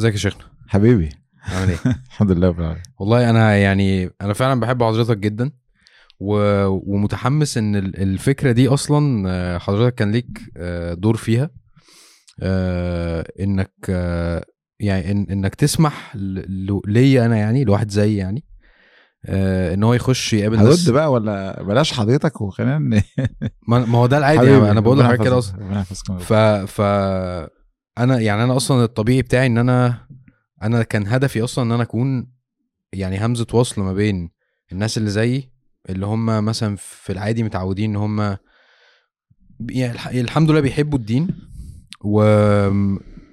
ازيك يا شيخنا؟ حبيبي. عامل إيه؟ الحمد لله رب العالمين. والله أنا يعني أنا فعلا بحب حضرتك جدا و... ومتحمس ان ال- الفكرة دي أصلا آه، حضرتك كان ليك آه، دور فيها آه، انك يعني إن... انك تسمح ل... ليا أنا يعني لواحد زي يعني آه، ان هو يخش يقابل هرد بقى ولا بلاش حضرتك وخلينا ما هو ده العادي يعني أنا بقول لحضرتك كده أصلا. ف ف أنا يعني أنا أصلا الطبيعي بتاعي إن أنا أنا كان هدفي أصلا إن أنا أكون يعني همزة وصل ما بين الناس اللي زيي اللي هم مثلا في العادي متعودين إن هم يعني الح- الحمد لله بيحبوا الدين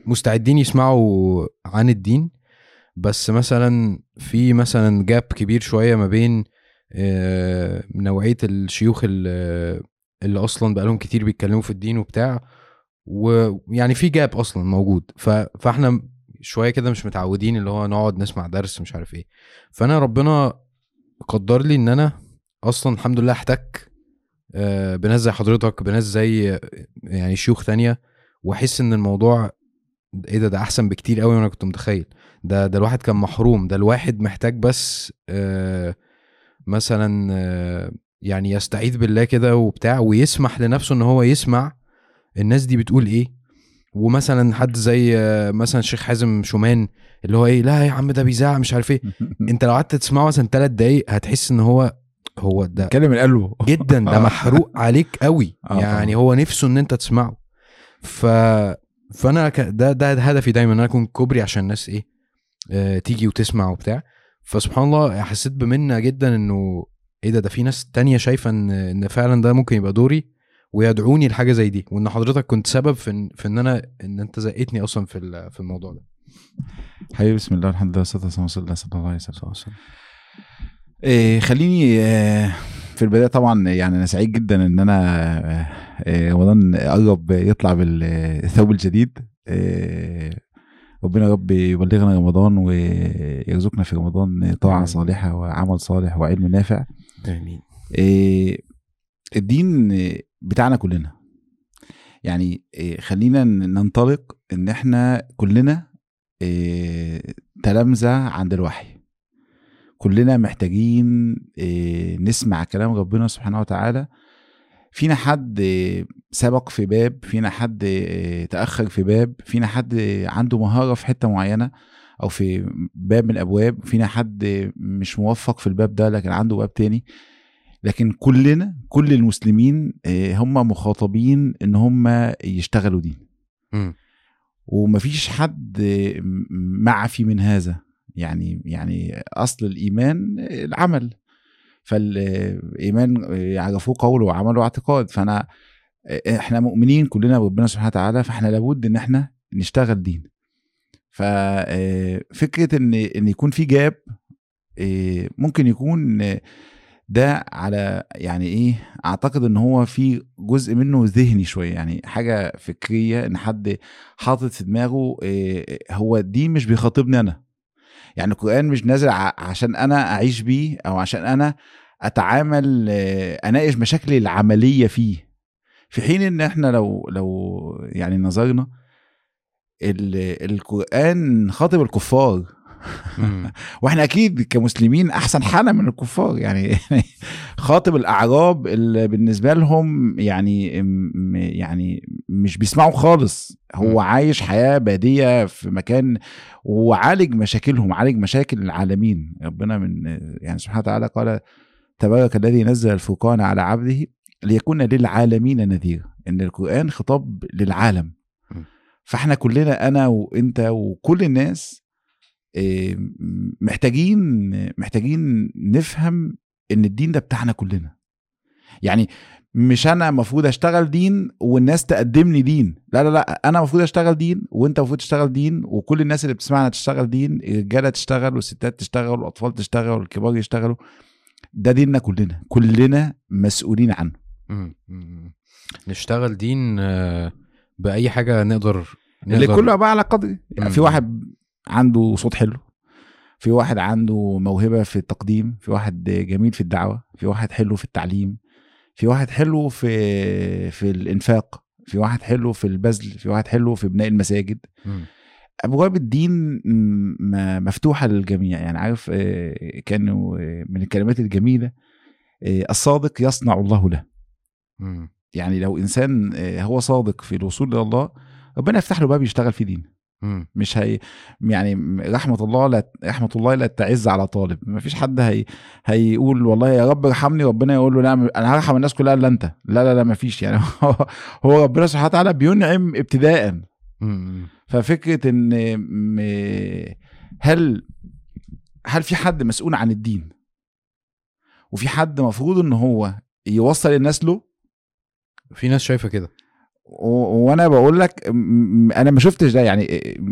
ومستعدين يسمعوا عن الدين. بس مثلا في مثلا جاب كبير شوية ما بين آه، نوعية الشيوخ اللي أصلا بقالهم كتير بيتكلموا في الدين وبتاع ويعني في جاب أصلا موجود. ف... فاحنا شوية كده مش متعودين اللي هو نقعد نسمع درس مش عارف إيه. فأنا ربنا قدر لي إن أنا أصلا الحمد لله احتك آه، بناس زي حضرتك بناس زي يعني شيوخ تانية وأحس إن الموضوع إيه ده؟ ده أحسن بكتير قوي من أنا كنت متخيل. ده ده الواحد كان محروم. ده الواحد محتاج بس آه، مثلا آه، يعني يستعيذ بالله كده وبتاع ويسمح لنفسه إن هو يسمع الناس دي بتقول إيه؟ ومثلا حد زي مثلا الشيخ حازم شومان اللي هو إيه لا يا عم ده بيزعق مش عارف إيه. أنت لو قعدت تسمعه مثلا ثلاث دايق هتحس إن هو هو ده اتكلم من قلبه جدا ده آه. محروق عليك قوي. آه يعني. هو نفسه إن أنت تسمعه. ف فأنا ك... ده ده هدفي دايما إن أنا أكون كوبري عشان الناس إيه آه تيجي وتسمع وبتاع. فسبحان الله حسيت بمنة جدا إنه إيه ده ده في ناس تانية شايفة إن إن فعلا ده ممكن يبقى دوري. ويدعوني لحاجة زي دي وإن حضرتك كنت سبب في ان, في إن أنا إن أنت زقتني أصلا في ال- في الموضوع ده. حبيبي بسم الله الحمد لله والصلاة والسلام على رسول الله صلى الله عليه وسلم. إيه خليني آه، في البداية طبعا يعني أنا سعيد جدا إن أنا آه، آه، رمضان قرب يطلع بالثوب الجديد آه، ربنا يا رب يبلغنا رمضان ويرزقنا في رمضان طاعة. صالحة وعمل صالح وعلم نافع. آمين. إيه، الدين بتاعنا كلنا. يعني إيه، خلينا ننطلق إن إحنا كلنا إيه، تلامذة عند الوحي. كلنا محتاجين إيه، نسمع كلام ربنا سبحانه وتعالى. فينا حد سبق في باب فينا حد تأخر في باب فينا حد عنده مهارة في حتة معينة أو في باب من الأبواب فينا حد مش موفق في الباب ده لكن عنده باب تاني. لكن كلنا كل المسلمين آه، هم مخاطبين إن هم يشتغلوا دين. ومفيش حد آه، معفي من هذا. يعني يعني أصل الإيمان آه، العمل. فالايمان يعرفوه قول وعمل واعتقاد. فأنا إحنا مؤمنين كلنا بربنا سبحانه وتعالى فإحنا لابد إن إحنا نشتغل دين. ففكره إن إن يكون في جاب ممكن يكون ده على يعني إيه أعتقد إن هو في جزء منه ذهني شوية يعني حاجة فكرية إن حد حاطط في دماغه إيه هو دي مش بيخاطبني أنا يعني القرآن مش نازل عشان أنا أعيش بيه أو عشان أنا أتعامل أناقش مشاكلي العملية فيه في حين إن إحنا لو لو يعني نظرنا ال- القرآن خاطب الكفار. وإحنا أكيد كمسلمين احسن حاله من الكفار يعني خاطب الاعراب اللي بالنسبة لهم يعني يعني مش بيسمعوا خالص. هو. عايش حياه باديه في مكان وعالج مشاكلهم عالج مشاكل العالمين. ربنا من يعني سبحانه وتعالى قال تبارك الذي نزل الفرقان على عبده ليكون للعالمين نذيرا. إن القرآن خطاب للعالم. فاحنا كلنا أنا وأنت وكل الناس محتاجين محتاجين نفهم إن الدين ده بتاعنا كلنا. يعني مش أنا المفروض أشتغل دين والناس تقدم لي دين. لا لا لا أنا المفروض أشتغل دين وأنت المفروض تشتغل دين وكل الناس اللي بتسمعنا تشتغل دين الرجالة تشتغل والستات تشتغل والأطفال تشتغل والكبار يشتغلوا. ده ديننا كلنا كلنا مسؤولين عنه. نشتغل دين آه، بأي حاجة نقدر اللي نقدر- كله بقى على قدر. يعني في. واحد عنده صوت حلو في واحد عنده موهبة في التقديم في واحد جميل في الدعوة في واحد حلو في التعليم في واحد حلو في في الإنفاق في واحد حلو في البذل في واحد حلو في بناء المساجد. أبواب الدين مفتوحة للجميع يعني عارف آه، كانوا من الكلمات الجميلة آه، الصادق يصنع الله له. يعني لو إنسان آه، هو صادق في الوصول إلى الله ربنا يفتح له باب يشتغل في دين مم. مش هي يعني رحمة الله لا رحمة الله لا تعز على طالب. ما فيش حد هي هيقول والله يا رب ارحمني ربنا يقول له لا أنا هرحم الناس كلها إلا أنت. لا لا لا ما فيش. يعني هو ربنا سبحانه وتعالى بينعم ابتداء. ففكرة إن هل هل في حد مسؤول عن الدين؟ وفي حد مفروض إن هو يوصل الناس له؟ في ناس شايفة كده. وأنا بقول لك أنا ما شفتش ده يعني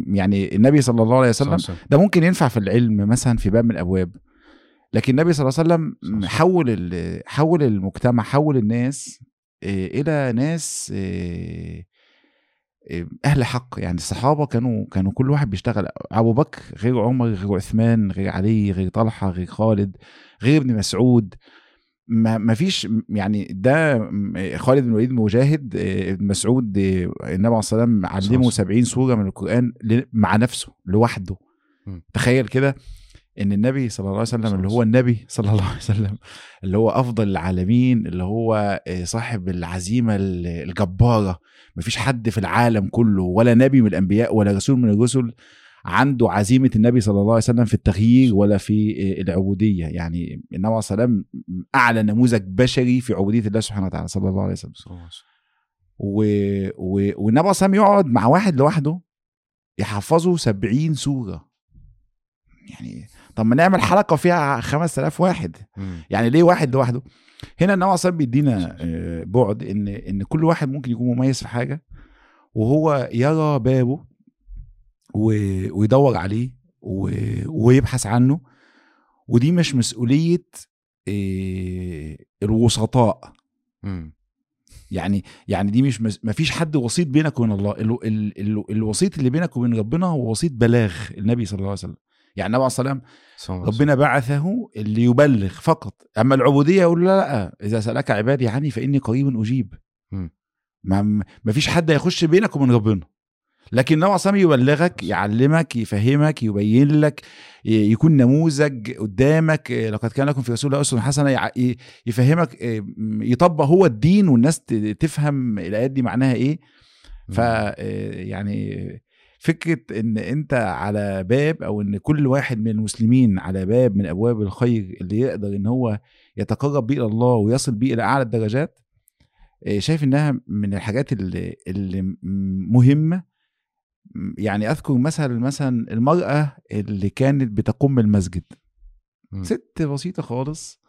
يعني النبي صلى الله عليه وسلم. ده ممكن ينفع في العلم مثلا في باب من الأبواب لكن النبي صلى الله عليه وسلم. حول حول المجتمع حول الناس إيه، إلى ناس إيه، إيه، أهل حق يعني الصحابة كانوا كانوا كل واحد بيشتغل أبو بكر غير عمر غير عثمان غير علي غير طلحة غير خالد غير ابن مسعود ما ما فيش يعني ده خالد بن الوليد مجاهد ابن مسعود إيه، النبي عليه الصلاة والسلام علمه صح. 70 سورة من القرآن مع نفسه لوحده م. تخيل كده إن النبي صلى الله عليه وسلم اللي هو النبي صلى الله عليه وسلم اللي هو أفضل العالمين اللي هو آه، صاحب العزيمة ال- الجبارة مفيش حد في العالم كله ولا نبي من الأنبياء ولا رسول من الرسل عنده عزيمة النبي صلى الله عليه وسلم في التغيير ولا في آه، العبودية. يعني النبي عليه والسلام اعلى نموذج بشري في عبودية الله سبحانه وتعالى صلى الله عليه وسلم. و... و... والنبي عليه والسلام يقعد مع واحد لوحده يحفظه 70 سورة. يعني طب ما نعمل حلقة فيها 5000 واحد. يعني ليه واحد لوحده؟ هنا النبي عليه الصلاه بيدينا آه، بعد إن إن كل واحد ممكن يكون مميز في حاجة وهو يرى بابه ويدور عليه و- ويبحث عنه. ودي مش مسؤولية آه، الوسطاء. مم. يعني يعني دي مش مس... مفيش حد وسيط بينك وبين الله. ال... ال... ال... الوسيط اللي بينك وبين ربنا هو وسيط بلاغ النبي صلى الله عليه وسلم. يعني النبي عليه الصلاه والسلام. ربنا بعثه اللي يبلغ فقط. أما العبودية يقول لا لا إذا سألك عبادي عني فإني قريب أجيب. مم. ما ما فيش حد هيخش بينك وبين ربنا. لكن النبي عليه الصلاه والسلام يبلغك يعلمك يفهمك يبين لك يكون نموذج قدامك إيه، لقد كان لكم في رسول الله أسوة حسنة يفهمك م- يطبق هو الدين والناس تفهم الايات دي معناها إيه. ف إيه، يعني فكرة إن أنت على باب أو إن كل واحد من المسلمين على باب من أبواب الخير اللي يقدر إن هو يتقرب بيه إلى الله ويصل بيه إلى أعلى الدرجات شايف إنها من الحاجات اللي, مهمة يعني أذكر مثلا مثلا المرأة اللي كانت بتقوم المسجد. مم. ست بسيطة خالص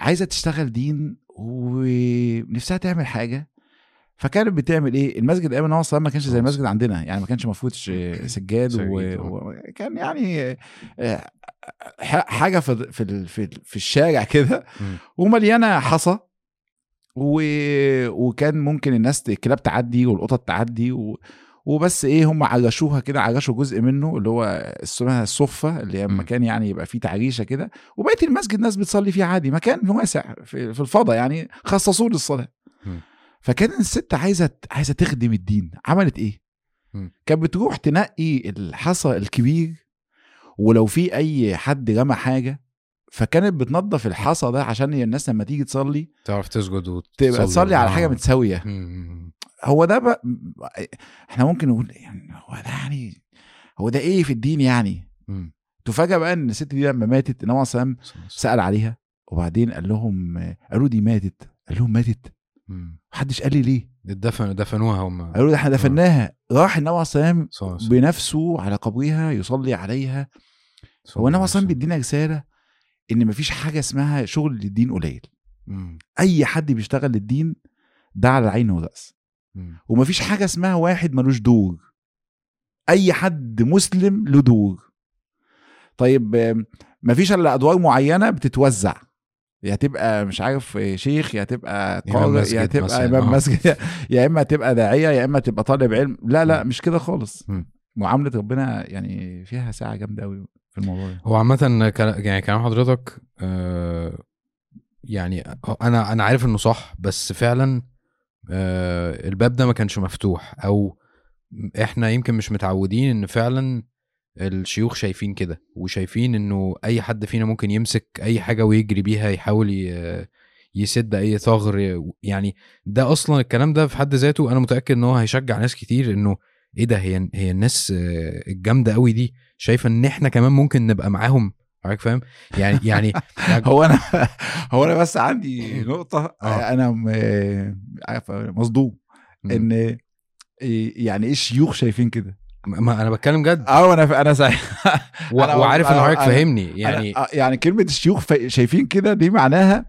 عايزة تشتغل دين ونفسها تعمل حاجة. فكانت بتعمل إيه؟ المسجد أيام النبي صلى ما كانش زي المسجد عندنا. يعني ما كانش مفروض سجاد سجاد، و- آه. وكان يعني آه، حاجة في في في, الشارع كده. ومليانة حصى. و... وكان ممكن الناس الكلاب تعدي والقطط تعدي و... وبس إيه هم عرشوها كده عرشوا جزء منه اللي هو اسمها الصفه اللي هي. مكان يعني يبقى فيه تعريشه كده وبقيه المسجد ناس بتصلي فيه عادي مكان واسع في, في الفضاء يعني خصصوه للصلاة. فكان الست عايزة عايزة تخدم الدين عملت إيه؟ كانت بتروح تنقي الحصى الكبير ولو في أي حد رمى حاجة فكانت بتنظف الحصى ده عشان الناس لما تيجي تصلي تعرف تسجد وتصلي تبقى تصلي على. حاجة متساوية. هو ده بقى إحنا ممكن نقول يعني هو ده يعني هو ده إيه في الدين يعني مم. تفاجأ بقى إن الست دي لما ماتت النبي صلى الله عليه وسلم. سأل عليها وبعدين قال لهم قالوا دي ماتت قال لهم ماتت. محدش قال لي ليه دفن دفنوها هم قالوا إحنا دفناها راح النبي عليه الصلاه والسلام صح، صح. بنفسه على قبرها يصلي عليها هو النبي صح. أصلا بيدينا رسالة إن مفيش حاجة اسمها شغل للدين قليل. أي حد بيشتغل للدين ده على العين والرأس. ومفيش حاجة اسمها واحد ملوش دور أي حد مسلم له دور طيب مفيش إلا أدوار معينة بتتوزع. يا تبقى مش عارف شيخ يا تبقى قارئ يا تبقى إمام آه. مسجد يا إما تبقى داعية يا إما تبقى طالب علم. لا لا. مش كده خالص. معاملة ربنا يعني فيها ساعة جامدة قوي في الموضوع ده. هو كلا- يعني كلام حضرتك آه، يعني أنا أنا عارف إنه صح بس فعلا الباب ده ما كانش مفتوح أو إحنا يمكن مش متعودين إن فعلا الشيوخ شايفين كده وشايفين إنه أي حد فينا ممكن يمسك أي حاجة ويجري بيها يحاول يسد أي ثغر يعني ده أصلا الكلام ده في حد ذاته أنا متأكد إن هو هيشجع ناس كتير إنه إيه ده هي هي الناس آه، الجامدة قوي دي شايفة إن إحنا كمان ممكن نبقى معاهم حضرتك فاهم؟ يعني يعني يعني هو أنا هو أنا بس عندي نقطة آه. أنا م- عارف مصدوم إن يعني إيه الشيوخ شايفين كده؟ ما أنا بتكلم جد. آه أنا أنا سعيد وعارف إن حضرتك فاهمني يعني يعني يعني كلمة الشيوخ شايفين كده دي معناها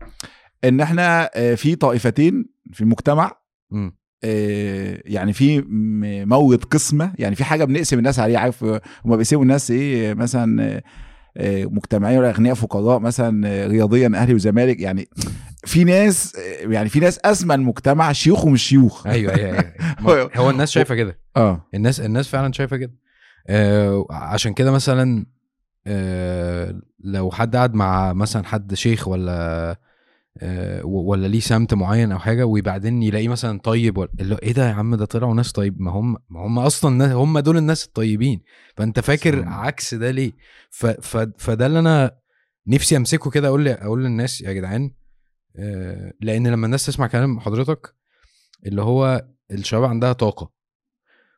إن إحنا آه، في طائفتين في المجتمع مم. آه، يعني في م- مورد قسمة يعني في حاجة بنقسم الناس عليها عارف؟ هم بيقسموا الناس إيه مثلا آه، مجتمعيا ولا أغنياء فقراء مثلا آه، رياضيا أهلي وزمالك يعني في ناس آه، يعني في ناس اسمى المجتمع شيوخ ومش شيوخ. أيوه أيوه أيوه. ما- هو الناس شايفة كده. آه. الناس الناس فعلا شايفة كده. آه عشان كده مثلا آه لو حد قعد مع مثلا حد شيخ ولا آه ولا ليه سمت معين أو حاجة وبعدين يلاقيه مثلا طيب ولا اللي إيه ده يا عم ده طلعوا ناس طيب ما هم ما هم أصلا هم دول الناس الطيبين. فأنت فاكر صح. عكس ده ليه؟ ف ف فده اللي أنا نفسي أمسكه كده أقول أقول للناس يا جدعان آه لأن لما الناس تسمع كلام حضرتك اللي هو الشباب عندها طاقة.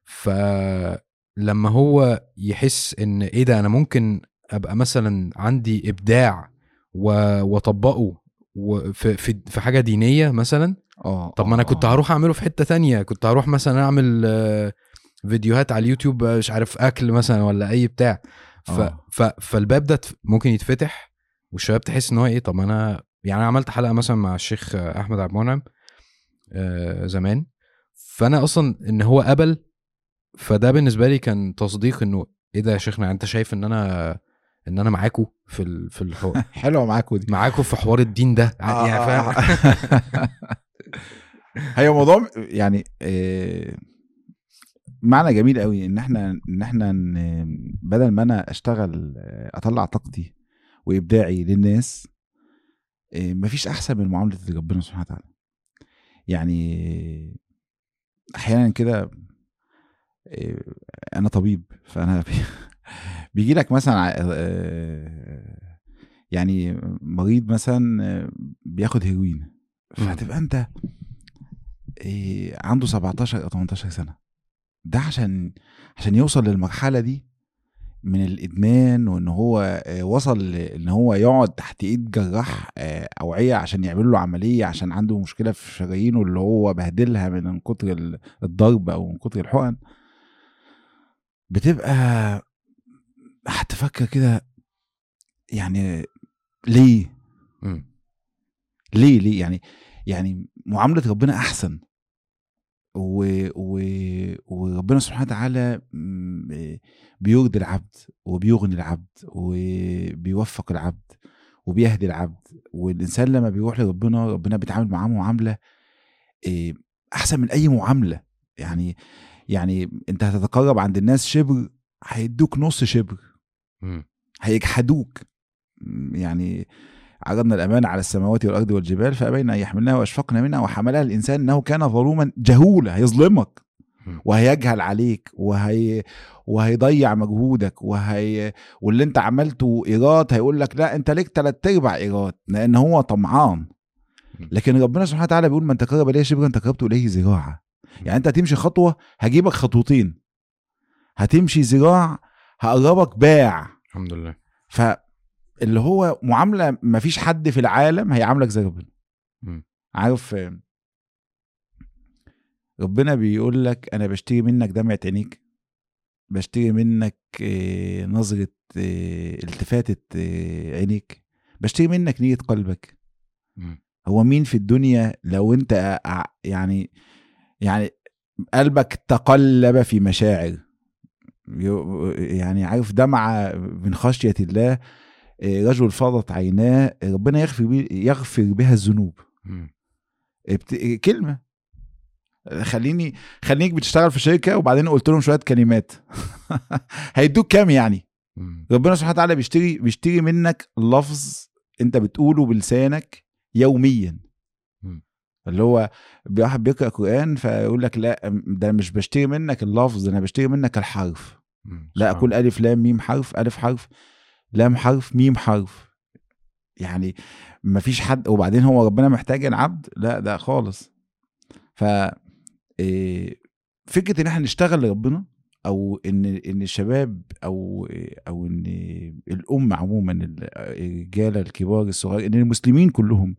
فلما هو يحس إن إيه ده أنا ممكن أبقى مثلا عندي إبداع وأطبقه و- في في حاجة دينية مثلا آه طب ما أنا كنت آه. هروح أعمله في حتة تانية كنت هروح مثلا أعمل آه، فيديوهات على اليوتيوب آه، مش عارف أكل مثلا ولا أي بتاع ف. ف فالباب ده ممكن يتفتح والشباب تحس إن هو إيه طب أنا يعني أنا عملت حلقة مثلا مع الشيخ أحمد عبد المنعم آه، زمان فأنا أصلا إن هو قبل فده بالنسبة لي كان تصديق إنه إيه ده يا شيخنا أنت شايف إن أنا إن أنا معاكو في ال... في الحوار. حلوة معاكوا دي. معاكو في حوار الدين ده. آه، يعني آه، فاهم؟ آه. هي موضوع يعني معنى جميل قوي إن إحنا إن إحنا بدل ما أنا أشتغل أطلع طاقتي وإبداعي للناس مفيش أحسن من معاملة ربنا سبحانه وتعالى. يعني أحيانا كده أنا طبيب فأنا بيجي لك مثلا آه، يعني مريض مثلا آه، بياخد هيروين فهتبقى أنت إيه، عنده 17 أو 18 سنة. ده عشان عشان يوصل للمرحلة دي من الإدمان وإن هو آه، وصل إن هو يقعد تحت إيد جراح آه، أوعية عشان يعمل له عملية عشان عنده مشكلة في شرايينه اللي هو بهدلها من كتر ال- الضرب أو من كتر الحقن. بتبقى هتفكر كده يعني ليه؟ مم. ليه؟ ليه؟ يعني يعني معاملة ربنا أحسن. و و وربنا سبحانه وتعالى بيرضي العبد وبيغني العبد وبيوفق العبد وبيهدي العبد. والإنسان لما بيروح لربنا ربنا بيتعامل معاه معاملة إيه، أحسن من أي معاملة. يعني يعني أنت هتتقرب عند الناس شبر هيدوك نص شبر. هيجحدوك. يعني عرضنا الأمانة على السماوات والأرض والجبال فأبين أن يحملنها وأشفقنا منها وحملها الإنسان إنه كان ظلوما جهولا هيظلمك. وهيجهل عليك وهي وهيضيع مجهودك وهي واللي أنت عملته إيراد هيقول لك لا أنت ليك تلات أرباع إيراد لأن هو طمعان. لكن ربنا سبحانه وتعالى بيقول من تقرب إليه شبرا تقربت إليه ذراعا يعني أنت هتمشي خطوة هجيبك خطوتين. هتمشي ذراع هقربك باع. الحمد لله. فاللي هو معاملة ما فيش حد في العالم هيعاملك زي ربنا. عارف ربنا بيقول لك أنا بشتري منك دمعه عينيك بشتري منك آه، نظرة آه، التفاتة آه، عينيك بشتري منك نية قلبك. هو مين في الدنيا لو انت يعني يعني قلبك تقلب في مشاعر؟ يعني عارف دمعة من خشية الله آه، رجل فاضت عيناه ربنا يغفر يغفر بها الذنوب مم. بت... كلمة خليني خليك بتشتغل في شركة وبعدين قلت لهم شوية كلمات هيدوك كام يعني. ربنا سبحانه وتعالى بيشتري بيشتري منك لفظ انت بتقوله بلسانك يوميا. اللي هو واحد بيقرأ قرآن فيقول لك لا ده مش بشتري منك اللفظ أنا بشتري منك الحرف. لا أقول ألف لام ميم حرف ألف حرف لام حرف ميم حرف. يعني ما فيش حد وبعدين هو ربنا محتاج العبد لا ده خالص. ف إيه، فكرة إن إحنا نشتغل لربنا أو إن إن الشباب أو أو إن الامه عموما الرجاله الكبار الصغار إن المسلمين كلهم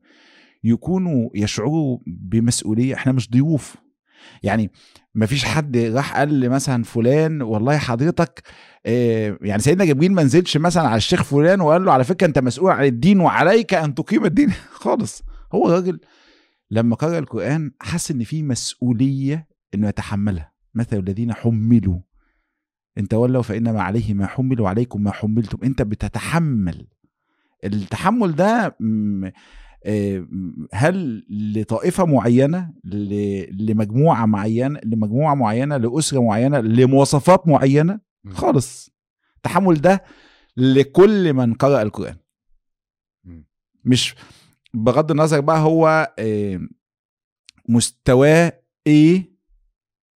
يكونوا يشعروا بمسؤولية إحنا مش ضيوف. يعني ما فيش حد راح قال مثلا فلان والله حضرتك آه، يعني سيدنا جبريل ما نزلش مثلا على الشيخ فلان وقال له على فكرة أنت مسؤول عن الدين وعليك أن تقيم الدين. خالص. هو راجل لما قرأ القرآن حس إن في مسؤولية إنه يتحملها. مثل الذين حملوا. ان تولوا فانما عليه ما حمل وعليكم ما حملتم. أنت بتتحمل. التحمل ده هل لطائفة معينة لمجموعة معينة لمجموعة معينة لأسرة معينة لمواصفات معينة. خالص. التحمل ده لكل من قرأ القرآن. مش بغض النظر بقى هو آه، مستواه إيه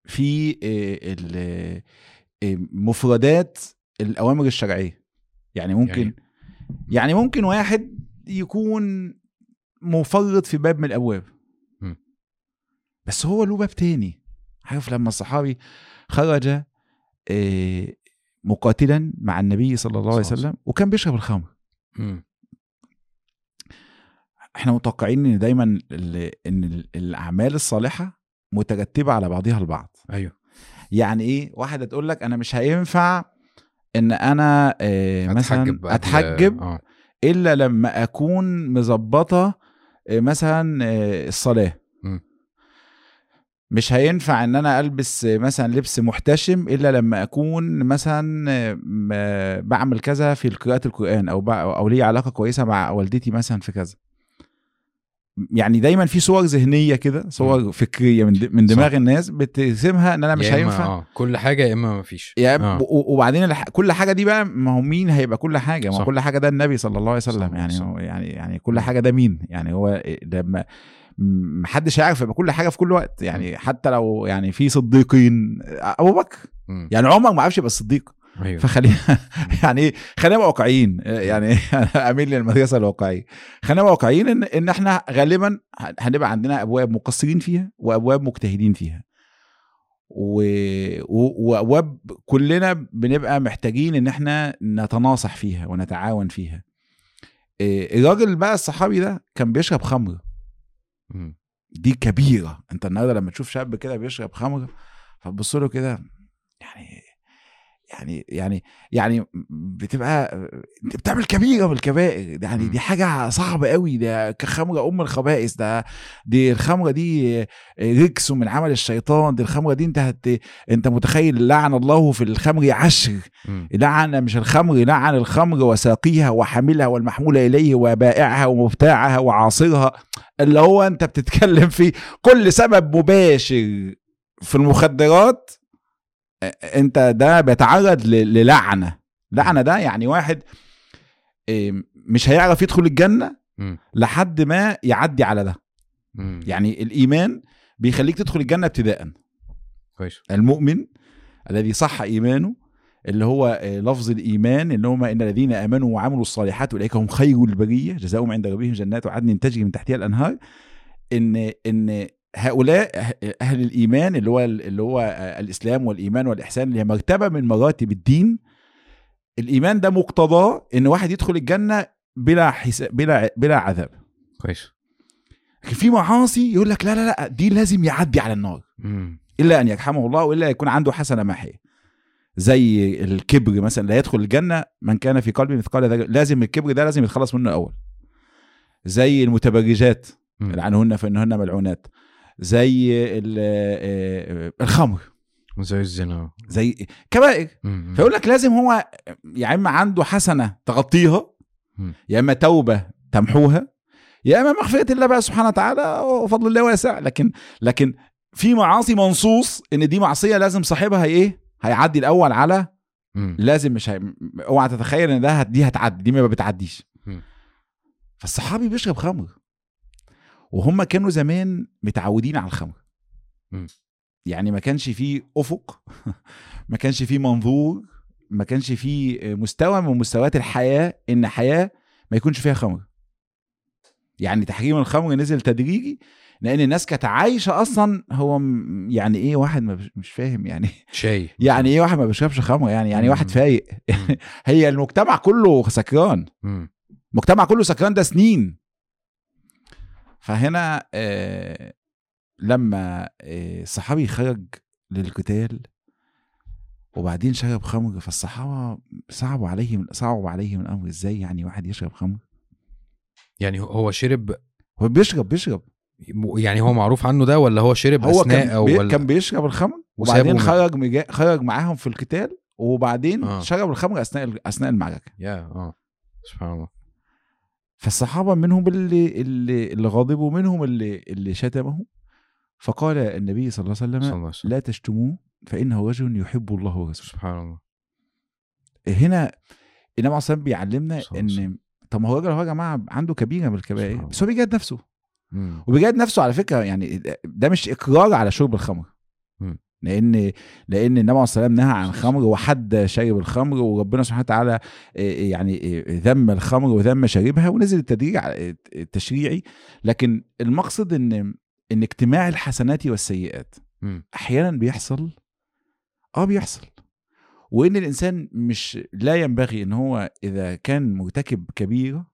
في آه، آه، مفردات الأوامر الشرعية. يعني ممكن يعني- يعني ممكن واحد يكون مفرط في باب من الأبواب. بس هو له باب تاني. عارف لما الصحابي خرج آه، مقاتلا مع النبي صلى الله عليه وسلم وكان بيشرب الخمر. إحنا متوقعين إن دايما إن ال- الأعمال الصالحة مترتبة على بعضها البعض. أيوه. يعني إيه؟ واحدة تقول لك أنا مش هينفع إن أنا آه، مثلا أتحجب أتحجب آه. إلا لما أكون مظبطة آه، مثلا آه، الصلاة. مش هينفع إن أنا ألبس آه، مثلا لبس محتشم إلا لما أكون مثلا آه، بعمل كذا في قراءة القرآن أو أو لي علاقة كويسة مع والدتي مثلا في كذا يعني دايما في صور ذهنية كده صور فكرية من من صح. دماغ الناس بترسمها إن أنا مش هينفع آه كل حاجة يا إما ما فيش يعني آه. وبعدين الح- كل حاجة دي بقى ما هو مين هيبقى كل حاجة ما هو صح. كل حاجة ده النبي صلى الله عليه وسلم الله يعني وسلم. يعني يعني كل. حاجة ده مين يعني هو لما محدش هيعرف يبقى كل حاجة في كل وقت يعني حتى لو يعني في صديقين أبو بكر. يعني عمر ما عرفش يبقى الصديق أيوه. فخلينا يعني خلينا واقعيين. يعني أنا أميل للمدرسة الواقعية. خلينا واقعيين ان إن إحنا غالبا هنبقى عندنا أبواب مقصرين فيها وأبواب مجتهدين فيها. و... و... وأبواب كلنا بنبقى محتاجين إن إحنا نتناصح فيها ونتعاون فيها. إيه، الراجل بقى الصحابي ده كان بيشرب خمر. دي كبيرة. أنت النهارده لما تشوف شاب كده بيشرب خمر فتبص له كده يعني يعني يعني يعني بتبقى أنت بتعمل كبيره من الكبائر يعني. دي حاجة صعبة قوي ده كخمره أم الخبائث ده دي الخمرة دي رجس من عمل الشيطان دي الخمرة دي أنت هت أنت متخيل لعن الله في الخمر عشر مم. لعن مش الخمر لعن الخمر وساقيها وحاملها والمحمول إليه وبائعها ومبتاعها وعاصرها اللي هو أنت بتتكلم فيه كل سبب مباشر في المخدرات انت ده بيتعرض للعنة. لعنة ده يعني واحد إيه، مش هيعرف يدخل الجنة. لحد ما يعدي على ده. يعني الإيمان بيخليك تدخل الجنة ابتداء. كويس. المؤمن الذي صح إيمانه اللي هو آه، لفظ الإيمان ان هم إن الذين آمنوا وعملوا الصالحات أولئك هم خير البرية جزاؤهم عند ربهم جنات عدن تجري من تحتها الأنهار. إن إن هؤلاء أه- أهل الإيمان اللي هو اللي هو الإسلام والإيمان والإحسان اللي هي مرتبة من مراتب الدين الإيمان ده مقتضاه إن واحد يدخل الجنة بلا حساب بلا بلا عذاب. كويس. لكن في معاصي يقول لك لا لا لا دي لازم يعدي على النار. مم. إلا أن يرحمه الله وإلا يكون عنده حسنة ماحيه زي الكبر مثلا لا يدخل الجنة من كان في قلبه مثقال لازم الكبر ده لازم يتخلص منه اول زي المتبرجات. لعنهن فإنهن ملعونات. زي ال- آه، الخمر زي الزنا زي كبائر. فيقول لك لازم هو يا إما عنده حسنة تغطيها. يا إما توبة تمحوها يا إما مغفرة الله بقى سبحانه وتعالى وفضل الله واسع لكن لكن في معاصي منصوص إن دي معصية لازم صاحبها إيه هيعدي الأول على مم. لازم مش هي... اوعى تتخيل إن ده دي هتعدي دي ما بتعديش مم. فالصحابي بيشرب خمر وهم كانوا زمان متعودين على الخمر. يعني ما كانش فيه أفق ما كانش فيه منظور ما كانش فيه مستوى من مستويات الحياة إن حياة ما يكونش فيها خمر يعني تحريم الخمر نزل تدريجي لأن الناس كانت عايشة أصلا هو يعني إيه واحد ما بش- مش فاهم يعني شاي يعني إيه واحد ما بيشربش خمر يعني يعني مم. واحد فايق. هي المجتمع كله سكران مم. المجتمع كله سكران ده سنين فهنا آه لما آه الصحابي خرج للقتال وبعدين شرب خمر فالصحابة صعبوا عليهم صعبوا عليهم الأمر إزاي يعني واحد يشرب خمر يعني هو شرب هو بيشرب بيشرب يعني هو معروف عنه ده ولا هو شرب هو أثناء كان أو بي ولا كان بيشرب الخمر وبعدين من- خرج مجا... خرج معاهم في القتال وبعدين. آه. شرب الخمر أثناء أثناء المعركة يا آه سبحان الله فالصحابة منهم اللي اللي, اللي غضبوا منهم اللي اللي شتمه فقال النبي صلى الله عليه صلى وسلم الله عليه وسلم لا تشتموه فإنه رجل يحب الله ورسوله سبحان الله هنا النبي عليه بيعلمنا صلى الله عليه إن طب ما هو الراجل هو يا جماعة عنده كبيرة من الكبائر. بس هو بيجاهد نفسه مم. وبيجاهد نفسه على فكرة يعني ده مش إقرار على شرب الخمر. لأن لأن النبي عليه والسلام نهى عن الخمر وحد شارب الخمر وربنا سبحانه وتعالى إيه، يعني إيه، ذم الخمر وذم شاربها ونزل التدريج التشريعي لكن المقصد ان إن اجتماع الحسنات والسيئات. أحيانا بيحصل آه بيحصل وإن الإنسان مش لا ينبغي إن هو إذا كان مرتكب كبيرة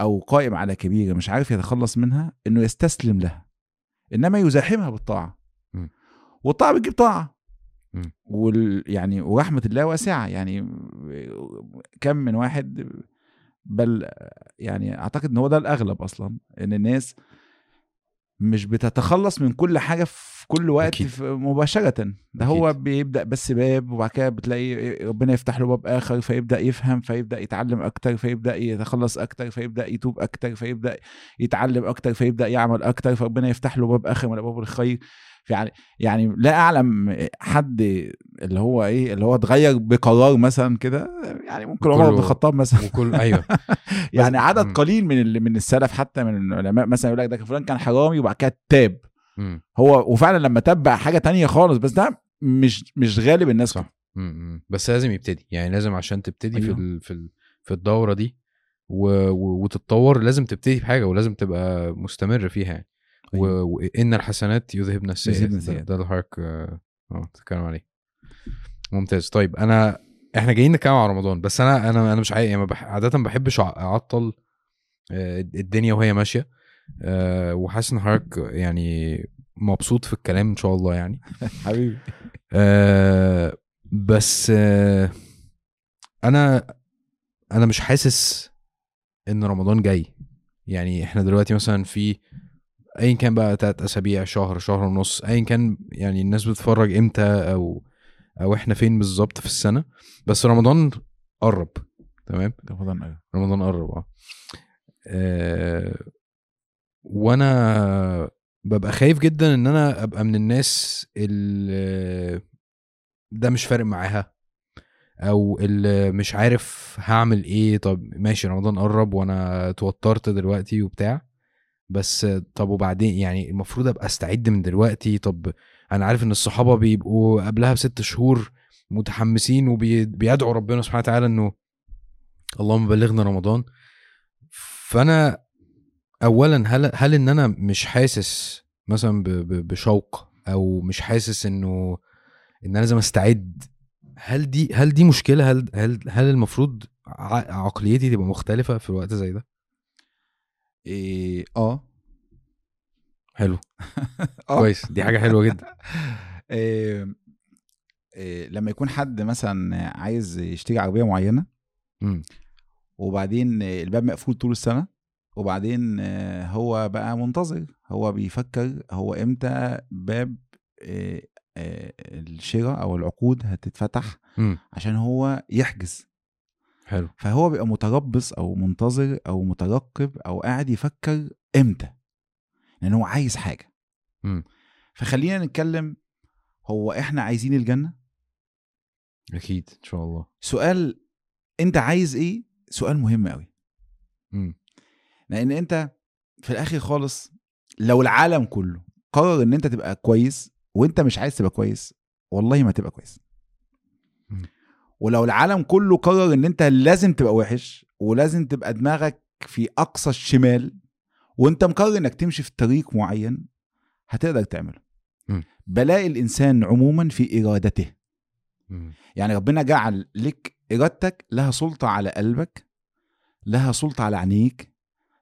أو قائم على كبيرة مش عارف يتخلص منها إنه يستسلم لها إنما يزاحمها بالطاعة. والطاعه بتجيب طاعة. وال يعني ورحمة الله واسعة يعني كم من واحد بل يعني أعتقد إن هو ده الأغلب أصلا إن الناس مش بتتخلص من كل حاجة في كل وقت أكيد. مباشرة ده هو أكيد. بيبدأ بس باب وبعد كده بتلاقي ربنا يفتح له باب آخر فيبدأ يفهم فيبدأ يتعلم أكتر فيبدأ يتخلص أكتر فيبدأ يتوب أكتر فيبدأ يتعلم أكتر فيبدأ يعمل أكتر فربنا يفتح له باب آخر من أبواب الخير يعني يعني لا أعلم حد اللي هو إيه اللي هو اتغير بقرار مثلا كده يعني ممكن عمر بن الخطاب مثلا وكل أيوه يعني عدد. قليل من ال- من السلف حتى من العلماء مثلا يقول لك ده فلان كان حرامي وبعد كده تاب. هو وفعلا لما تاب بقى حاجة تانية خالص بس ده مش مش غالب الناس صح. بس لازم يبتدي يعني لازم عشان تبتدي في أيوه. ال... في ال... في الدورة دي و... و... وتتطور لازم تبتدي بحاجه ولازم تبقى مستمر فيها يعني. وان الحسنات يذهبن السيئات يذهبن ده, حضرتك آه بتتكلم عليه. ممتاز. طيب أنا إحنا جايين نتكلم على رمضان بس أنا أنا أنا مش عايز يعني بح... عادة ما بحبش أعطل آه، الدنيا وهي ماشية آه، وحاسس إن حضرتك يعني مبسوط في الكلام إن شاء الله يعني. حبيبي. آه بس أنا أنا مش حاسس إن رمضان جاي. يعني إحنا دلوقتي مثلا في ايا كان بقى تلات أسابيع شهر شهر ونص ايا كان يعني الناس بتتفرج إمتى أو أو إحنا فين بالظبط في السنة. بس رمضان قرب تمام؟ رمضان أيوه. رمضان قرب آه. آه، وأنا ببقى خايف جدا إن أنا أبقى من الناس اللي ده مش فارق معاها أو اللي مش عارف هعمل إيه. طب ماشي رمضان قرب وأنا اتوترت دلوقتي وبتاع. بس طب وبعدين يعني المفروض أبقى أستعد من دلوقتي؟ طب أنا عارف إن الصحابة بيبقوا قبلها بست شهور متحمسين وبيدعوا ربنا سبحانه وتعالى إنه اللهم بلغنا رمضان. فأنا اولا هل هل إن أنا مش حاسس مثلا بشوق أو مش حاسس إنه إن أنا لازم أستعد؟ هل دي هل دي مشكلة؟ هل هل هل المفروض عقليتي تبقى مختلفة في الوقت زي ده؟ إيه آه حلو آه. كويس دي حاجة حلوة جدا إيه إيه لما يكون حد مثلا عايز يشتري عربية معينة مم. وبعدين الباب مقفول طول السنة وبعدين هو بقى منتظر هو بيفكر هو إمتى باب آه، الشراء أو العقود هتتفتح مم. عشان هو يحجز حلو. فهو بيبقى متربص أو منتظر أو مترقب أو قاعد يفكر إمتى؟ لأن هو عايز حاجة. مم. فخلينا نتكلم هو إحنا عايزين الجنة؟ أكيد إن شاء الله. سؤال أنت عايز إيه؟ سؤال مهم قوي. لأن أنت في الآخر خالص لو العالم كله قرر إن أنت تبقى كويس وأنت مش عايز تبقى كويس والله ما تبقى كويس. ولو العالم كله قرر إن أنت لازم تبقى وحش ولازم تبقى دماغك في أقصى الشمال وأنت مقرر إنك تمشي في طريق معين هتقدر تعمله مم. بلاء الإنسان عموما في إرادته مم. يعني ربنا جعل لك إرادتك لها سلطة على قلبك لها سلطة على عينيك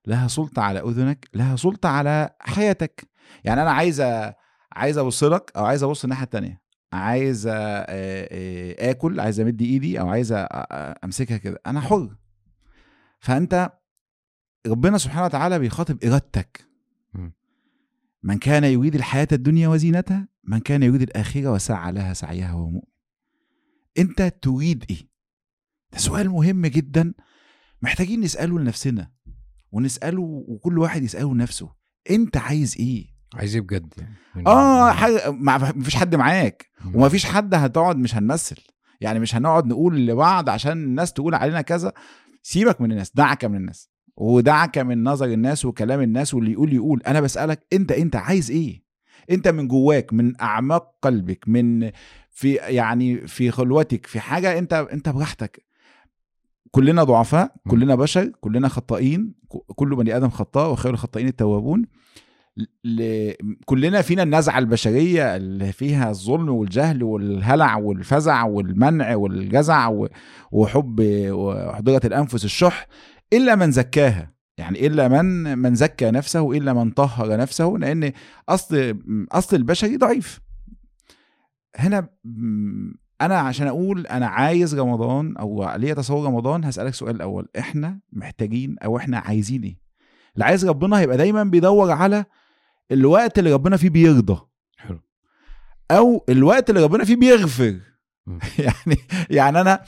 لها سلطة على أذنك لها سلطة على حياتك يعني أنا عايز عايز أبص لك أو عايز أبص الناحية التانية عايز آكل عايز أمد إيدي أو عايز أمسكها كده. أنا حر. فأنت ربنا سبحانه وتعالى بيخاطب إرادتك. من كان يريد الحياة الدنيا وزينتها من كان يريد الآخرة وسعى لها سعيها وهو مؤمن. أنت تريد إيه؟ ده سؤال مهم جدا. محتاجين نسأله لنفسنا ونسأله وكل واحد يسأله لنفسه. أنت عايز إيه؟ عايز إيه بجد؟ يعني آه حاجة ما فيش حد معاك. وما فيش حد هتقعد مش هنمثل. يعني مش هنقعد نقول لبعض عشان الناس تقول علينا كذا. سيبك من الناس دعك من الناس. ودعك من نظر الناس وكلام الناس واللي يقول يقول. أنا بسألك أنت أنت عايز إيه؟ أنت من جواك من أعماق قلبك من في يعني في خلوتك في حاجة أنت أنت براحتك. كلنا ضعفاء. كلنا بشر كلنا خطائين كل بني آدم خطاء وخير الخطائين التوابون. ل... كلنا فينا النزعة البشرية اللي فيها الظلم والجهل والهلع والفزع والمنع والجزع و... وحب وحضره الأنفس الشح إلا من زكاها. يعني إلا من من زكى نفسه الا من طهر نفسه لأن أصل أصل البشري ضعيف. هنا أنا عشان أقول أنا عايز رمضان أو ليا تصور رمضان هسألك سؤال الأول. إحنا محتاجين أو إحنا عايزين إيه؟ اللي عايز ربنا هيبقى دايما بيدور على الوقت اللي ربنا فيه بيرضى. حلو. أو الوقت اللي ربنا فيه بيغفر. يعني يعني أنا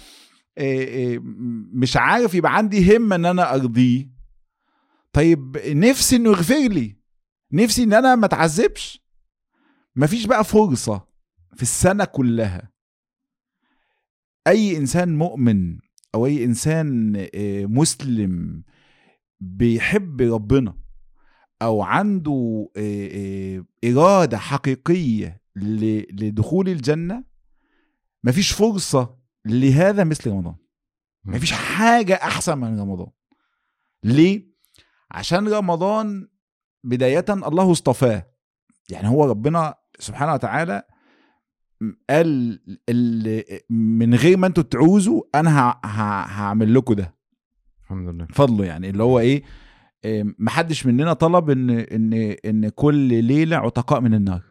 مش عارف يبقى عندي همة إن أنا أرضيه. طيب نفسي إنه يغفر لي. نفسي إن أنا ما أتعذبش. مفيش بقى فرصة في السنة كلها. أي إنسان مؤمن أو أي إنسان مسلم بيحب ربنا أو عنده إيه، إيه، إرادة حقيقية لدخول الجنة مفيش فرصة لهذا مثل رمضان. مفيش حاجة أحسن من رمضان. ليه؟ عشان رمضان بداية الله اصطفاه. يعني هو ربنا سبحانه وتعالى قال ال- من غير ما أنتوا تعوزوا أنا هعمل لكم ده. الحمد لله. فضله يعني اللي هو إيه إيه، محدش مننا طلب إن إن إن كل ليلة عتقاء من النار.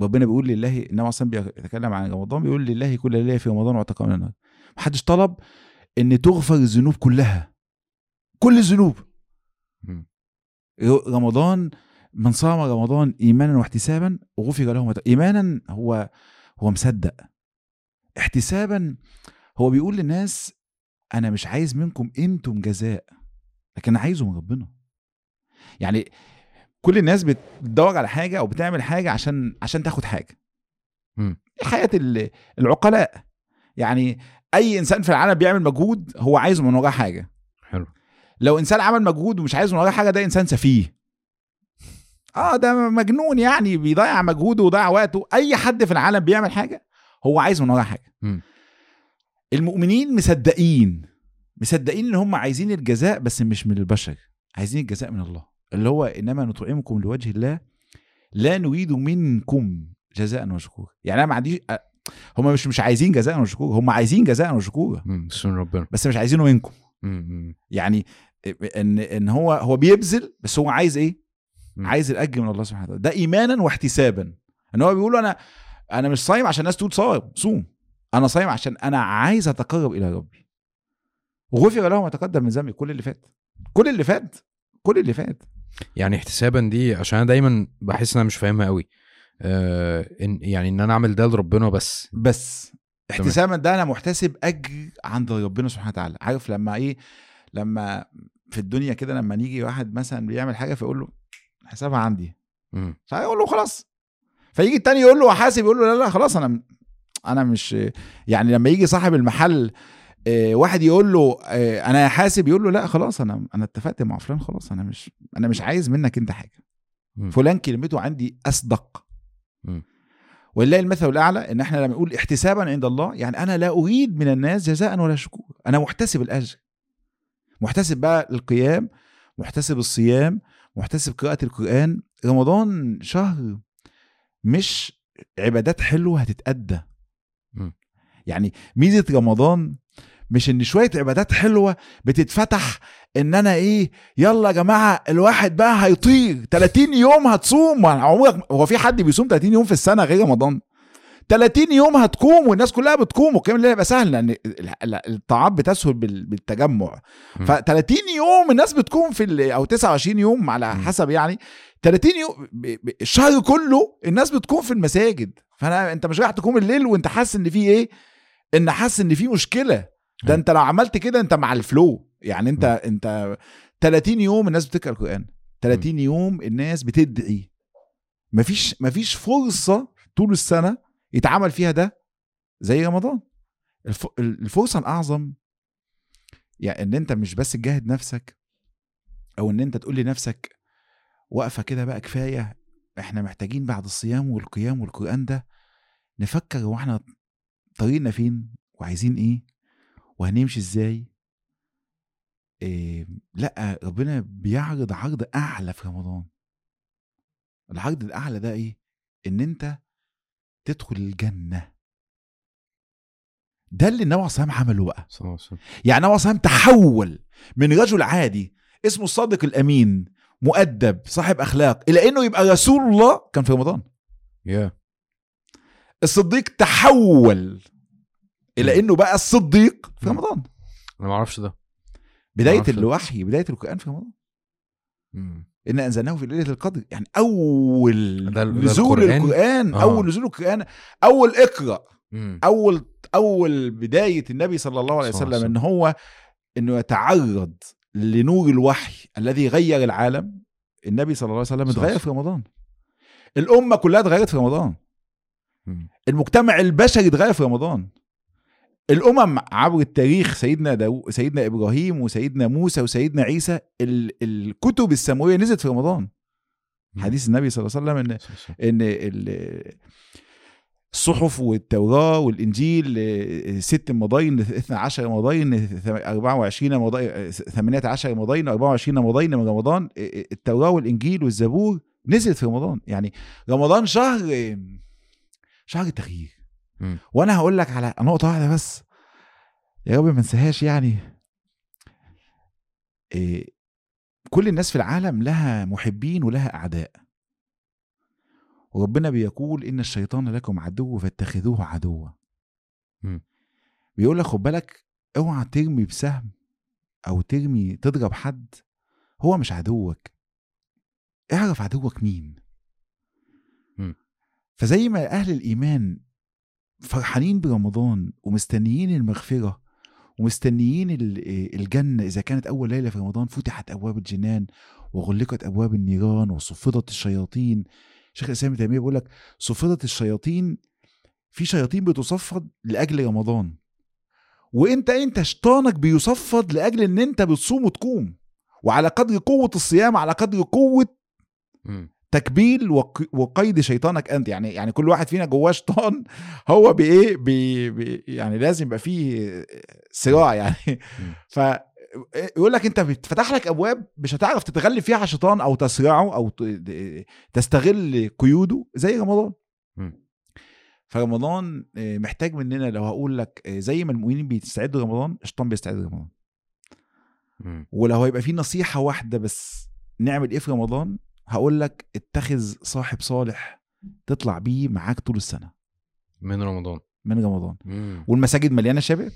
ربنا بيقول لله عليه وسلم بيتكلم عن رمضان بيقول لله كل ليلة في رمضان عتقاء من النار. محدش طلب إن تغفر الذنوب كلها. كل الذنوب. رمضان من صام رمضان ايمانا واحتسابا غفر له ايمانا هو هو مصدق. احتسابا هو بيقول للناس أنا مش عايز منكم أنتم جزاء. لكن أنا عايزه من ربنا. يعني كل الناس بتدور على حاجة أو بتعمل حاجة عشان عشان تاخد حاجة. مم. حياه ال- العقلاء. يعني أي إنسان في العالم بيعمل مجهود هو عايزه من وراه حاجة. حلو. لو إنسان عمل مجهود ومش عايز من وراه حاجة ده إنسان سفيه. آه ده مجنون يعني بيضيع مجهوده ويضيع وقته. أي حد في العالم بيعمل حاجة هو عايز من وراه حاجة. مم. المؤمنين مصدقين. مصدقين إن هم عايزين الجزاء بس مش من البشر عايزين الجزاء من الله. اللي هو إنما نطعمكم لوجه الله لا نريد منكم جزاء وشكورا. يعني أنا ما عنديش هم مش مش عايزين جزاء وشكورا هم عايزين جزاء وشكورا. بس من ربنا. بس مش عايزينه منكم. يعني إن إن هو هو بيبذل بس هو عايز إيه؟ عايز الأجر من الله سبحانه وتعالى. ده ايمانا واحتسابا. إن هو بيقول أنا أنا مش صايم عشان الناس تقول صايم صوم. أنا صايم عشان أنا عايز أتقرب إلى ربي. وغفر له ما تقدم من ذنبي. كل اللي فات كل اللي فات كل اللي فات. يعني احتسابا دي عشان أنا دايما بحس إن أنا مش فاهمها قوي آه إن يعني إن أنا أعمل ده لربنا بس. بس احتسابا ده أنا محتسب أجر عند ربنا سبحانه وتعالى. عارف لما إيه؟ لما في الدنيا كده لما نيجي واحد مثلا بيعمل حاجة فيقول له حسابها عندي. فيقول له خلاص. فيجي التاني يقول له حاسب يقول له لا لا خلاص أنا أنا مش يعني لما يجي صاحب المحل واحد يقول له آه، أنا حاسب يقول له لا خلاص أنا أنا اتفقت مع فلان خلاص أنا مش أنا مش عايز منك أنت حاجة مم. فلان كلمته عندي أصدق. ولله المثل الأعلى إن إحنا لما نقول احتسابا عند الله يعني أنا لا أريد من الناس جزاء ولا شكور أنا محتسب الأجر محتسب بقى القيام محتسب الصيام محتسب قراءة القرآن رمضان شهر مش عبادات حلوة هتتأدى مم. يعني ميزة رمضان مش إن شوية عبادات حلوة بتتفتح إن أنا إيه يلا يا جماعة الواحد بقى هيطير. 30 يوم هتصوم. عمرك هو في حد بيصوم 30 يوم في السنة غير رمضان؟ 30 يوم هتقوم والناس كلها بتقوم والكلام اللي هيبقى سهل لأن ال- ال- الطاعات بتسهل بال- بالتجمع. ف 30 يوم الناس بتقوم في ال- أو 29 يوم على. حسب يعني. 30 يوم الشهر كله الناس بتقوم في المساجد. فأنا أنت مش رايح تقوم الليل وأنت حاسس إن في إيه؟ إن حاسس إن في مشكلة. ده. انت لو عملت كده انت مع الفلو. يعني انت مم. انت 30 يوم الناس بتقرأ القرآن. 30 يوم الناس بتدعي. مفيش مفيش فرصة طول السنة يتعمل فيها ده زي رمضان. الف... الفرصة الأعظم يعني إن أنت مش بس تجاهد نفسك أو إن أنت تقول لنفسك وقفه كده بقى كفاية إحنا محتاجين بعد الصيام والقيام والقرآن ده نفكر هو إحنا طريقنا فين وعايزين إيه. وهنمشي إزاي؟ إيه لأ ربنا بيعرض عرض أعلى في رمضان. العرض الأعلى ده إيه؟ إن أنت تدخل الجنة. ده اللي النبي عليه عمله بقى. صلى الله عليه وسلم. يعني النبي عليه تحول من رجل عادي اسمه الصادق الأمين مؤدب صاحب أخلاق إلى إنه يبقى رسول الله كان في رمضان. يا الصديق تحول إلى. إنه بقى الصديق في. رمضان أنا ما أعرفش ده بداية. الوحي بداية القرآن في رمضان. ان أنزلناه في ليلة القدر يعني أول ده ال- ده نزول القرآن؟ القرآن آه. أول نزول القرآن أول اقرأ مم. أول أول بداية النبي صلى الله عليه وسلم إن هو إنه يتعرض لنور الوحي الذي غير العالم النبي صلى الله عليه وسلم اتغير في رمضان الأمة كلها اتغيرت في رمضان مم. المجتمع البشري اتغير في رمضان الأمم عبر التاريخ سيدنا داو سيدنا إبراهيم وسيدنا موسى وسيدنا عيسى ال... الكتب السماوية نزلت في رمضان. حديث النبي صلى الله عليه وسلم إن. إن ال- الصحف والتوراة والإنجيل آه، ست مضاين 12 مضاين 24 مضاين 18 مضاين 24 مضاين من رمضان آه، التوراة والإنجيل والزبور نزلت في رمضان يعني رمضان شهر آه، شهر التغيير وأنا هقول لك على نقطة واحدة بس. يا رب ما انساهاش يعني. آه، كل الناس في العالم لها محبين ولها أعداء. وربنا بيقول إن الشيطان لكم عدو فاتخذوه عدوا. بيقول لك خد بالك اوعى ترمي بسهم أو ترمي تضرب حد هو مش عدوك. اعرف عدوك مين؟ مم. فزي ما أهل الإيمان فرحانين برمضان ومستنيين المغفرة ومستنيين ال- الجنة. إذا كانت أول ليلة في رمضان فتحت أبواب الجنان وغلقت أبواب النيران وصفدت الشياطين. شيخ الإسلام ابن تيمية بيقول لك صفدت الشياطين في شياطين بتصفد لأجل رمضان. وانت إنت شيطانك بيصفد لأجل إن إنت بتصوم وتقوم. وعلى قدر قوة الصيام على قدر قوة. تكبيل وق- وقيد شيطانك انت يعني يعني كل واحد فينا جواه شيطان هو بايه بي بي يعني لازم يبقى فيه صراع يعني. ف يقول لك انت بتفتح لك ابواب مش هتعرف تتغلب فيها على الشيطان أو تصرعه أو تستغل قيوده زي رمضان. فرمضان آه، محتاج مننا لو هقول لك آه، زي ما المؤمنين بيستعدوا رمضان الشيطان بيستعد رمضان. ولو هيبقى في نصيحة واحدة بس نعمل إيه في رمضان هقول لك اتخذ صاحب صالح تطلع بيه معاك طول السنة. من رمضان. من رمضان. مم. والمساجد مليانة شباب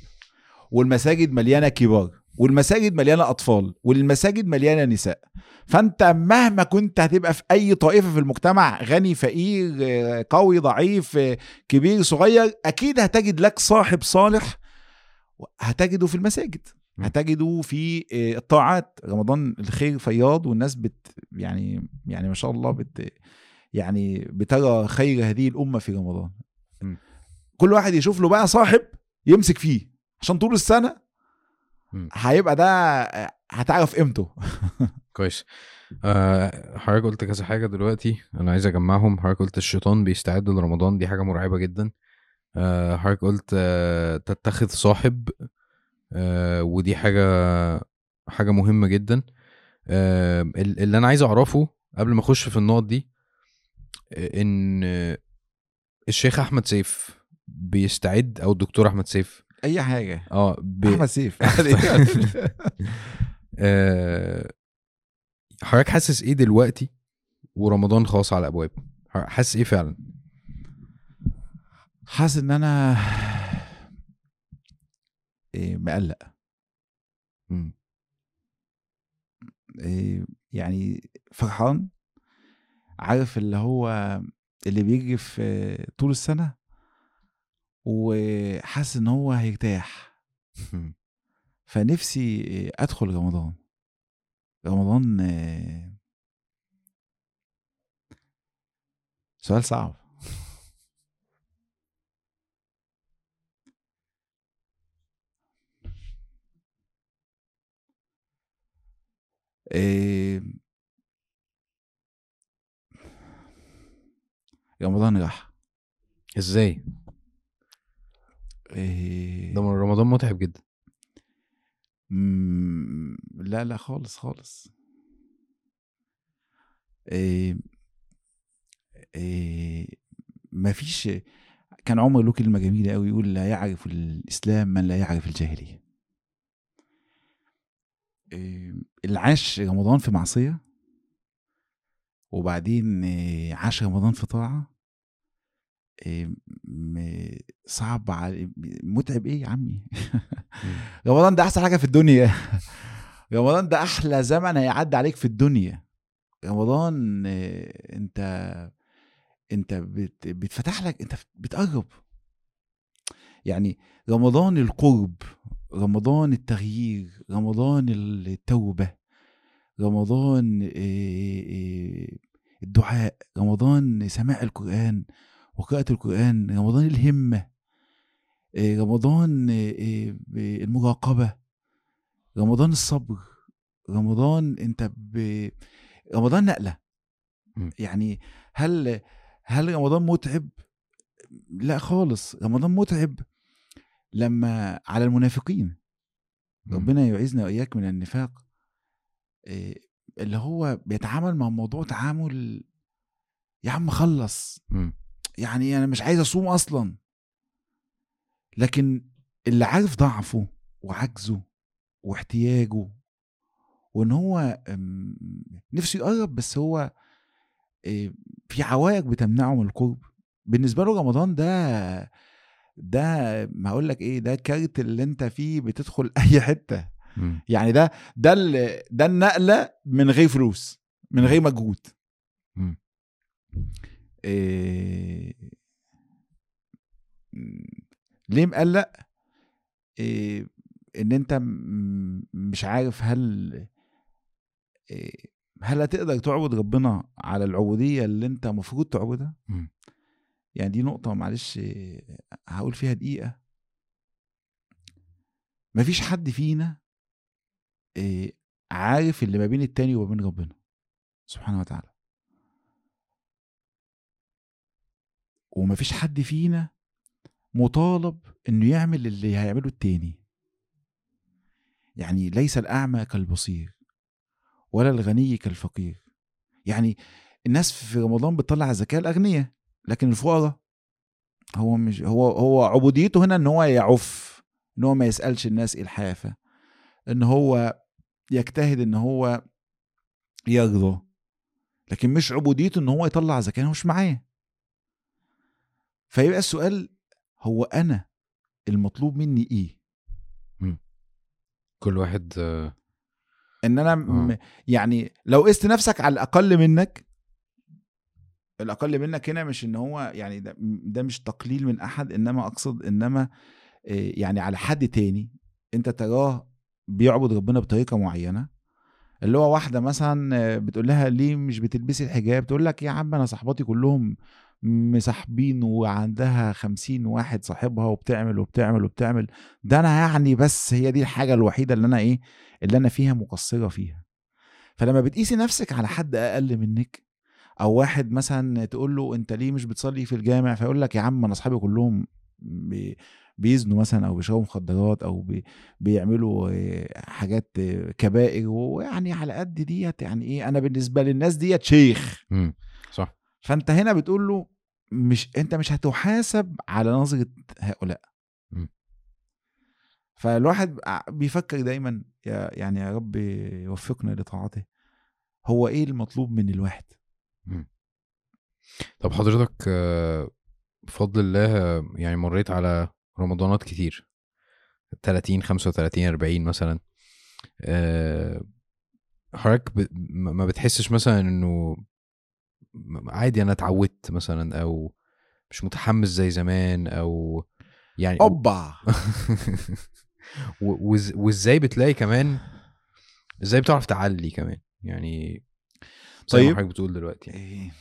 والمساجد مليانة كبار والمساجد مليانة أطفال والمساجد مليانة نساء. فأنت مهما كنت هتبقى في أي طائفة في المجتمع غني فقير قوي ضعيف كبير صغير أكيد هتجد لك صاحب صالح هتجده في المساجد. م. هتجده في آه، الطاعات. رمضان الخير فياض والناس بت يعني يعني ما شاء الله بت يعني بترى خير هذه الأمة في رمضان. م. كل واحد يشوف له بقى صاحب يمسك فيه. عشان طول السنة. هيبقى ده هتعرف قيمته. كويس. آه، حضرتك قلت كذا حاجة دلوقتي أنا عايز أجمعهم. حضرتك قلت الشيطان بيستعد لرمضان دي حاجة مرعبة جدا. آه، حضرتك قلت آه، تتخذ صاحب آه، ودي حاجة حاجة مهمة جدا. آه، ال- اللي أنا عايز أعرفه قبل ما أخش في النقط دي آه، آه، الشيخ أحمد سيف بيستعد أو الدكتور أحمد سيف أي حاجة. آه بي... أحمد سيف. آه، حضرتك حاسس إيه دلوقتي ورمضان خلاص على الابواب حاسس إيه فعلا؟ حاسس إن أنا مقلق. مم. إيه، يعني فرحان عارف اللي هو اللي بيجي في طول السنة وحاسس إن هو هيرتاح. فنفسي أدخل رمضان. رمضان سؤال صعب. رمضان راح إزاي؟ إيه، ده رمضان متعب جدا. مم، لا لا خالص خالص. إيه إيه مفيش كان عمر له كلمة جميلة قوي يقول لا يعرف الإسلام من لا يعرف الجاهلية. إيه اللي عاش رمضان في معصية وبعدين إيه عاش رمضان في طاعة. م- صعب على متعب إيه يا عمي؟ رمضان ده أحسن حاجة في الدنيا. رمضان ده أحلى زمن هيعدي عليك في الدنيا. رمضان آه، أنت أنت بت- بيتفتح لك أنت بتقرب. يعني رمضان القرب رمضان التغيير رمضان التوبة رمضان الدعاء رمضان سماع القرآن وقراءه القرآن رمضان الهمة آه، رمضان المراقبة رمضان الصبر رمضان أنت ب... رمضان نقلة. مم. يعني هل هل رمضان متعب؟ لا خالص رمضان متعب. لما على المنافقين. ربنا يعيذنا وإياك من النفاق. اللي هو بيتعامل مع الموضوع تعامل يا عم خلص. مم. يعني أنا مش عايز أصوم أصلا. لكن اللي عارف ضعفه وعجزه واحتياجه وإن هو أم، نفسه يقرب بس هو في عوائق بتمنعه من القرب. بالنسبة له رمضان ده ده ما أقول لك إيه ده كارت اللي أنت فيه بتدخل أي حتة مم. يعني ده ده ده النقلة من غير فلوس من غير مجهود. إيه ليه مقلق إيه إن أنت م- مش عارف هل إيه هل هتقدر تعبد ربنا على العبودية اللي أنت المفروض تعبدها. يعني دي نقطة معلش هقول فيها دقيقة. مفيش حد فينا إيه عارف اللي ما بين التاني وما بين ربنا. سبحانه وتعالى. ومفيش حد فينا مطالب إنه يعمل اللي هيعمله التاني. يعني ليس الأعمى كالبصير ولا الغني كالفقير. يعني الناس في رمضان بتطلع زكاة الأغنياء. لكن الفقراء هو مش هو هو عبوديته هنا إن هو يعف إن هو ما يسألش الناس الحافه إن هو يجتهد إن هو يرضى لكن مش عبوديته إن هو يطلع زكاة هو مش معاه. فيبقى السؤال هو أنا المطلوب مني إيه؟ كل واحد آه، إن أنا م... آه. يعني لو قست نفسك على الأقل منك الأقل منك هنا مش إن هو يعني ده, ده مش تقليل من أحد إنما أقصد إنما إيه، يعني على حد تاني أنت تراه بيعبد ربنا بطريقة معينة اللي هو واحدة مثلا آه، بتقول لها ليه مش بتلبسي الحجاب؟ تقول لك يا عم أنا صحباتي كلهم مصاحبين وعندها خمسين واحد صاحبها وبتعمل وبتعمل وبتعمل. ده أنا يعني بس هي دي الحاجة الوحيدة اللي أنا إيه اللي أنا فيها مقصرة فيها. فلما بتقيسي نفسك على حد أقل منك أو واحد مثلا تقول له أنت ليه مش بتصلي في الجامع؟ فيقول لك يا عم أنا أصحابي كلهم بي بيزنوا مثلا أو بيشربوا مخدرات أو بي بيعملوا حاجات كبائر ويعني على قد ديت يعني إيه أنا بالنسبة للناس ديت شيخ. مم. صح. فأنت هنا بتقول له مش أنت مش هتحاسب على نظرة هؤلاء. مم. فالواحد بيفكر دايما يا يعني يا رب يوفقنا لطاعته. هو إيه المطلوب من الواحد؟ طب حضرتك بفضل الله يعني مريت على رمضانات كتير. 30 35 40 مثلا. آه، حضرتك ما بتحسش مثلا إنه عادي أنا اتعودت مثلا أو مش متحمس زي زمان أو يعني أوبا! وإزاي بتلاقي كمان إزاي بتعرف تعلي كمان؟ يعني زي ما طيب. حضرتك بتقول دلوقتي يعني. إيه.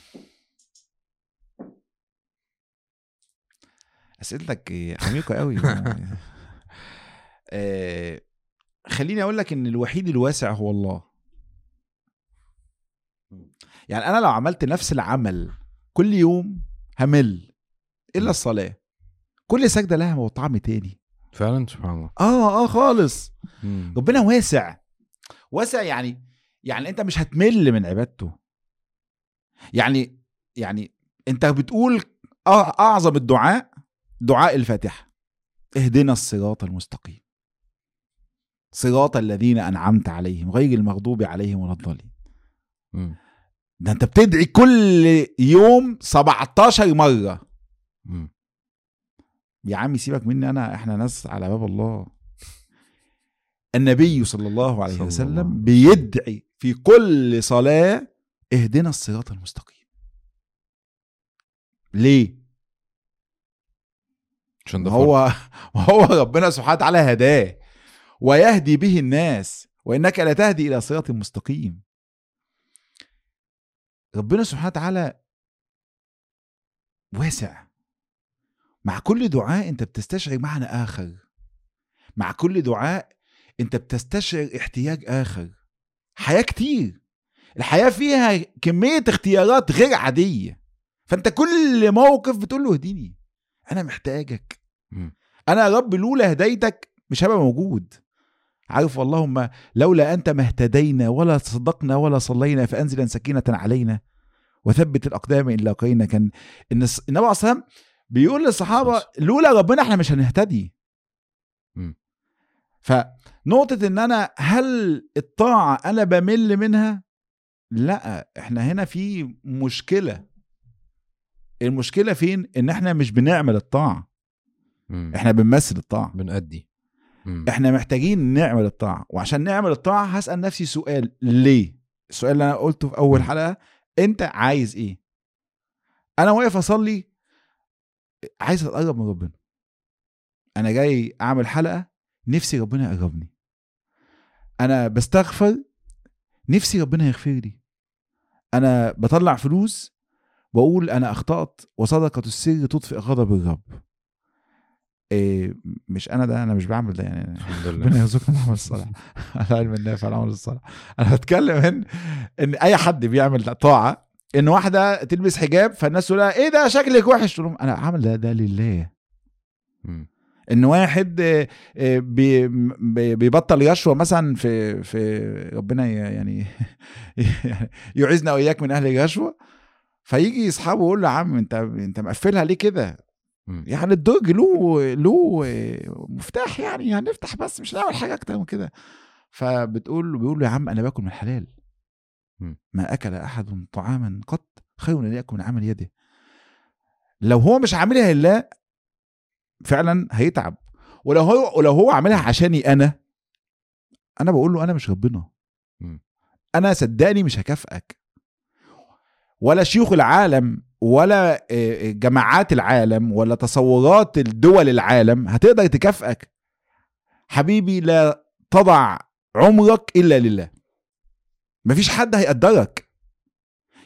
أسئلتك عميقة قوي آه، خليني أقول لك إن الوحيد الواسع هو الله يعني أنا لو عملت نفس العمل كل يوم همل إلا الصلاة كل سجدة لها طعم تاني فعلا سبحان الله آه آه خالص مم. ربنا واسع واسع يعني يعني انت مش هتمل من عبادته. يعني يعني انت بتقول أعظم الدعاء دعاء الفاتحة. اهدنا الصراط المستقيم. صراط الذين أنعمت عليهم غير المغضوب عليهم ولا الضالين. ده انت بتدعي كل يوم 17 مرة. مم. يا عمي سيبك مني أنا إحنا ناس على باب الله. النبي صلى الله عليه صلى الله وسلم. عليه بيدعي في كل صلاة اهدنا الصراط المستقيم. ليه؟ عشان ده هو هو ربنا سبحانه وتعالى هداه. ويهدي به الناس وإنك لا تهدي إلى صراط مستقيم. ربنا سبحانه وتعالى واسع. مع كل دعاء أنت بتستشعر معنى آخر. مع كل دعاء أنت بتستشعر احتياج آخر. حياة كتير. الحياة فيها كمية اختيارات غير عادية. فأنت كل موقف بتقول له اهديني. أنا محتاجك. أنا يا رب لولا هدايتك مش هبقى موجود. عارف اللهم لولا أنت ما اهتدينا ولا تصدقنا ولا صلينا فانزلا سكينة علينا. وثبت الأقدام إن لاقينا كان إن النبي عليه الصلاه والسلام بيقول للصحابة لولا ربنا إحنا مش هنهتدي. مم. فنقطة إن أنا هل الطاعة أنا بمل منها؟ لأ إحنا هنا في مشكلة. المشكلة فين؟ إن إحنا مش بنعمل الطاعة. مم. إحنا بنمثل الطاعة. بنأدي. مم. إحنا محتاجين نعمل الطاعة. وعشان نعمل الطاعة هسأل نفسي سؤال ليه؟ السؤال اللي أنا قلته في أول م. حلقة أنت عايز إيه؟ أنا واقف أصلي عايز أتقرب من ربنا. أنا جاي أعمل حلقة نفسي ربنا يقربني. أنا بستغفر نفسي ربنا يغفر لي. أنا بطلع فلوس بقول أنا أخطأت وصدقة السر تطفئ غضب الرب. إيه مش أنا ده أنا مش بعمل ده يعني. الحمد ربنا لله يرزقنا العمل الصالح. العلم النافع العمل الصالح. أنا بتكلم إن إن أي حد بيعمل طاعة إن واحدة تلبس حجاب فالناس تقول إيه ده؟ شكلك وحش. تقول لهم أنا عامل ده ده لله. إن واحد آه، آه، بي- بي- بيبطل رشوه مثلا في في ربنا يعني يعيذنا وإياك من أهل الرشوه فيجي أصحابه يقول له يا عم أنت أنت مقفلها ليه كده. يعني الدرج له له مفتاح يعني هنفتح بس مش هنعمل حاجة أكتر من كده فبتقول له بيقول له يا عم أنا باكل من الحلال. ما أكل أحد طعاما قط خير ان ياكل من عمل يده لو هو مش عاملها لله فعلا هيتعب. ولو هو ولو هو عاملها عشاني أنا أنا بقول له أنا مش ربنا. أنا صدقني مش هكافئك. ولا شيوخ العالم ولا آه، جماعات العالم ولا تصورات الدول العالم هتقدر تكافئك. حبيبي لا تضع عمرك إلا لله. مفيش حد هيقدرك.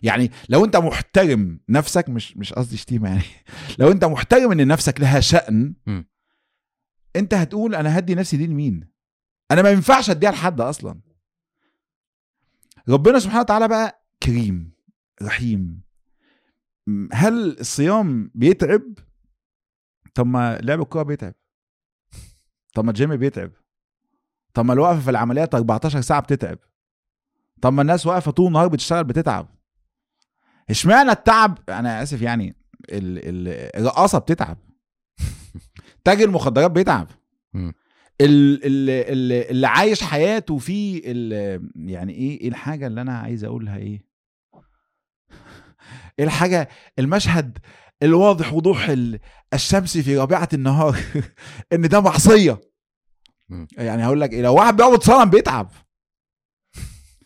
يعني لو انت محترم نفسك مش مش قصدي شتيمة يعني. لو انت محترم ان نفسك لها شأن م. انت هتقول أنا هدي نفسي دي لمين؟ أنا ما ينفعش اديها لحد أصلا. ربنا سبحانه وتعالى بقى كريم رحيم. هل الصيام بيتعب؟ طب ما لعب الكورة بيتعب. طب ما الجيم بيتعب. طب ما الوقفة في العمليات 14 ساعة بتتعب. طب ما الناس واقفة طول النهار بتشتغل بتتعب. اشمعنى التعب؟ أنا آسف يعني ال- ال- الرقاصة بتتعب. تاجر المخدرات بيتعب. مم. ال- ال- ال- اللي عايش حياته في يعني إيه؟ إيه الحاجة اللي أنا عايز أقولها إيه؟ إيه الحاجة؟ المشهد الواضح وضوح ال- الشمس في رابعه النهار. إن ده معصيه. يعني هقول لك إيه لو واحد بيعبد صنم بيتعب.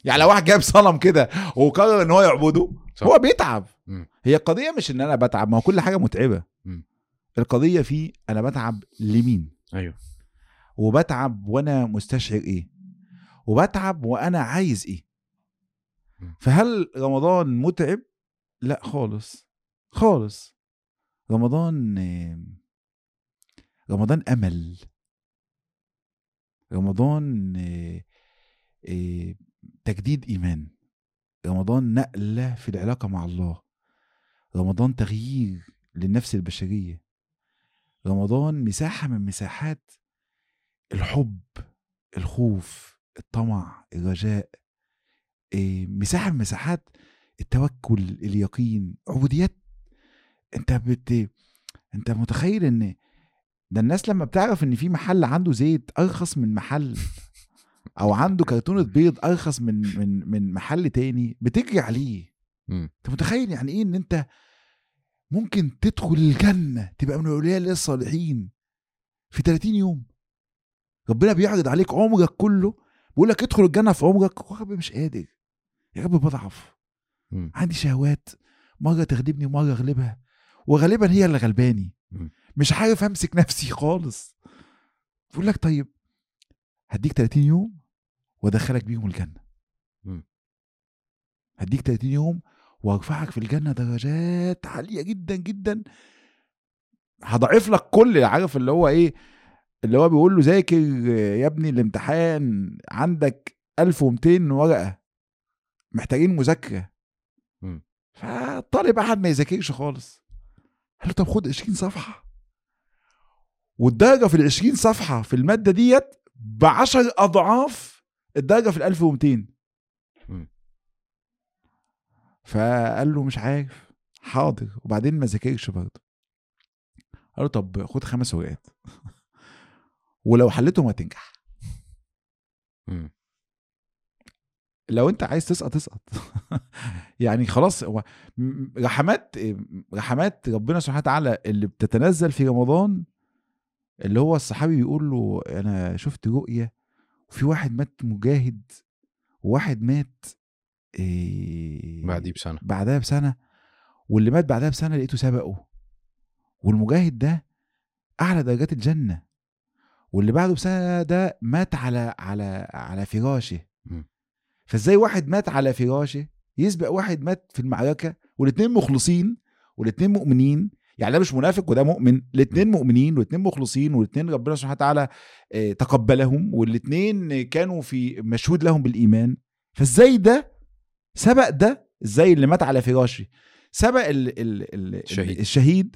يعني لو واحد جايب صنم كده وقرر إن هو يعبده صح. هو بيتعب. مم. هي القضية مش إن أنا بتعب ما هو كل حاجة متعبة. مم. القضية في أنا بتعب لمين؟ أيوه. وبتعب وأنا مستشعر إيه؟ وبتعب وأنا عايز إيه. فهل رمضان متعب؟ لا خالص. خالص. رمضان رمضان أمل. رمضان آه، آه، تجديد إيمان. رمضان نقلة في العلاقة مع الله. رمضان تغيير للنفس البشرية. رمضان مساحة من مساحات الحب الخوف الطمع الرجاء إيه، مساحة من مساحات التوكل اليقين عبوديات. انت بت انت متخيل ان ده الناس لما بتعرف ان في محل عنده زيت أرخص من محل أو عنده كرتونه بيض أرخص من من من محل تاني بتجري عليه. أنت متخيل يعني إيه إن أنت ممكن تدخل الجنة تبقى من أولياء الله الصالحين في 30 يوم؟ ربنا بيعرض عليك عمرك كله بيقول لك ادخل الجنة في عمرك. يا رب مش قادر. يا رب بضعف. مم. عندي شهوات. مرة تغلبني ومرة أغلبها. وغالبا هي اللي غلباني. مم. مش عارف أمسك نفسي خالص. بيقول لك طيب هديك 30 يوم وادخلك بيهم الجنة. هديك 30 يوم وارفعك في الجنة درجات عالية جدا جدا. هضعف لك كل عارف اللي هو إيه؟ اللي هو بيقول له ذاكر يا ابني الامتحان عندك 1200 ورقة محتاجين مذاكرة. فالطالب قعد ما يذاكرش خالص. قال له طب خد 20 صفحة. والدرجة في ال 20 صفحة في المادة ديت ب 10 أضعاف الدرجة في ال 1200 مم. فقال له مش عارف. حاضر. وبعدين ما ذاكرش برضه. قال له طب خد خمس ورقات. ولو حلتهم هتنجح. لو انت عايز تسقط تسقط يعني خلاص هو رحمات رحمات ربنا سبحانه وتعالى اللي بتتنزل في رمضان اللي هو الصحابي بيقول له أنا شفت رؤية وفي واحد مات مجاهد وواحد مات إيه بعديه بسنة. بعدها بسنة واللي مات بعدها بسنة لقيته سبقه. والمجاهد ده أعلى درجات الجنة واللي بعده بسنة ده مات على على على فراشه. فإزاي واحد مات على فراشه يسبق واحد مات في المعركة والاثنين مخلصين والاثنين مؤمنين؟ يعني ده مش منافق وده مؤمن الاثنين مؤمنين والاثنين مخلصين والاثنين ربنا سبحانه وتعالى آه، تقبلهم والاثنين كانوا في مشهود لهم بالإيمان. فإزاي ده سبق ده؟ إزاي اللي مات على فراشه؟ سبق ال ال ال الشهيد. الشهيد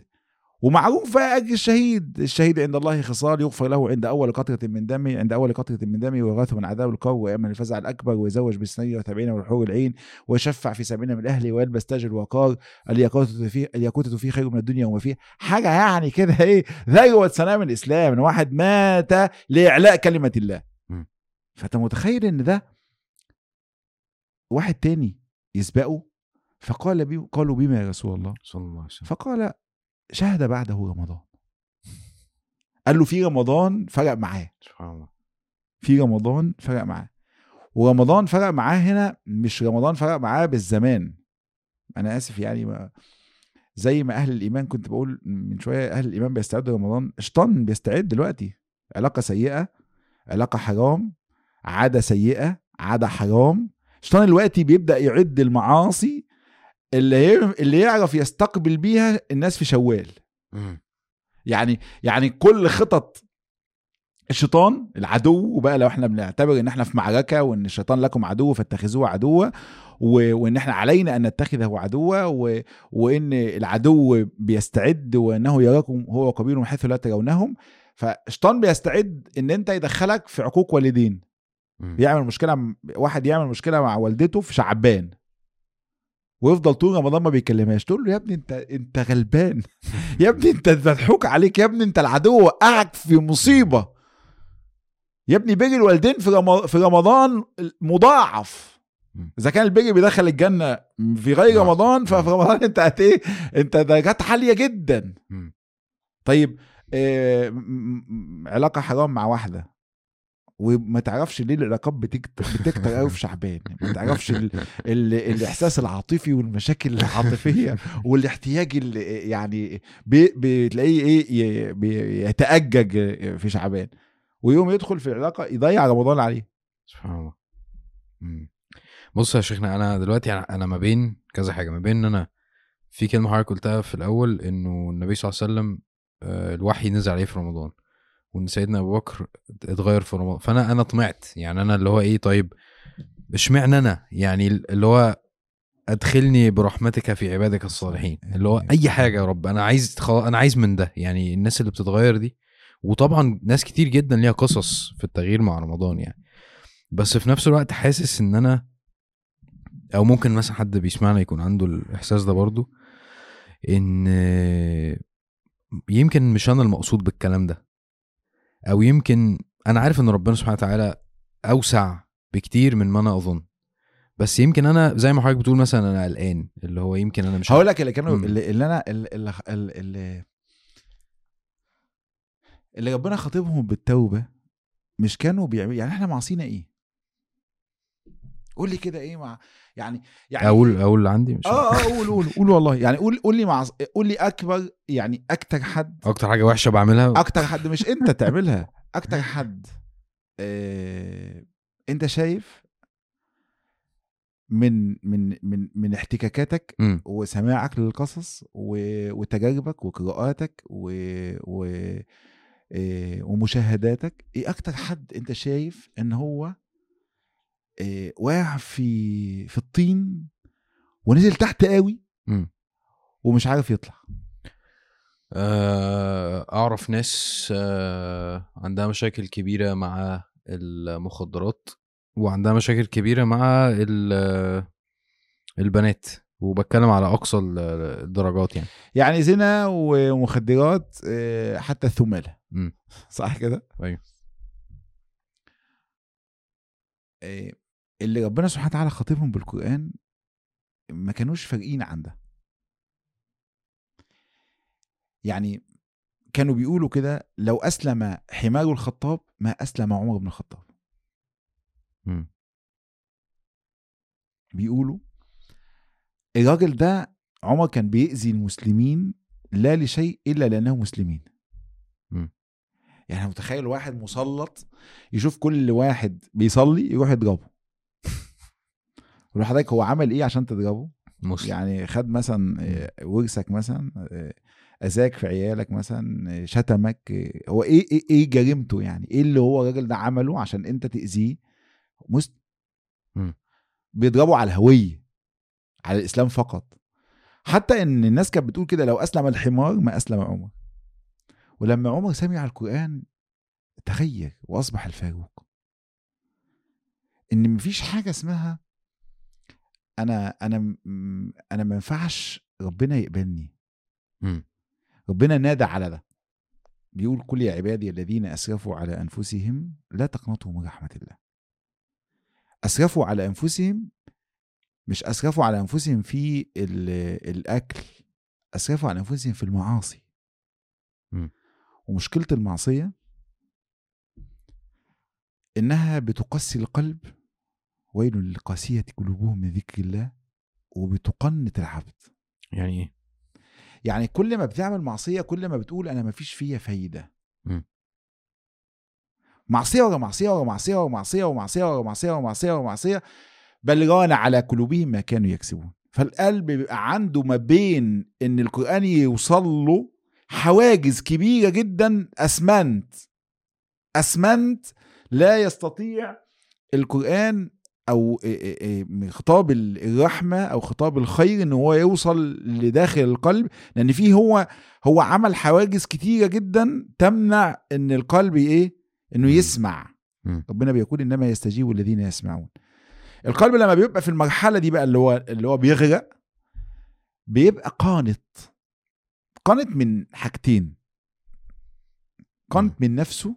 ومعروف أجر الشهيد. الشهيد عند الله خصال يغفر له عند أول قطرة من دمه عند أول قطرة من دمه ويغاث من عذاب القبر ويأمن الفزع الأكبر ويزوج بالسنين وتابعين والحور العين ويشفع في سبعين من أهله ويلبس تاج الوقار الياقوتة فيه الياقوتة فيه خير من الدنيا وما فيها. حاجة يعني كده إيه؟ ذروه سلام الإسلام إن واحد مات لإعلاء كلمة الله. فأنت متخيل إن ده واحد تاني يسبقه؟ فقال بي قالوا بما يا رسول الله. صلى الله عليه وسلم. فقال شهد بعده رمضان. قال له في رمضان فرق معاه. سبحان الله. في رمضان فرق معاه. ورمضان فرق معاه هنا مش رمضان فرق معاه بالزمان. أنا آسف يعني ما زي ما أهل الإيمان كنت بقول من شوية أهل الإيمان بيستعدوا رمضان شيطان بيستعد دلوقتي. علاقة سيئة علاقة حرام عادة سيئة عادة حرام. شيطان دلوقتي بيبدأ يعد المعاصي اللي اللي يعرف يستقبل بيها الناس في شوال. يعني يعني كل خطط الشيطان العدو وبقى لو إحنا بنعتبر إن إحنا في معركة وإن الشيطان لكم عدو فاتخذوه عدوا. وإن إحنا علينا أن نتخذه عدوا و... وإن العدو بيستعد وإنه يراكم هو قبيل من حيث لا ترونهم فالشيطان بيستعد إن أنت يدخلك في عقوق والدين. بيعمل مشكلة واحد يعمل مشكلة مع والدته في شعبان ويفضل طول رمضان ما بيكلمهاش. تقول له يا ابني انت انت غلبان. يا ابني انت مضحوك عليك. يا ابني انت العدو وقعك في مصيبة. يا ابني بر الوالدين في في رمضان مضاعف. إذا كان البر بيدخل الجنة في غير. رمضان ففي رمضان انت هت إيه؟ انت درجات عالية جدا. طيب آه، علاقة حرام مع واحدة. وما تعرفش ليه العلاقات بتكتر بتكتر قوي في شعبان. ما تعرفش ال... ال... الإحساس العاطفي والمشاكل العاطفية والاحتياج اللي يعني بي... بتلاقيه إيه ي... بيتأجج في شعبان. ويوم يدخل في العلاقة يضيع رمضان عليه. سبحان الله. بص يا شيخنا أنا دلوقتي أنا ما بين كذا حاجة. ما بين إن أنا في كلمة حضرتك قلتها في الأول إنه النبي صلى الله عليه وسلم آه، الوحي نزل عليه في رمضان. وإن سيدنا أبو بكر اتغير في رمضان. فأنا أنا طمعت. يعني أنا اللي هو إيه طيب اشمعنى أنا؟ يعني اللي هو أدخلني برحمتك في عبادك الصالحين. اللي هو أي حاجة يا رب. أنا عايز أنا عايز من ده. يعني الناس اللي بتتغير دي وطبعا ناس كتير جدا ليها قصص في التغيير مع رمضان يعني. بس في نفس الوقت حاسس إن أنا أو ممكن مثلا حد بيسمعنا يكون عنده الإحساس ده برضو إن يمكن مش أنا المقصود بالكلام ده. أو يمكن أنا عارف إن ربنا سبحانه وتعالى أوسع بكتير من ما أنا أظن بس يمكن أنا زي ما حضرتك بتقول مثلا أنا قلقان اللي هو يمكن أنا مش هقول لك اللي كانوا. اللي, اللي أنا اللي, اللي, اللي, اللي ربنا خاطبهم بالتوبة مش كانوا بيعملوا يعني إحنا معصينا إيه؟ قول لي كده إيه مع يعني يعني أقول أقول اللي عندي مش آه آه قول قول قول والله. يعني قول قول لي مع قول لي أكبر يعني أكتر حد أكتر حاجة وحشة بعملها؟ أكتر حد مش أنت تعملها. أكتر حد آه أنت شايف من من من من احتكاكاتك مم. وسماعك للقصص وتجاربك وقراءاتك و, و آه، ومشاهداتك إيه أكتر حد أنت شايف إن هو واقع في في الطين ونزل تحت قوي. ومش عارف يطلع آه، أعرف ناس آه، عندها مشاكل كبيرة مع المخدرات وعندها مشاكل كبيرة مع ال- البنات وبتكلم على أقصى ال- الدرجات يعني يعني زنا ومخدرات آه، حتى الثمالة مم. صح كده؟ أيوة. اللي ربنا سبحانه وتعالى خاطبهم بالقرآن ما كانوش فارقين عن ده يعني كانوا بيقولوا كده لو أسلم حمار الخطاب ما أسلم عمر بن الخطاب. بيقولوا الراجل ده عمر كان بيأذي المسلمين لا لشيء إلا لأنهم مسلمين مم. يعني متخيل واحد مسلط يشوف كل واحد بيصلي يروح يضربه حضرتك هو عمل إيه عشان تضربه؟ مسلم. يعني خد مثلا آه، ورثك مثلا آه، أذاك في عيالك مثلا آه، شتمك هو إيه إيه إيه جريمته يعني؟ إيه اللي هو الراجل ده عمله عشان أنت تأذيه؟ مسلم. بيضربوا على الهوية على الإسلام فقط. حتى إن الناس كانت بتقول كده لو أسلم الحمار ما أسلم عمر. ولما عمر سمع القرآن تغير وأصبح الفاروق. إن مفيش حاجة اسمها أنا أنا أنا ما ينفعش ربنا يقبلني مم. ربنا نادى على ده بيقول كل يا عبادي الذين أسرفوا على أنفسهم لا تقنطوا من رحمة الله أسرفوا على أنفسهم مش أسرفوا على أنفسهم في ال- الأكل أسرفوا على أنفسهم في المعاصي مم. ومشكلة المعصية إنها بتقسي القلب ويل للقاسيه قلوبهم من ذكر الله وبتقنط العبد. يعني إيه؟ يعني كل ما بتعمل معصية كل ما بتقول أنا مفيش فيا فايدة. مم. معصية ورا معصية ورا معصية ورا معصية ورا معصية ورا معصية ورا معصية ورا معصية بل ران على قلوبهم ما كانوا يكسبون. فالقلب بيبقى عنده ما بين إن القرآن يوصل له حواجز كبيرة جدا أسمنت. أسمنت لا يستطيع القرآن أو خطاب الرحمة أو خطاب الخير إن هو يوصل لداخل القلب لأن فيه هو هو عمل حواجز كتيرة جدا تمنع إن القلب إيه؟ إنه. يسمع. ربنا بيقول إنما يستجيب الذين يسمعون. القلب لما بيبقى في المرحلة دي بقى اللي هو اللي هو بيغرق بيبقى قانط قانط من حاجتين. قانط من نفسه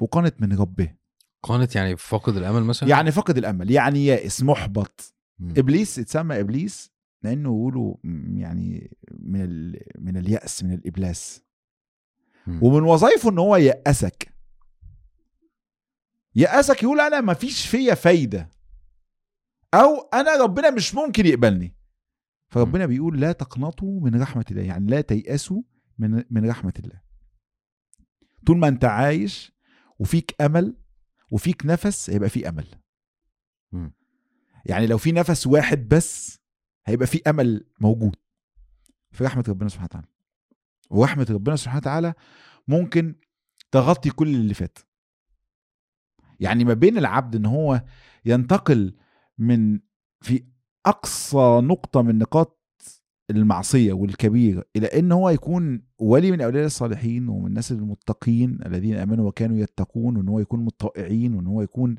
وقانط من ربه. قانت يعني فاقد الأمل مثلا؟ يعني فقد الأمل. يعني يائس محبط. مم. إبليس اتسمى إبليس لأنه يقولوا م- يعني من ال... من اليأس من الإبلاس. مم. ومن وظائفه إن هو يأسك. يأسك يقول أنا ما فيش فيا فايدة. أو أنا ربنا مش ممكن يقبلني. فربنا بيقول لا تقنطوا من رحمة الله. يعني لا تيأسوا من من رحمة الله. طول ما أنت عايش وفيك أمل وفيك نفس هيبقى في أمل. يعني لو في نفس واحد بس هيبقى في أمل موجود. في رحمة ربنا سبحانه وتعالى. ورحمة ربنا سبحانه وتعالى ممكن تغطي كل اللي فات. يعني ما بين العبد إن هو ينتقل من في أقصى نقطة من نقاط المعصية والكبيرة إلى إن هو يكون ولي من أولياء الصالحين ومن الناس المتقين الذين آمنوا وكانوا يتقون وإن هو يكون متطائعين وإن هو يكون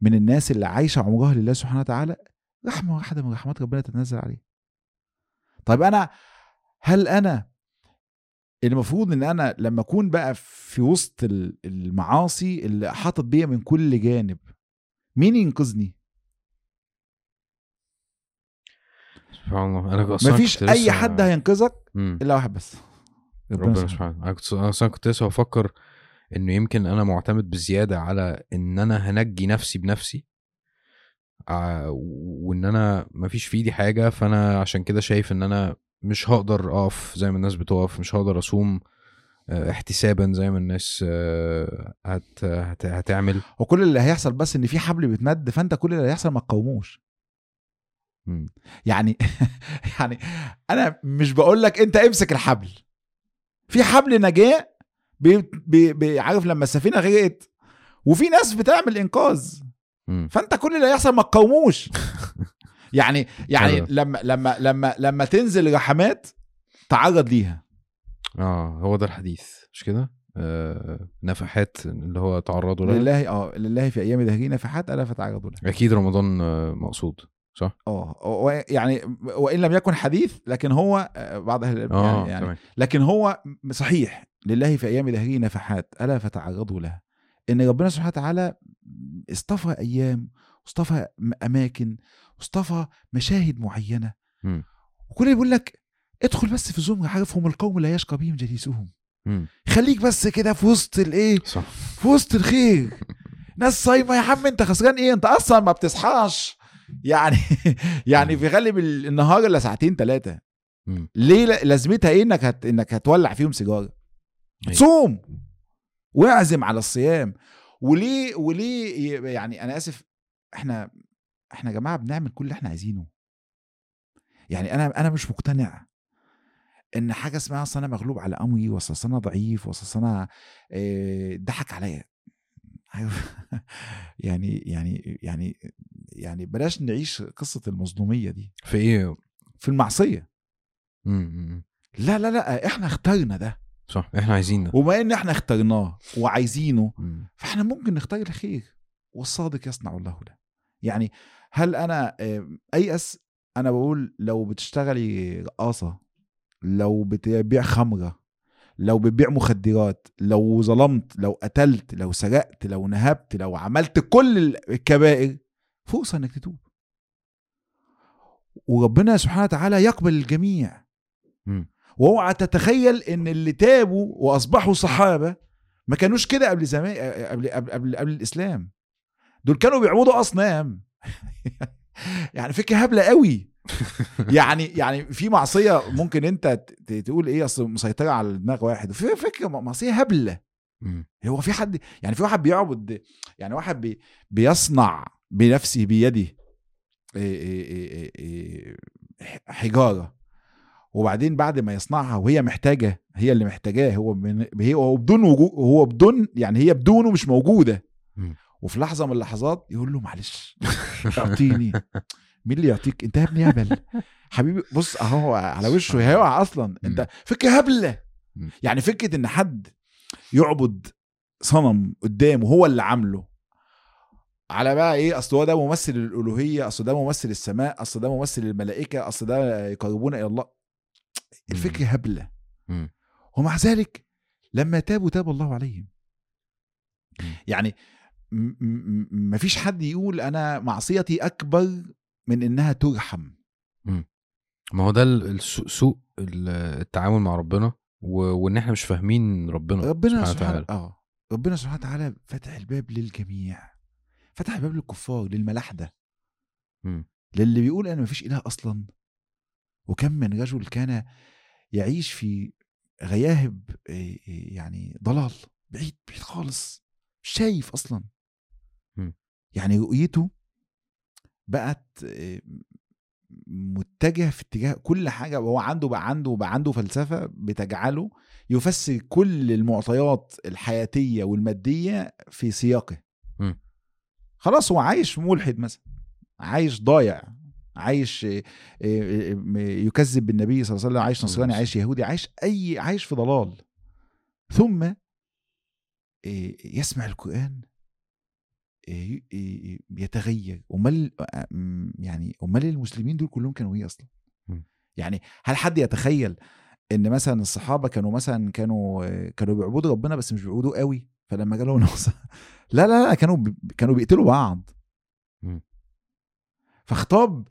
من الناس اللي عايشة عمرها لله سبحانه وتعالى رحمة واحدة من رحمات ربنا تتنزل عليه. طيب أنا هل أنا المفروض إن أنا لما أكون بقى في وسط ال- المعاصي اللي حاطط بيا من كل جانب مين ينقذني؟ سبحان الله أنا أصلا مفيش كنت أي حد هينقذك. إلا واحد بس ربنا سبحانه. أنا كنت أصلا كنت لسه بفكر إنه يمكن أنا معتمد بزيادة على إن أنا هنجي نفسي بنفسي ع- وإن أنا مفيش في إيدي حاجة فأنا عشان كده شايف إن أنا مش هقدر أقف زي ما الناس بتقف مش هقدر أصوم آه، احتسابا زي ما الناس آه، هت هت هتعمل وكل اللي هيحصل بس إن في حبل بيتمد فأنت كل اللي هيحصل ما تقاوموش. يعني يعني أنا مش بقول لك أنت امسك الحبل. في حبل نجاة بي بي بي عارف لما السفينة غرقت وفي ناس بتعمل إنقاذ. فأنت كل اللي هيحصل ما تقاوموش. يعني يعني. لما لما لما لما تنزل رحمات تعرض ليها. آه هو ده الحديث. مش كده؟ آه نفحات اللي هو تعرضوا لها. لله آه لله في أيام دهري نفحات ألا فتعرضوا لها. أكيد رمضان آه، مقصود. صح؟ آه يعني وإن لم يكن حديث لكن هو آه، بعض أهل العلم آه يعني, يعني تمام. لكن هو صحيح لله في أيام دهره نفحات ألا فتعرضوا لها إن ربنا سبحانه وتعالى اصطفى أيام واصطفى م- أماكن واصطفى مشاهد معينة. وكل اللي بيقول لك ادخل بس في زمره عارفهم القوم لا يشقى بهم جليسهم. خليك بس كده في وسط الإيه؟ صح. في وسط الخير. ناس صايمة يا عم أنت خسران إيه؟ أنت أصلا ما بتصحاش. يعني يعني في غالب النهار إلا ساعتين ثلاثة. ليه لازمتها إيه إنك هت... إنك هتولع فيهم سيجارة؟ أيوة. صوم! واعزم على الصيام! وليه وليه يعني أنا آسف إحنا إحنا يا جماعة بنعمل كل اللي إحنا عايزينه. يعني أنا أنا مش مقتنع إن حاجة اسمها اصل أنا مغلوب على أمري واصل أنا ضعيف واصل أنا ضحك عليا. عارف؟ يعني يعني يعني يعني بلاش نعيش قصة المظلومية دي في إيه في المعصية مم. مم. لا لا لا إحنا اخترنا ده صح إحنا عايزين ده وبما إن إحنا اخترناه وعايزينه مم. فإحنا ممكن نختار الخير والصادق يصنع الله له يعني هل أنا آه، أيأس أنا بقول لو بتشتغلي رقاصة لو بتبيع خمرة لو بتبيع مخدرات لو ظلمت لو قتلت لو سرقت لو نهبت لو عملت كل الكبائر فرصه إنك تتوب. وربنا سبحانه وتعالى يقبل الجميع. وأوعى تتخيل إن اللي تابوا وأصبحوا صحابة ما كانوش كده قبل زمان قبل قبل قبل, قبل الإسلام. دول كانوا بيعبدوا أصنام. يعني فكرة هبلة قوي. يعني يعني في معصية ممكن انت تقول إيه اصل مسيطرة على دماغ واحد. وفي فكرة معصية هبلة. هو في حد يعني في واحد بيعبد يعني واحد بي بيصنع بنفسه بيده إيه إيه إيه إيه إيه حجارة. وبعدين بعد ما يصنعها وهي محتاجة هي اللي محتاجاه هو من هي هو بدون وجود هو بدون يعني هي بدونه مش موجودة. وفي لحظة من اللحظات يقول له معلش. اعطيني مين اللي يعطيك؟ انت يا ابني هبل حبيبي بص اهو على وشه هيقع أصلا. انت. فكره هبلة. يعني فكرة إن حد يعبد صنم قدامه هو اللي عامله. على بقى إيه؟ أصل هو ده ممثل الألوهية أصل ده ممثل السماء أصل ده ممثل الملائكة أصل ده يقربونا إلى الله. الفكرة هبلة. ومع ذلك لما تابوا تاب الله عليهم. يعني مفيش حد يقول أنا معصيتي أكبر من إنها ترحم. ما هو ده سوء ال- التعامل مع ربنا. وإن إحنا مش فاهمين ربنا ربنا سبحانه وتعالى. آه. ربنا سبحانه وتعالى فتح الباب للجميع. فتح الباب للكفار للملاحده. للي بيقول أنا مفيش إله أصلا. وكم من رجل كان يعيش في غياهب يعني ضلال بعيد بعيد خالص. مش شايف أصلا. مم. يعني رؤيته بقت إيه، متجه في اتجاه كل حاجة وهو عنده بقى عنده بقى عنده فلسفة بتجعله يفسر كل المعطيات الحياتية والمادية في سياقه مم. خلاص هو عايش ملحد مثلا عايش ضايع عايش يكذب بالنبي صلى الله عليه وسلم عايش نصراني عايش يهودي عايش أي عايش في ضلال ثم يسمع القرآن يتغير أمال أم، يعني أمال المسلمين دول كلهم كانوا إيه أصلا. يعني هل حد يتخيل إن مثلا الصحابة كانوا مثلا كانوا كانوا بيعبدوا ربنا بس مش بيعبدوه قوي؟ فلما جالهم نص لا لا لا كانوا كانوا بيقتلوا بعض. فخطاب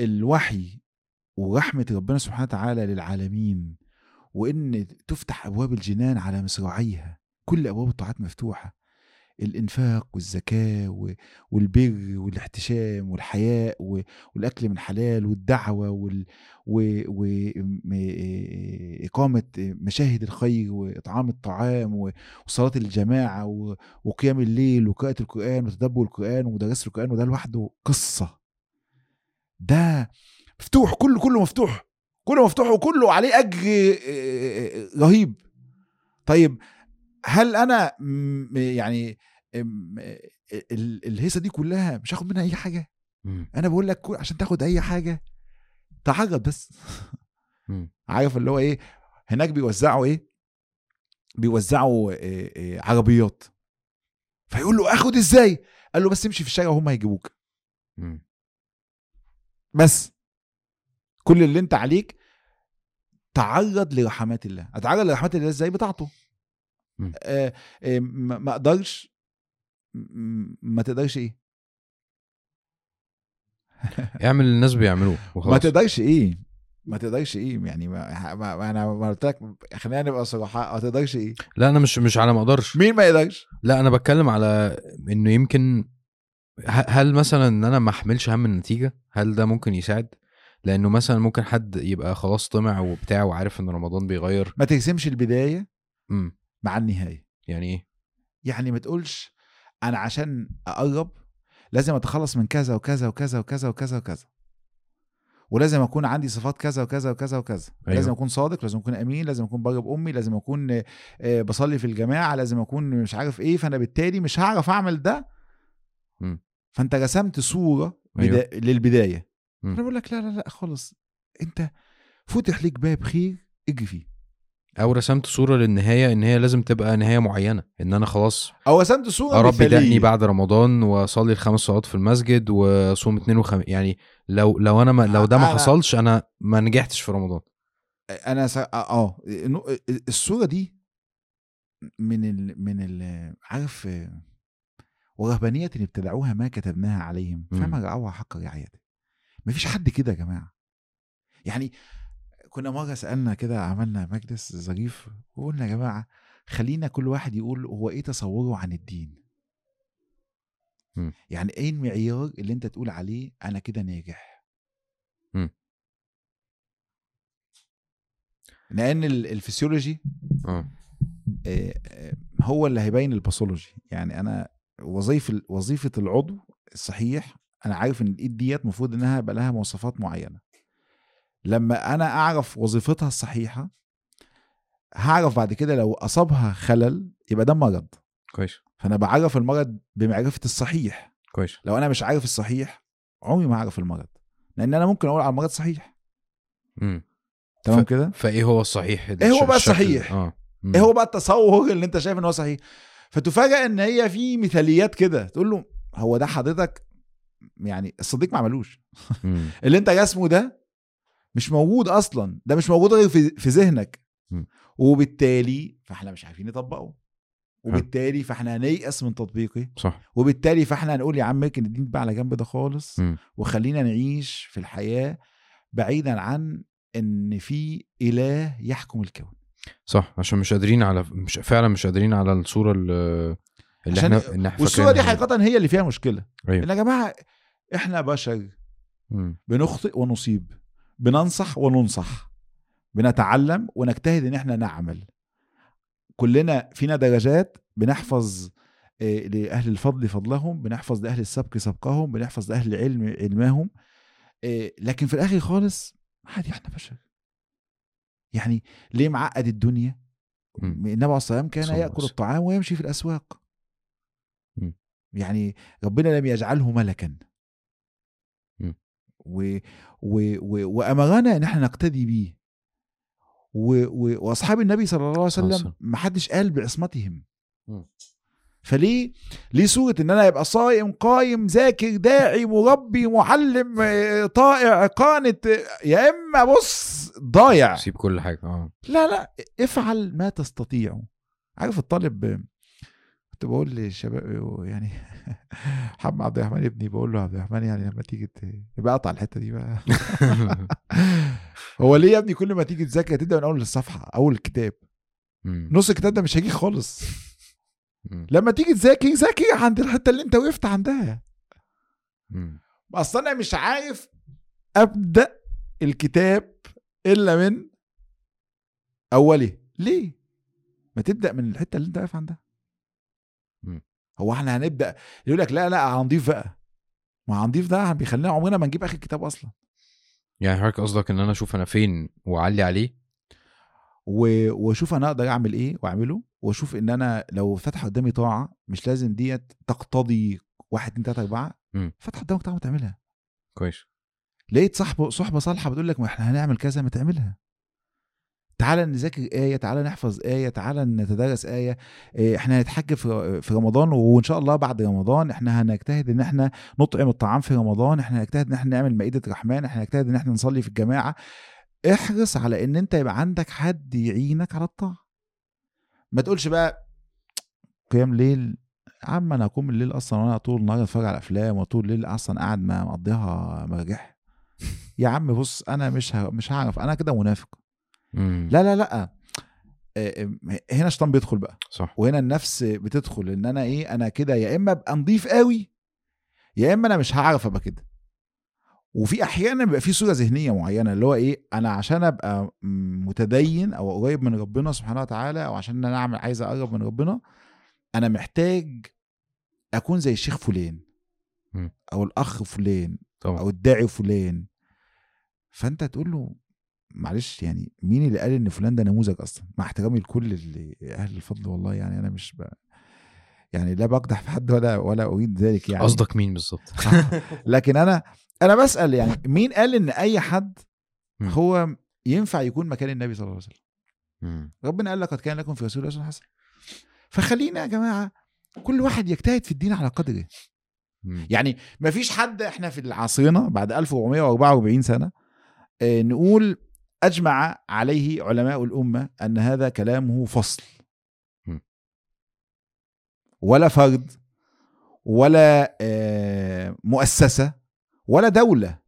الوحي ورحمة ربنا سبحانه وتعالى للعالمين وإن تفتح أبواب الجنان على مصراعيها كل أبواب الطاعات مفتوحة. الإنفاق والزكاة و- والبر والاحتشام والحياء و- والأكل من حلال والدعوة وال واقامه مشاهد الخير وإطعام الطعام و- وصلاة الجماعة و- وقيام الليل وقراءة القرآن وتدبر القرآن ومدرسة القرآن وده لوحده قصة. ده مفتوح كله كله مفتوح كله مفتوح وكله عليه أجر رهيب. طيب هل أنا يعني الهيصة دي كلها مش هاخد منها أي حاجة. مم. أنا بقول لك عشان تاخد أي حاجة تعرض بس. مم. عارف اللي هو إيه؟ هناك بيوزعوا إيه؟ بيوزعوا إيه إيه عربيات. فيقول له آخد إزاي؟ قال له بس امشي في الشارع وهم هيجيبوك. مم. بس. كل اللي أنت عليك تعرض لرحمات الله. أتعرض لرحمات الله إزاي؟ بتاعته. آه آه ما أقدرش ما تقدرش إيه اعمل اللي الناس بيعملوه ما وخلاص تقدرش إيه ما تقدرش إيه يعني ما, ما, ما أنا ما قلت لك خلينا نبقى صراحة ما تقدرش إيه لا أنا مش مش على ما أقدرش مين ما يقدرش لا أنا بتكلم على انه يمكن هل مثلا ان أنا ما احملش هم النتيجه هل ده ممكن يساعد لأنه مثلا ممكن حد يبقى خلاص طمع وبتاع وعارف ان رمضان بيغير ما ترسمش البدايه امم مع النهايه يعني إيه يعني ما تقولش أنا عشان أقرب لازم أتخلص من كذا وكذا وكذا وكذا وكذا وكذا ولازم أكون عندي صفات كذا وكذا وكذا وكذا أيوة. أيوه. لازم أكون صادق لازم أكون أمين لازم أكون بر بامي لازم أكون آه، آه، بصلي في الجماعة لازم أكون مش عارف إيه فأنا بالتالي مش هعرف أعمل ده مم. فأنت رسمت صورة أيوة. بدا... للبداية مم. أنا بقول لك لا لا لا خالص أنت فتح ليك باب خير اجري فيه أو رسمت صورة للنهاية إن هي لازم تبقى نهاية معينة إن أنا خلاص أو رسمت صورة اربي. دقني بعد رمضان وأصلي الخمس صلوات في المسجد وأصوم اثنين وخميس يعني لو لو أنا ما لو ده ما أنا- حصلش أنا ما نجحتش في رمضان أنا سا... آه إنه الصورة دي من ال... من ال... عارف آه، ورهبانية ابتدعوها ما كتبناها عليهم. فما رعوها حق رعايته مفيش حد كده يا جماعة يعني كنا مرة سألنا كده عملنا مجلس ظريف وقلنا يا جماعة خلينا كل واحد يقول هو إيه تصوره عن الدين. مم. يعني إيه المعيار اللي أنت تقول عليه أنا كده ناجح؟ مم. لأن ال- الفسيولوجي آه، هو اللي هيبين ال pathology يعني أنا وظيفه وظيفة العضو الصحيح أنا عارف إن الإيد ديت المفروض إنها يبقى لها مواصفات معينة. لما أنا أعرف وظيفتها الصحيحة هعرف بعد كده لو أصابها خلل يبقى ده مرض. كويس. فأنا بعرف المرض بمعرفة الصحيح. كويس. لو أنا مش عارف الصحيح عمري ما هعرف المرض. لأن أنا ممكن أقول على المرض صحيح. مم. تمام ف- كده؟ فإيه هو الصحيح؟ إيه هو بقى الصحيح؟ آه. مم. إيه هو بقى التصور اللي أنت شايف إن هو صحيح؟ فتفاجئ إن هي في مثاليات كده. تقول له هو ده حضرتك؟ يعني الصديق ما عملوش. اللي أنت رسمه ده مش موجود أصلا. ده مش موجود غير في في ذهنك. وبالتالي فإحنا مش عارفين نطبقه. وبالتالي فإحنا هنيأس من تطبيقه. صح. وبالتالي فإحنا هنقول يا عم اركن الدين بقى على جنب ده خالص مم. وخلينا نعيش في الحياة بعيدا عن إن في إله يحكم الكون. صح. عشان مش قادرين على مش فعلا مش قادرين على الصورة اللي, عشان- إحنا اللي إحنا والصورة دي. حقيقه هي اللي فيها مشكلة. أيوه. ان يا جماعة إحنا بشر. بنخطئ ونصيب. بننصح وننصح بنتعلم ونجتهد إن إحنا نعمل كلنا فينا درجات بنحفظ آه، لأهل الفضل فضلهم بنحفظ لأهل السبق سبقهم بنحفظ لأهل العلم علمهم آه، لكن في الآخر خالص عادي إحنا بشر يعني ليه معقد الدنيا. النبي عليه الصلاه والسلام كان وسلم. الطعام ويمشي في الأسواق مم. يعني ربنا لم يجعله ملكا. و و و وامرنا إن إحنا نقتدي بيه. وأصحاب النبي صلى الله عليه وسلم. ما حدش قال بعصمتهم. فليه؟ ليه صورة إن أنا ابقى صائم قايم ذاكر داعي مربي معلم آه، طائع قانت يا إما بص ضايع. سيب كل حاجة. آه. لا لا افعل ما تستطيع. عارف الطالب كنت بقول للشباب يعني محمد عبد الرحمن ابني بقول له عبد الرحمن يعني لما تيجي يبقى اقطع الحتة دي بقى هو ليه يا ابني كل ما تيجي تذاكر تبدأ من أول الصفحة أول الكتاب مم. نص الكتاب ده مش هيجي خالص مم. لما تيجي تذاكر ذاكر عند الحتة اللي انت وقفت عندها مم. أصل أنا مش عارف أبدأ الكتاب إلا من اوله ليه ما تبدأ من الحتة اللي انت واقف عندها. هو إحنا هنبدأ؟ يقول لك لا لا هنضيف بقى. ما هنضيف ده بيخلينا عمرنا ما نجيب آخر الكتاب أصلا. يعني حضرتك قصدك إن أنا أشوف أنا فين وأعلي عليه؟ و- وأشوف أنا أقدر أعمل إيه وأعمله وأشوف إن أنا لو فتح قدامي طاعة مش لازم ديت تقتضي واحد اتنين تلاتة أربعة. فتح قدامك طاعة ما تعملها كويس. لقيت صاحبة صحبه صالحة بتقول لك ما إحنا هنعمل كذا ما تعملها. تعالى نذاكر آية تعالى نحفظ آية تعالى نتدرس آية. إيه، إحنا هنتحج في رمضان وإن شاء الله بعد رمضان إحنا هنجتهد إن إحنا نطعم الطعام في رمضان إحنا هنجتهد إن إحنا نعمل مائدة رحمن إحنا هنجتهد إن إحنا نصلي في الجماعة. احرص على إن أنت يبقى عندك حد يعينك على الطاعة. ما تقولش بقى قيام ليل. عم أنا هقوم الليل أصلا وأنا طول النهار أتفرج على أفلام وطول الليل أصلا قاعد ما مقضيها مراجح يا عم بص أنا مش. مش هعرف. أنا كده منافق. مم. لا لا لا. آه، هنا الشيطان بيدخل بقى. صح. وهنا النفس بتدخل إن أنا إيه أنا كده يا إما أبقى نضيف قوي يا إما أنا مش هعرف أبقى كده. وفي أحيانا بيبقى في صورة ذهنية معينة اللي هو إيه أنا عشان أبقى متدين أو قريب من ربنا سبحانه وتعالى أو عشان أنا أعمل عايز أقرب من ربنا أنا محتاج أكون زي الشيخ فلان. أو الأخ فلان طبعا. أو الداعي فلان. فأنت تقول له معلش يعني مين اللي قال إن فلان ده نموذج أصلا مع احترامي لكل اللي أهل الفضل والله يعني أنا مش ب... يعني لا بقدح في حد ولا ولا اريد ذلك يعني قصدك مين بالظبط لكن أنا أنا بسأل يعني مين قال إن أي حد. هو ينفع يكون مكان النبي صلى الله عليه وسلم. ربنا قال لقد كان لكم في رسول الله حسنه فخلينا يا جماعة كل واحد يجتهد في الدين على قدره. يعني ما فيش حد إحنا في عصرنا بعد 1444 سنة آه، نقول أجمع عليه علماء الأمة أن هذا كلامه فصل. ولا فرد ولا آه، مؤسسة ولا دولة.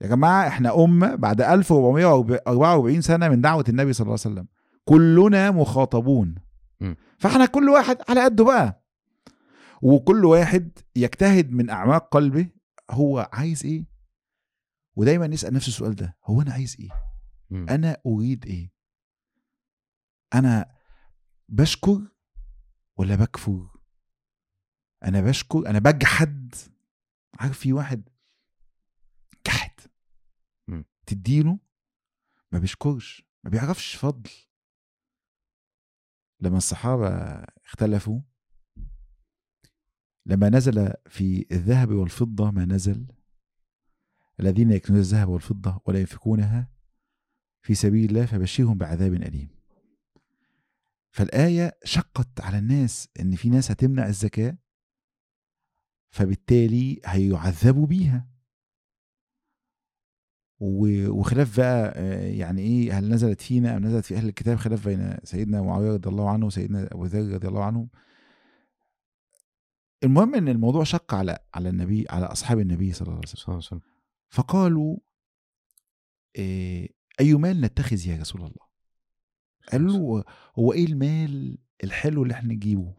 يا جماعة إحنا أمة بعد 1444 سنة من دعوة النبي صلى الله عليه وسلم. كلنا مخاطبون. فإحنا كل واحد على قده بقى. وكل واحد يجتهد من أعماق قلبه هو عايز إيه؟ ودايما نسأل نفس السؤال ده هو أنا عايز إيه؟ مم. أنا أريد إيه؟ أنا بشكر ولا بكفر؟ أنا بشكر أنا بجحد؟ عارف في واحد جحد. مم. تديله ما بيشكرش ما بيعرفش فضل. لما الصحابة اختلفوا لما نزل في الذهب والفضة ما نزل. الذين يكنزون الذهب والفضة ولا ينفقونها في سبيل الله فبشرهم بعذاب أليم. فالآية شقت على الناس إن في ناس هتمنع الزكاة فبالتالي هيعذبوا بيها. وخلاف بقى آه، يعني إيه هل نزلت فينا ام نزلت في أهل الكتاب خلاف بين سيدنا معاوية رضي الله عنه وسيدنا أبو ذر رضي الله عنه. المهم إن الموضوع شق على على النبي على أصحاب النبي صلى الله عليه وسلم. فقالوا إيه أي مال نتخذ يا رسول الله؟ قال له هو إيه المال الحلو اللي إحنا نجيبه؟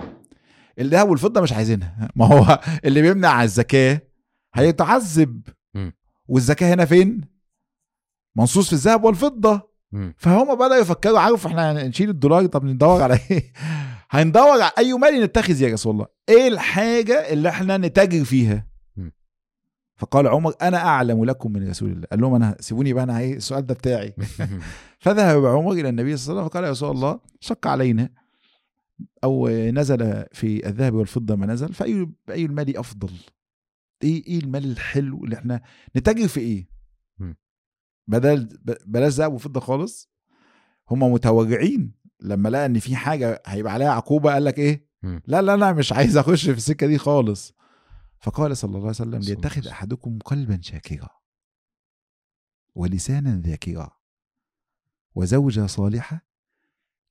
الذهب والفضة مش عايزينها. ما هو اللي بيمنع على الزكاه هيتعذب. مم. والزكاة هنا فين؟ منصوص في الذهب والفضة. مم. فهم بدأوا يفكروا عارف إحنا نشيل الدولار؟ طب ندور على إيه؟ هندور على أي مال نتخذ يا رسول الله؟ إيه الحاجة اللي إحنا نتاجر فيها. فقال عمر أنا أعلم لكم من رسول الله. قال لهم أنا سيبوني بقى أنا إيه السؤال ده بتاعي. فذهب عمر إلى النبي صلى الله عليه وسلم فقال يا رسول الله شق علينا. أو نزل في الذهب والفضة ما نزل فأي أي المال أفضل؟ إيه إيه المال الحلو اللي إحنا نتاجر في إيه. بدل بلاش ذهب وفضة خالص. هم متوجعين. لما لقى إن في حاجة هيبقى عليها عقوبة قال لك إيه. لا لا أنا مش عايز أخش في السكة دي خالص. فقال صلى الله عليه وسلم ليتخذ. أحدكم قلبا شاكرا ولسانا ذاكرا وزوجة صالحة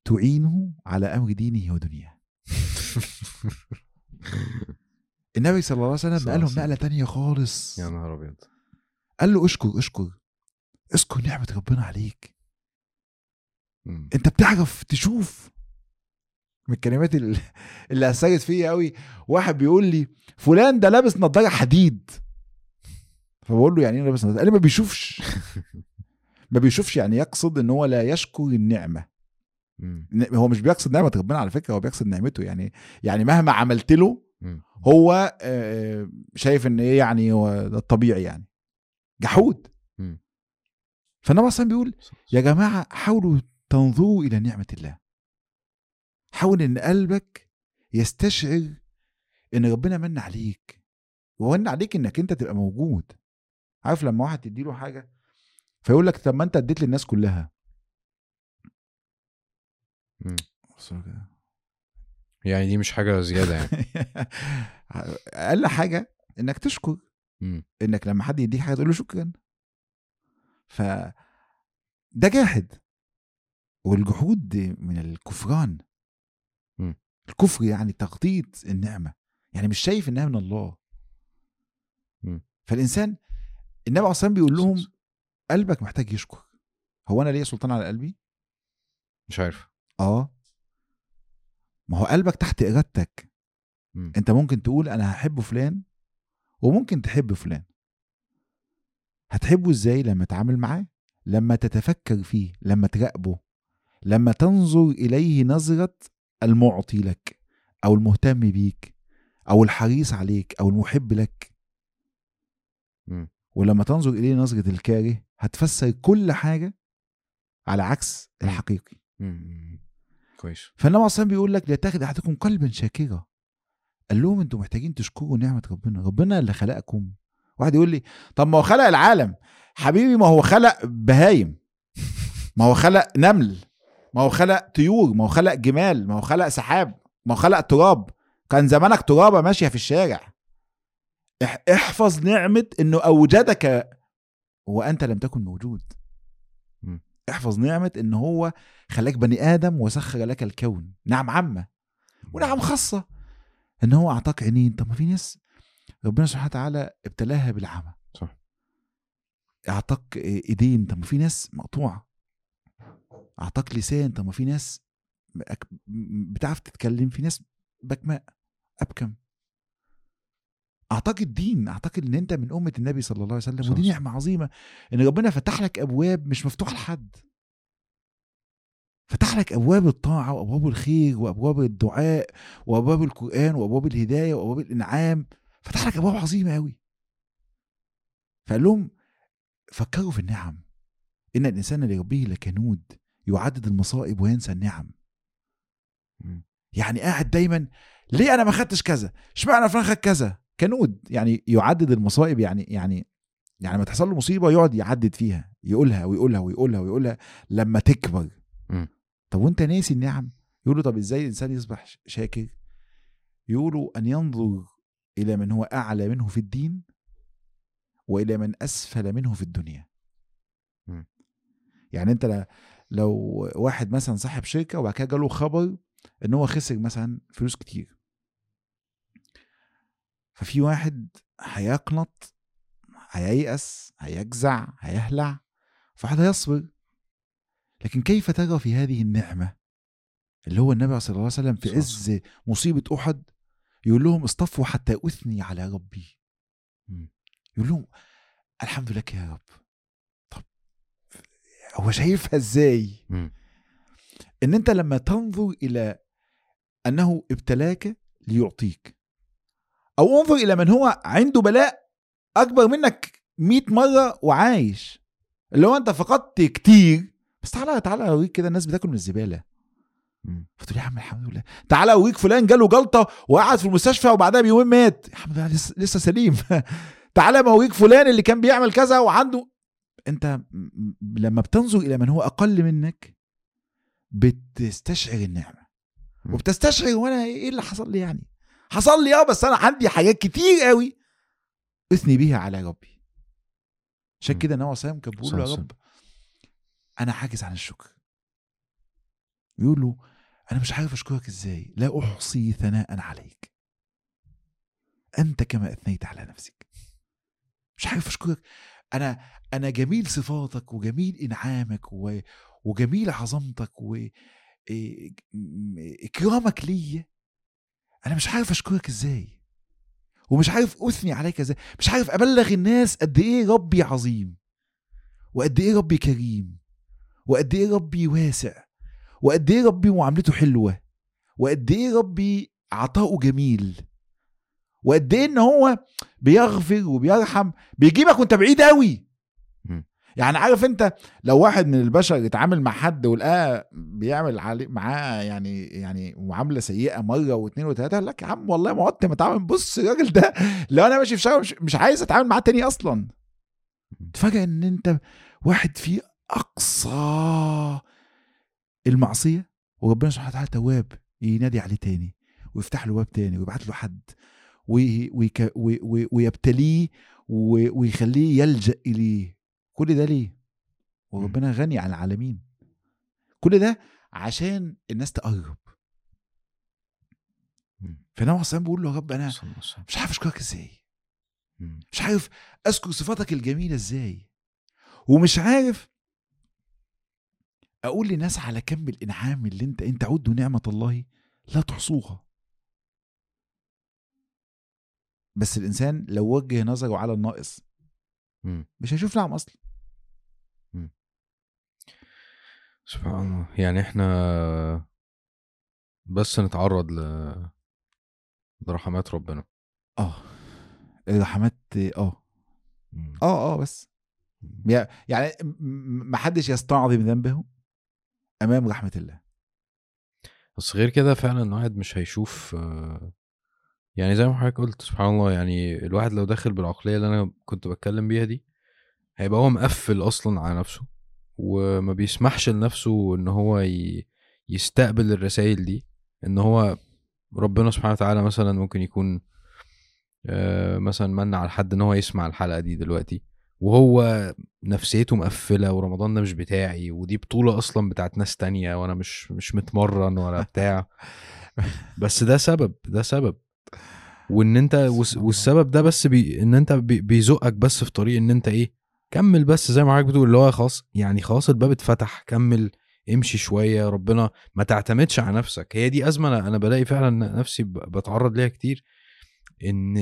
تعينه على أمر دينه ودنياه. النبي صلى الله عليه وسلم قال لهم نقلة تانية خالص. يا نهار أبيض. قال له اشكر اشكر. اشكر نعمة ربنا عليك. انت بتعرف تشوف من الكلمات ال- اللي اثرت فيا قوي واحد بيقول لي فلان ده لابس نظاره حديد. فبقول له يعني إيه لابس نظاره قال لي ما بيشوفش. ما بيشوفش يعني يقصد إن هو لا يشكر النعمة. هو مش بيقصد نعمة ربنا على فكرة هو بيقصد نعمته. يعني يعني مهما عملت له. هو شايف إن إيه يعني هو ده الطبيعي يعني. جحود. فالنبي أصلا بيقول يا جماعة حاولوا تنظروا إلى نعمة الله. حاول إن قلبك يستشعر إن ربنا من عليك ومن عليك إنك أنت تبقى موجود. عارف لما واحد تديله حاجة فيقول لك طب ما أنت اديت للناس كلها. مم. بص له كده. يعني دي مش حاجة زيادة يعني. أقل حاجة إنك تشكر. مم. إنك لما حد يديك حاجة تقول له شكرا. ف ده جاحد والجحود من الكفران. مم. الكفر يعني تغطية النعمة يعني مش شايف إنها من الله. مم. فالإنسان النبي أصلا بيقول لهم قلبك محتاج يشكر. هو أنا ليا سلطان على قلبي؟ مش عارف. آه. ما هو قلبك تحت إرادتك. أنت ممكن تقول أنا هحب فلان وممكن تحب فلان. هتحبه إزاي لما تتعامل معاه؟ لما تتفكر فيه لما تراقبه لما تنظر إليه نظرة المعطي لك أو المهتم بيك أو الحريص عليك أو المحب لك. ولما تنظر إليه نظرة الكاره هتفسر كل حاجة على عكس. الحقيقي. كويس. فالنبي أصلا بيقول لك ليتخذ أحدكم قلبا شاكرا. قال لهم أنتوا محتاجين تشكروا نعمة ربنا. ربنا اللي خلقكم. واحد يقول لي طب ما هو خلق العالم. حبيبي ما هو خلق بهايم. ما هو خلق نمل. ما هو خلق طيور ما هو خلق جمال ما هو خلق سحاب ما هو خلق تراب. كان زمانك ترابة ماشية في الشارع. إح- احفظ نعمة إنه أوجدك. وأنت لم تكن موجود. احفظ نعمة إن هو خلاك بني آدم وسخر لك الكون. نعم عامه ونعم خاصة. إن هو أعطاك عينين. طب ما في ناس ربنا سبحانه وتعالى ابتلاها بالعمى. صح. أعطاك إيدين. طب ما في ناس مقطوعة. أعطاك لسان طب ما في ناس بتعرف تتكلم في ناس بكماء أبكم. أعطاك الدين أعطاك إن أنت من أمة النبي صلى الله عليه وسلم صح، ودي. نعمة عظيمة إن ربنا فتح لك أبواب مش مفتوحة لحد. فتح لك أبواب الطاعة وأبواب الخير وأبواب الدعاء وأبواب القرآن وأبواب الهداية وأبواب الإنعام. فتح لك أبواب عظيمة قوي فقال لهم فكروا في النعم. إن الإنسان لربه لكنود. يعدد المصائب وينسى النعم. يعني قاعد دايما ليه أنا ما خدتش كذا؟ اشمعنى فلان خد كذا؟ كنود. يعني يعدد المصائب يعني يعني يعني ما تحصل له مصيبة يقعد يعدد فيها يقولها ويقولها ويقولها ويقولها لما تكبر. مم. طب وأنت ناسي النعم؟ يقولوا طب إزاي الإنسان يصبح شاكر؟ يقولوا أن ينظر إلى من هو أعلى منه في الدين وإلى من أسفل منه في الدنيا. مم. يعني أنت لو واحد مثلا صاحب شركة وبعد كده جاله خبر إن هو خسر مثلا فلوس كتير. ففي واحد هيقنط هييأس هيجزع هيهلع فواحد هيصبر. لكن كيف ترى في هذه النعمة؟ اللي هو النبي صلى الله عليه وسلم في عز مصيبة أحد يقول لهم اصطفوا حتى أثني على ربي. يقول لهم الحمد لك يا رب. هو شايفها إزاي. إن أنت لما تنظر إلى أنه ابتلاك ليعطيك أو انظر إلى من هو عنده بلاء أكبر منك 100 مرة وعايش. اللي هو أنت فقدت كتير. بس تعالى تعالى أوريك كده الناس بتاكل من الزبالة. فتقول يا عم الحمد لله. تعالى أوريك فلان جاله جلطة وقعد في المستشفى وبعدها بيومين مات. الحمد لله لسه, لسه سليم. تعالى ما أوريك فلان اللي كان بيعمل كذا وعنده أنت لما بتنظر إلى من هو أقل منك بتستشعر النعمة. وبتستشعر وأنا إيه اللي حصل لي يعني؟ حصل لي آه بس أنا عندي حاجات كتير قوي اثني بيها على ربي. عشان. كده عليه وسلم كان بيقول له يا رب أنا عاجز عن الشكر. يقول له أنا مش عارف أشكرك إزاي. لا أحصي ثناء عليك. أنت كما أثنيت على نفسك. مش عارف أشكرك. أنا أنا جميل صفاتك وجميل إنعامك و... وجميل عظمتك و إيه- إكرامك ليا. أنا مش عارف أشكرك إزاي. ومش عارف أثني عليك إزاي. مش عارف أبلغ الناس قد إيه ربي عظيم. وقد إيه ربي كريم. وقد إيه ربي واسع. وقد إيه ربي معاملته حلوة. وقد إيه ربي عطاؤه جميل. وقد إيه إن هو بيغفر وبيرحم بيجيبك وأنت بعيد قوي. يعني عارف أنت لو واحد من البشر اتعامل مع حد ولقاه بيعمل عليه معاه يعني يعني معاملة سيئة مرة واثنين وثلاثه لك يا عم والله ما عدت متعامل. بص الراجل ده لو أنا ماشي في شارع مش, مش عايز أتعامل معاه تاني أصلا. تفاجئ إن أنت واحد في أقصى المعصية وربنا سبحانه وتعالى تواب ينادي عليه تاني ويفتح له باب تاني ويبعت له حد. ويبتليه ويخليه يلجأ إليه. كل ده ليه؟ وربنا غني عن العالمين. كل ده عشان الناس تقرب. مم. فالنبي عليه بيقول له يا رب أنا صلى. مش عارف أشكرك إزاي. مم. مش عارف أذكر صفاتك الجميلة إزاي. ومش عارف أقول لناس على كم الإنعام اللي أنت أنت عدوا نعمة الله لا تحصوها. بس الإنسان لو وجه نظره على الناقص. مش هيشوف نعم أصلا. سبحان الله. يعني إحنا بس نتعرض ل لرحمات ربنا. آه. الرحمات آه. آه آه بس. يع- يعني ما حدش يستعظم ذنبه أمام رحمة الله. بس غير كده فعلا الواحد مش هيشوف يعني زي ما حضرتك قلت سبحان الله يعني الواحد لو داخل بالعقلية اللي أنا كنت بتكلم بيها دي هيبقى هو مقفل أصلا على نفسه وما بيسمحش لنفسه إن هو. يستقبل الرسائل دي إن هو ربنا سبحانه وتعالى مثلا ممكن يكون آه، مثلا من على حد إن هو يسمع الحلقة دي دلوقتي وهو نفسيته مقفلة ورمضان ده مش بتاعي ودي بطولة أصلا بتاعت ناس تانية وأنا مش مش متمرن ولا بتاع بس ده سبب ده سبب وإن أنت. والسبب ده بس بي إن أنت بي بيزقك بس في طريق إن أنت إيه كمل بس زي ما حضرتك بتقول اللي هو خلاص يعني خلاص الباب اتفتح كمل امشي شوية ربنا ما تعتمدش على نفسك هي دي أزمة أنا بلاقي فعلا نفسي بتعرض ليها كتير إن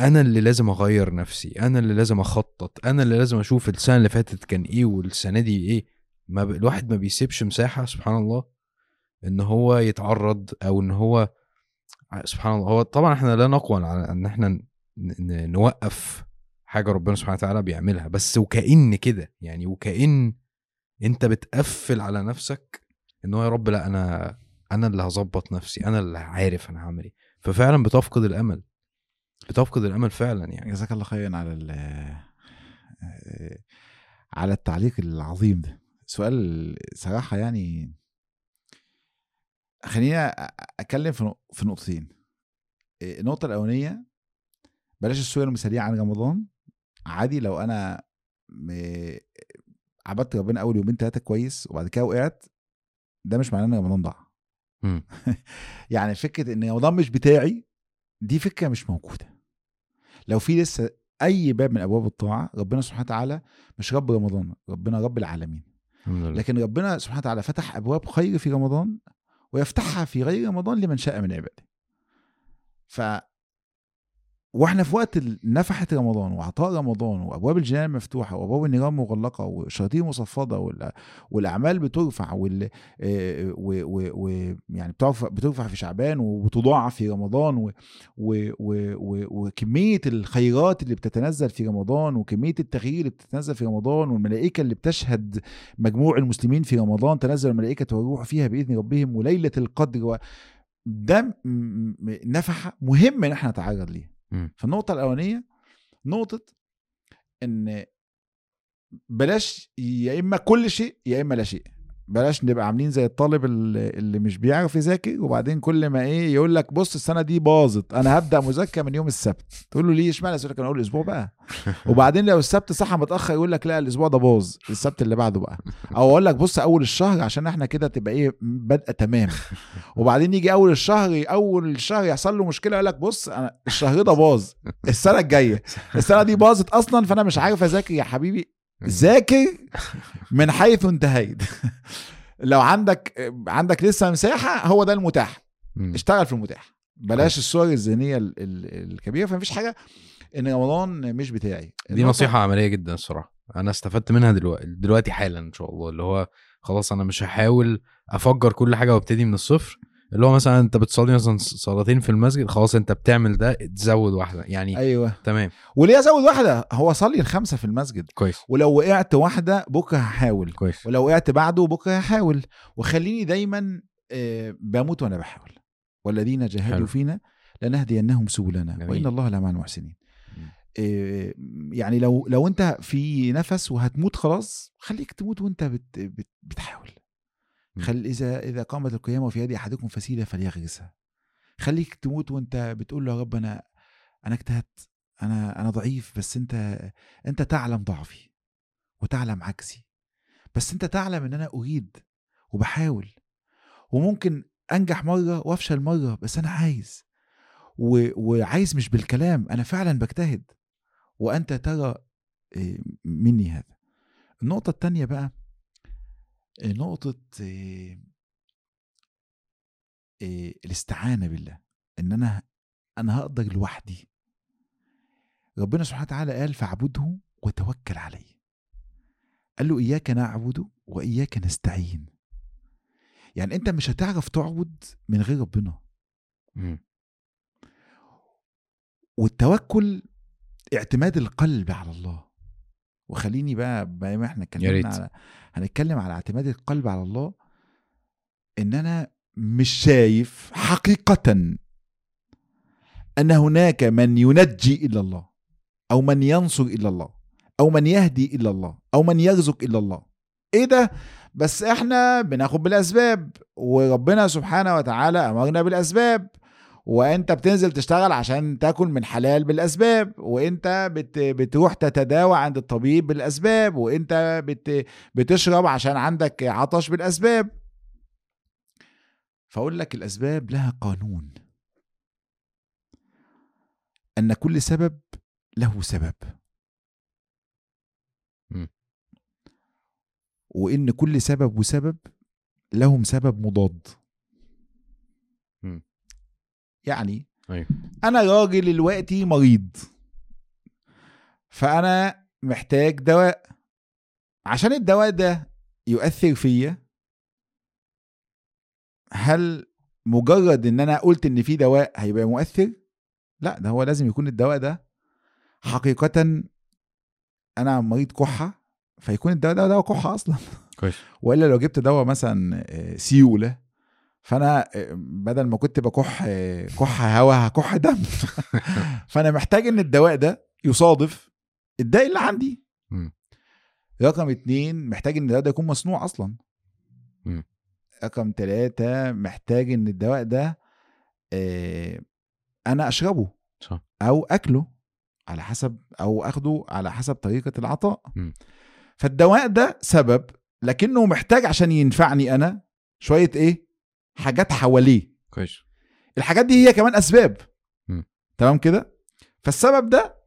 أنا اللي لازم أغير نفسي أنا اللي لازم أخطط أنا اللي لازم أشوف السنة اللي فاتت كان إيه والسنة دي إيه ما ب... الواحد ما بيسيبش مساحة سبحان الله إن هو يتعرض أو إن هو سبحان الله. هو طبعا إحنا لا نقوى على إن إحنا نوقف حاجة ربنا سبحانه وتعالى بيعملها. بس وكأن كده يعني وكأن أنت بتقفل على نفسك إن هو يا رب لا أنا أنا اللي هظبط نفسي أنا اللي عارف أنا هعمل إيه. ففعلا بتفقد الأمل. بتفقد الأمل فعلا يعني. جزاك الله خيرا على ال على التعليق العظيم ده. سؤال صراحة يعني خلينا أتكلم في في نقطتين. النقطة الأولانية بلاش الصورة المثالية عن رمضان. عادي لو أنا م- عبدت ربنا أول يومين تلاتة كويس وبعد كده وقعت ده مش معناه إن رمضان ضاع. يعني فكرة إن رمضان مش بتاعي دي فكرة مش موجودة. لو في لسه أي باب من أبواب الطاعة ربنا سبحانه وتعالى مش رب رمضان ربنا رب العالمين. لكن ربنا سبحانه وتعالى فتح أبواب خير في رمضان ويفتحها في غير رمضان لمن شاء من عباده. ف وإحنا في وقت نفحة رمضان وعطاء رمضان وأبواب الجنان مفتوحة وأبواب النيران مغلقة والشياطين مصفدة وال- والأعمال بترفع وال آه، و- و- و- يعني بترفع بترفع في شعبان وبتضاعف في رمضان وكمية الخيرات اللي بتتنزل في رمضان وكمية التغيير اللي بتتنزل في رمضان والملائكة اللي بتشهد مجموع المسلمين في رمضان تنزل الملائكة والروح فيها بإذن ربهم وليلة القدر ده نفحة مهم إن إحنا نتعرض ليه. فالنقطة الأولانية نقطة إن بلاش يا إما كل شيء يا إما لا شيء. بلاش نبقى عاملين زي الطالب اللي مش بيعرف يذاكر وبعدين كل ما إيه يقول لك بص السنة دي باظت أنا هبدأ مذاكرة من يوم السبت. تقول له ليه؟ إشمعنى؟ يقول لك أنا أقول الأسبوع بقى. وبعدين لو السبت صح متأخر يقول لك لا الأسبوع ده باظ السبت اللي بعده بقى. أو أقول لك بص أول الشهر عشان إحنا كده تبقى إيه بادئة تمام. وبعدين يجي أول الشهر أول الشهر يحصل له مشكلة يقول لك بص أنا الشهر ده باظ السنة الجاية. السنة دي باظت أصلا فأنا مش عارف أذاكر يا حبيبي. ذاكر من حيث انتهيت. لو عندك عندك لسه مساحة هو ده المتاح. اشتغل في المتاح. بلاش الصور الذهنية ال- ال- الكبيرة. فمفيش حاجة إن رمضان مش بتاعي. دي نصيحة عملية جدا الصراحة. أنا استفدت منها دلوقتي دلوقتي حالا إن شاء الله. اللي هو خلاص أنا مش هحاول أفجر كل حاجة وأبتدي من الصفر. اللي هو مثلا أنت بتصلي مثلا صلاتين في المسجد خلاص أنت بتعمل ده تزود واحدة. يعني أيوه. تمام. وليه أزود واحدة؟ هو صلي الخمسة في المسجد. كويس. ولو وقعت واحدة بكرة هحاول. كويس. ولو وقعت بعده بكرة هحاول. وخليني دايما آه، بموت وأنا بحاول. والذين جاهدوا. فينا لنهدينهم سبلنا. وإن الله لمع المحسنين. آه، يعني لو لو أنت في نفس وهتموت خلاص خليك تموت وأنت بت بت بتحاول. خل إذا إذا قامت القيامة في يد أحدكم فسيله فليغرسها. خليك تموت وأنت بتقول له يا رب أنا أنا اجتهدت أنا أنا ضعيف بس أنت أنت تعلم ضعفي وتعلم عجزي بس أنت تعلم إن أنا أريد وبحاول وممكن أنجح مرة وأفشل مرة بس أنا عايز. و... وعايز مش بالكلام أنا فعلا بجتهد. وأنت ترى إيه، مني هذا. النقطة التانية بقى نقطة إيه، الاستعانة بالله إن أنا أنا هقدر لوحدي. ربنا سبحانه وتعالى قال فاعبده وتوكل عليه. قال له إياك نعبد وإياك نستعين. يعني أنت مش هتعرف تعبد من غير ربنا. مم. والتوكل اعتماد القلب على الله. وخليني بقى بما ما إحنا اتكلمنا. على هنتكلم على اعتماد القلب على الله إن أنا مش شايف حقيقة أن هناك من ينجي إلا الله أو من ينصر إلا الله أو من يهدي إلا الله أو من يرزق إلا الله. إيه ده؟ بس إحنا بناخد بالأسباب وربنا سبحانه وتعالى أمرنا بالأسباب. وانت بتنزل تشتغل عشان تاكل من حلال بالاسباب وانت بت بتروح تتداوى عند الطبيب بالاسباب وانت بت بتشرب عشان عندك عطش بالاسباب فاقول لك الاسباب لها قانون ان كل سبب له سبب. وان كل سبب وسبب لهم سبب مضاد. يعني أيوة. أنا راجل دلوقتي مريض. فأنا محتاج دواء. عشان الدواء ده يؤثر فيا هل مجرد إن أنا قلت إن في دواء هيبقى مؤثر؟ لا ده هو لازم يكون الدواء ده حقيقة أنا مريض كحة فيكون الدواء ده دواء كحة أصلا. كويس. وإلا لو جبت دواء مثلا آه، سيولة فانا آه، بدل ما كنت بكح آه، كح هوا هكح دم فانا محتاج إن الدواء ده يصادف الداء اللي عندي. رقم اتنين محتاج إن الدواء ده يكون مصنوع أصلا. رقم تلاتة محتاج إن الدواء ده آه، أنا أشربه صح أو أكله على حسب أو أخده على حسب طريقة العطاء. فالدواء ده سبب لكنه محتاج عشان ينفعني أنا شوية إيه حاجات حواليه. كويس. الحاجات دي هي كمان أسباب. تمام كده؟ فالسبب ده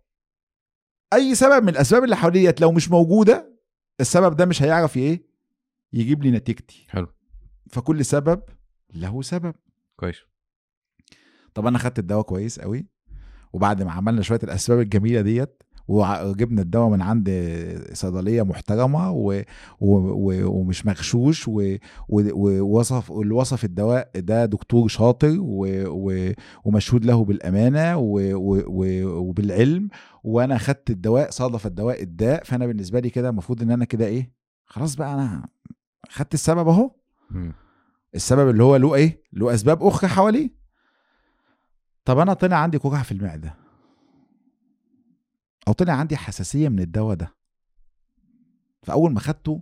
أي سبب من الأسباب اللي حواليا لو مش موجودة السبب ده مش هيعرف إيه؟ يجيب لي نتيجتي. حلو. فكل سبب له سبب. كويس. طب أنا خدت الدواء كويس قوي وبعد ما عملنا شوية الأسباب الجميلة ديت وجبنا الدواء من عند صيدلية محترمة و... و... و... ومش مغشوش و... و... ووصف وصف الدواء ده دكتور شاطر و... و... ومشهود له بالأمانة و... و... و... وبالعلم وأنا خدت الدواء صادف الدواء الداء فأنا بالنسبة لي كده المفروض إن أنا كده إيه خلاص بقى أنا خدت السبب أهو. السبب اللي هو له إيه له أسباب أخرى حواليه. طب أنا طلع عندي قرحه في المعدة. أو طلع عندي حساسية من الدواء ده. فأول ما خدته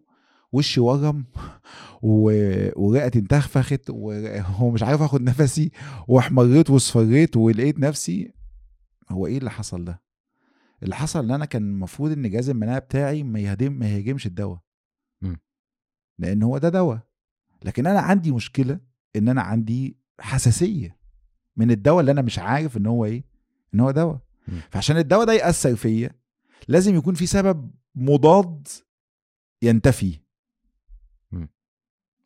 وشي ورم و- ورئتي انتفخت و- ومش عارف آخد نفسي واحمريت واصفريت ولقيت نفسي. هو إيه اللي حصل ده؟ اللي حصل إن أنا كان المفروض إن جهاز المناعة بتاعي ما يهدم ما يهاجمش الدواء. لأن هو ده دواء. لكن أنا عندي مشكلة إن أنا عندي حساسية من الدواء اللي أنا مش عارف إن هو إيه؟ إن هو دواء. فعشان الدواء ده يأثر فيا لازم يكون في سبب مضاد ينتفي.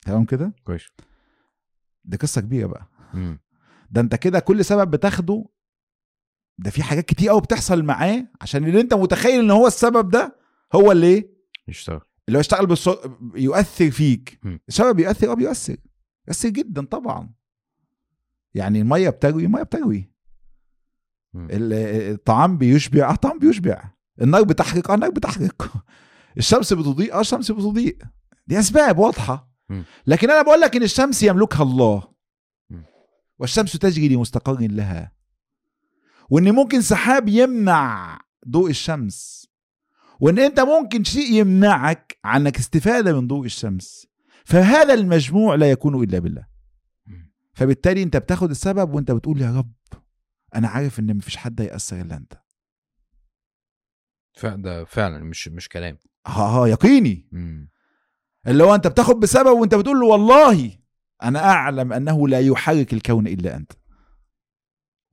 تمام كده؟ كويس. دي قصة كبيرة بقى. مم. ده انت كده كل سبب بتاخده ده في حاجات كتير قوي بتحصل معاه عشان اللي انت متخيل ان هو السبب ده هو اللي إيه يشتغل. اللي هو اشتغل بالص... يؤثر فيك. مم. السبب بيؤثر آه بيؤثر. بيؤثر جدا طبعا. يعني المية بتروي المية بتروي. الطعام بيشبع. آه الطعام بيشبع. النار بتحرق آه النار بتحرق الشمس بتضيء آه الشمس بتضيء. دي أسباب واضحة. لكن أنا بقول لك إن الشمس يملكها الله. والشمس تجري لمستقر لها. وإن ممكن سحاب يمنع ضوء الشمس. وإن أنت ممكن شيء يمنعك عنك استفادة من ضوء الشمس. فهذا المجموع لا يكون إلا بالله. فبالتالي أنت بتاخد السبب وأنت بتقول يا رب. أنا عارف إن مفيش حد هيأثر إلا أنت. ده فعلا مش مش كلام. ها ها يقيني. مم. اللي هو أنت بتاخد بسبب وأنت بتقول له والله أنا أعلم أنه لا يحرك الكون إلا أنت.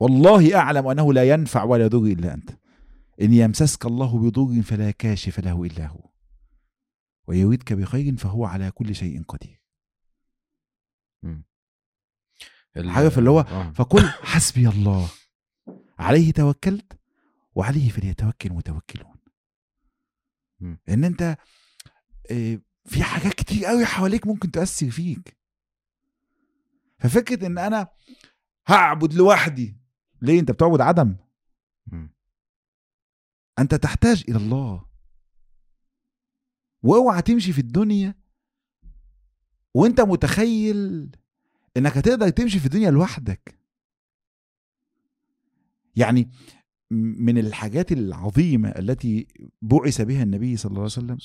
والله أعلم أنه لا ينفع ولا يضر إلا أنت. إن يمسسك الله بضر فلا كاشف له إلا هو. ويريدك بخير فهو على كل شيء قدير. ال- عارف اللي هو. فقل حسبي الله. عليه توكلت وعليه فليتوكل المتوكلون. إن أنت آه، في حاجات كتير قوي حواليك ممكن تأثر فيك. ففكرة إن أنا هعبد لوحدي ليه؟ أنت بتعبد عدم. أنت تحتاج إلى الله. واوعى تمشي في الدنيا وأنت متخيل إنك هتقدر تمشي في الدنيا لوحدك. يعني من الحاجات العظيمة التي بعث بها النبي صلى الله عليه وسلم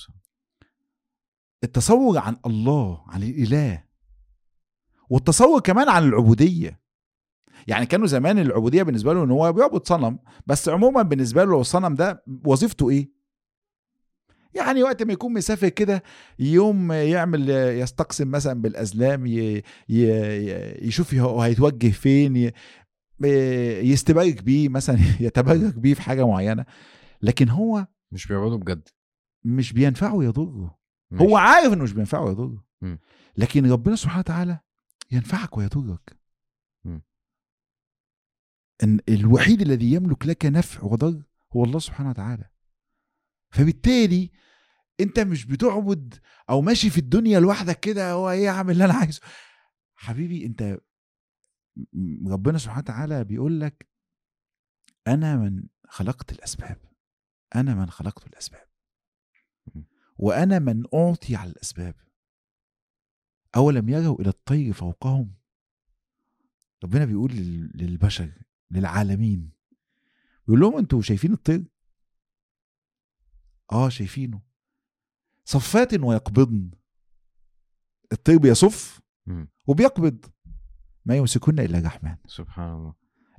التصور عن الله عن الإله. والتصور كمان عن العبودية. يعني كانوا زمان العبودية بالنسبة له إن هو بيعبد صنم بس عموما بالنسبة له الصنم ده وظيفته إيه؟ يعني وقت ما يكون مسافر كده يوم يعمل يستقسم مثلا بالأزلام يشوف هيتوجه فين يستبارك بيه مثلا يتبرك بيه في حاجة معينة لكن هو مش بيعبدوا بجد مش بينفعه يضره. هو عارف إنه مش بينفعه يضره. لكن ربنا سبحانه وتعالى ينفعك ويضرك. إن الوحيد الذي يملك لك نفع وضر هو الله سبحانه وتعالى فبالتالي أنت مش بتعبد أو ماشي في الدنيا لوحدك كده هو إيه اعمل اللي أنا عايزه حبيبي أنت ربنا سبحانه وتعالى بيقول لك أنا من خلقت الأسباب. أنا من خلقت الأسباب. وأنا من أعطي على الأسباب. اولم يروا إلى الطير فوقهم. ربنا بيقول لل- للبشر للعالمين. بيقول لهم أنتوا شايفين الطير؟ آه شايفينه. صفات ويقبضن. الطير بيصف. وبيقبض. ما يمسكن إلا الرحمن سبحان الله.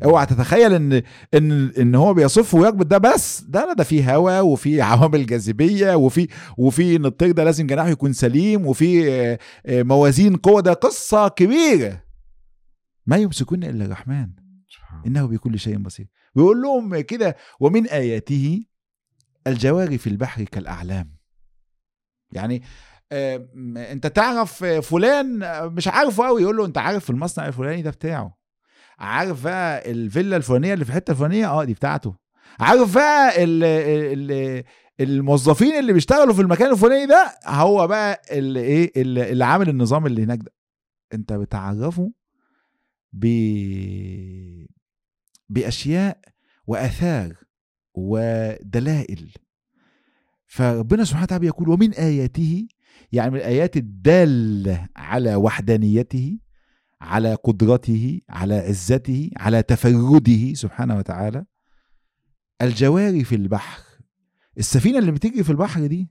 اوعى تتخيل إن إن إن هو بيصف ويقبض ده بس. ده لا ده فيه هواء وفي عوامل جاذبية وفي وفي ان الطير ده لازم جناحه يكون سليم وفي آه، آه، موازين قوة. ده قصة كبيرة. ما يمسكن إلا الرحمن إنه بكل شيء بصير. بيقول لهم كده ومن آياته الجواري في البحر كالأعلام. يعني انت تعرف فلان مش عارفه قوي يقول له انت عارف المصنع الفلاني ده بتاعه. عارف بقى الفيلا الفلانية اللي في الحتة الفلانية؟ آه دي بتاعته. عارف بقى ال ال الموظفين اللي بيشتغلوا في المكان الفلاني ده؟ هو بقى اللي إيه اللي عامل النظام اللي هناك ده. انت بتعرفه ب بأشياء وآثار ودلائل. فربنا سبحانه وتعالى يقول ومن آياته يعني من الآيات الدالة على وحدانيته على قدرته على عزته على تفرده سبحانه وتعالى الجواري في البحر السفينة اللي بتجري في البحر دي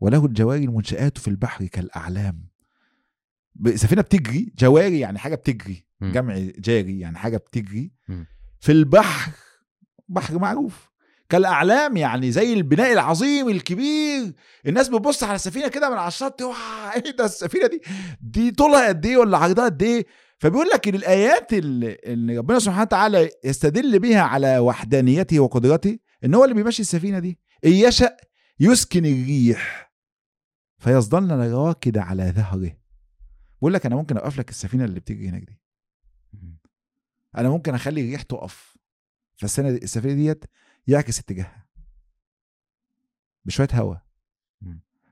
وله الجواري المنشآت في البحر كالأعلام سفينة بتجري جواري يعني حاجة بتجري مم. جمع جاري يعني حاجة بتجري مم. في البحر بحر معروف كالأعلام يعني زي البناء العظيم الكبير. الناس بتبص على السفينة كده من على الشط "واه، إيه ده السفينة دي؟ دي طولها قد إيه ولا عرضها قد إيه؟ فبيقول لك إن الآيات اللي ربنا سبحانه وتعالى يستدل بها على وحدانيته وقدرته إن هو اللي بيمشي السفينة دي. إن يشأ يسكن الريح فيظلن راكد على ظهره. بقول لك أنا ممكن أوقف لك السفينة اللي بتيجي هناك دي. أنا ممكن أخلي الريح تقف. فالسنة دي السفينة ديت يعكس اتجاهها. بشوية هواء.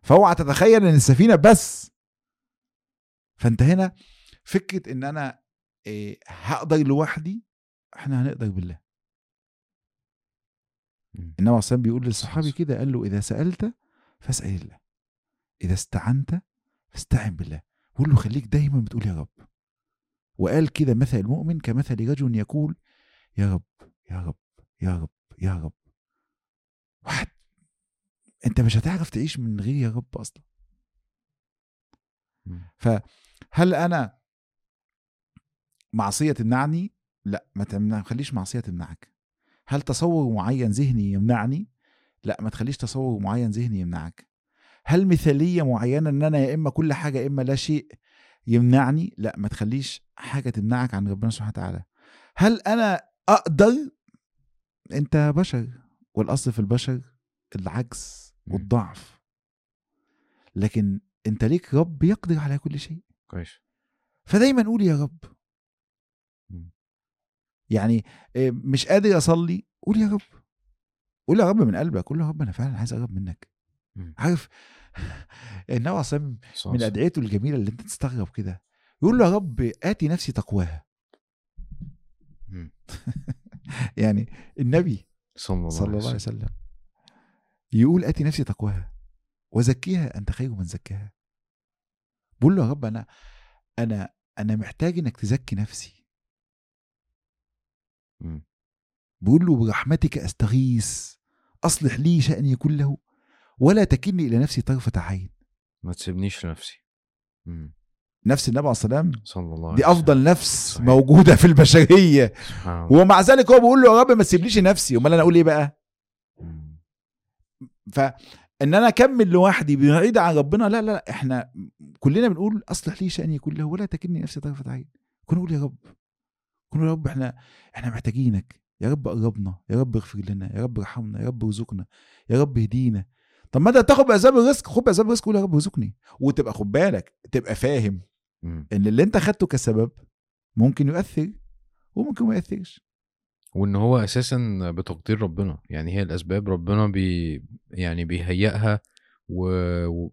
فاوعى تتخيل إن السفينة بس. فأنت هنا فكرة إن أنا إيه هقدر لوحدي إحنا هنقدر بالله. النبي عليه الصلاه بيقول للصحابي. كده قال له إذا سألت فاسأل الله. إذا استعنت فاستعن بالله. قول له خليك دايما بتقول يا رب. وقال كده مثل المؤمن كمثل رجل يقول يا رب يا رب يا رب. يا رب. واحد أنت مش هتعرف تعيش من غير يا رب أصلا. مم. هل أنا معصية تمنعني؟ لا ما تمنع ما تخليش معصية تمنعك. هل تصور معين ذهني يمنعني؟ لا ما تخليش تصور معين ذهني يمنعك. هل مثالية معينة إن أنا يا إما كل حاجة يا إما لا شيء يمنعني؟ لا ما تخليش حاجة تمنعك عن ربنا سبحانه وتعالى. هل أنا أقدر أنت بشر والأصل في البشر العجز مم. والضعف لكن أنت ليك رب يقدر على كل شيء كويس فدايما قول يا رب مم. يعني مش قادر أصلي قول يا رب قول يا رب من قلبك قول يا رب أنا فعلا عايز أقرب منك مم. عارف النبي صح، من. ادعيته الجميلة اللي أنت تستغرب كده يقول له يا رب آتي نفسي تقواها. يعني النبي صلى الله, صلى الله عليه وسلم. يقول اتي نفسي تقواها وزكيها انت خير من زكاها. بقول له يا رب أنا أنا أنا محتاج انك تزكي نفسي. مم. بيقول له برحمتك استغيث اصلح لي شأني كله ولا تكلني إلى نفسي طرفة عين. ما تسيبنيش لنفسي. نفس النبي عليه الصلاه والسلام دي أفضل نفس صحيح. موجودة في البشرية. سبحان ومع ذلك هو بيقول له يا رب ما تسيبليش نفسي. أمال أنا أقول إيه بقى. فان أنا أكمل لوحدي بعيد عن ربنا لا لا لا إحنا كلنا بنقول أصلح لي شأني كله ولا تكلني نفسي طرفة عين. كنا نقول يا رب. كنا يا رب إحنا إحنا محتاجينك. يا رب قربنا. يا رب اغفر لنا. يا رب ارحمنا. يا رب ارزقنا. يا رب اهدينا. طب ما أنت تاخد باسباب الرزق. خد باسباب الرزق قول يا رب ارزقني. وتبقى خد بالك تبقى فاهم. مم. إن اللي أنت خدته كسبب ممكن يؤثر وممكن ما يؤثرش. وإن هو أساسا بتقدير ربنا. يعني هي الأسباب ربنا بي يعني بيهيئها و...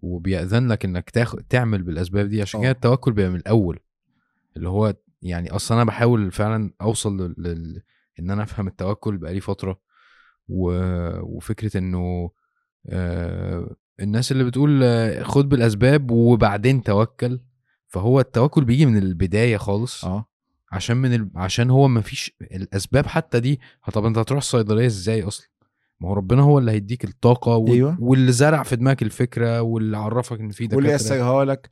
وبيأذن لك إنك تاخ... تعمل بالأسباب دي. عشان آه. كده التوكل بيبقى من الأول. اللي هو يعني أصلا أنا بحاول فعلا أوصل لل... إن أنا أفهم التوكل بقالي فترة. و... وفكرة إنه آه الناس اللي بتقول آه، خد بالأسباب وبعدين توكل. فهو التوكل بيجي من البداية خالص. آه. عشان من ال... عشان هو ما فيش الأسباب حتى دي. طب أنت هتروح الصيدلية إزاي أصلا؟ ما هو ربنا هو اللي هيديك الطاقة وال... أيوة. واللي زرع في دماغك الفكرة واللي عرفك إن في واللي دكاترة. يسرها لك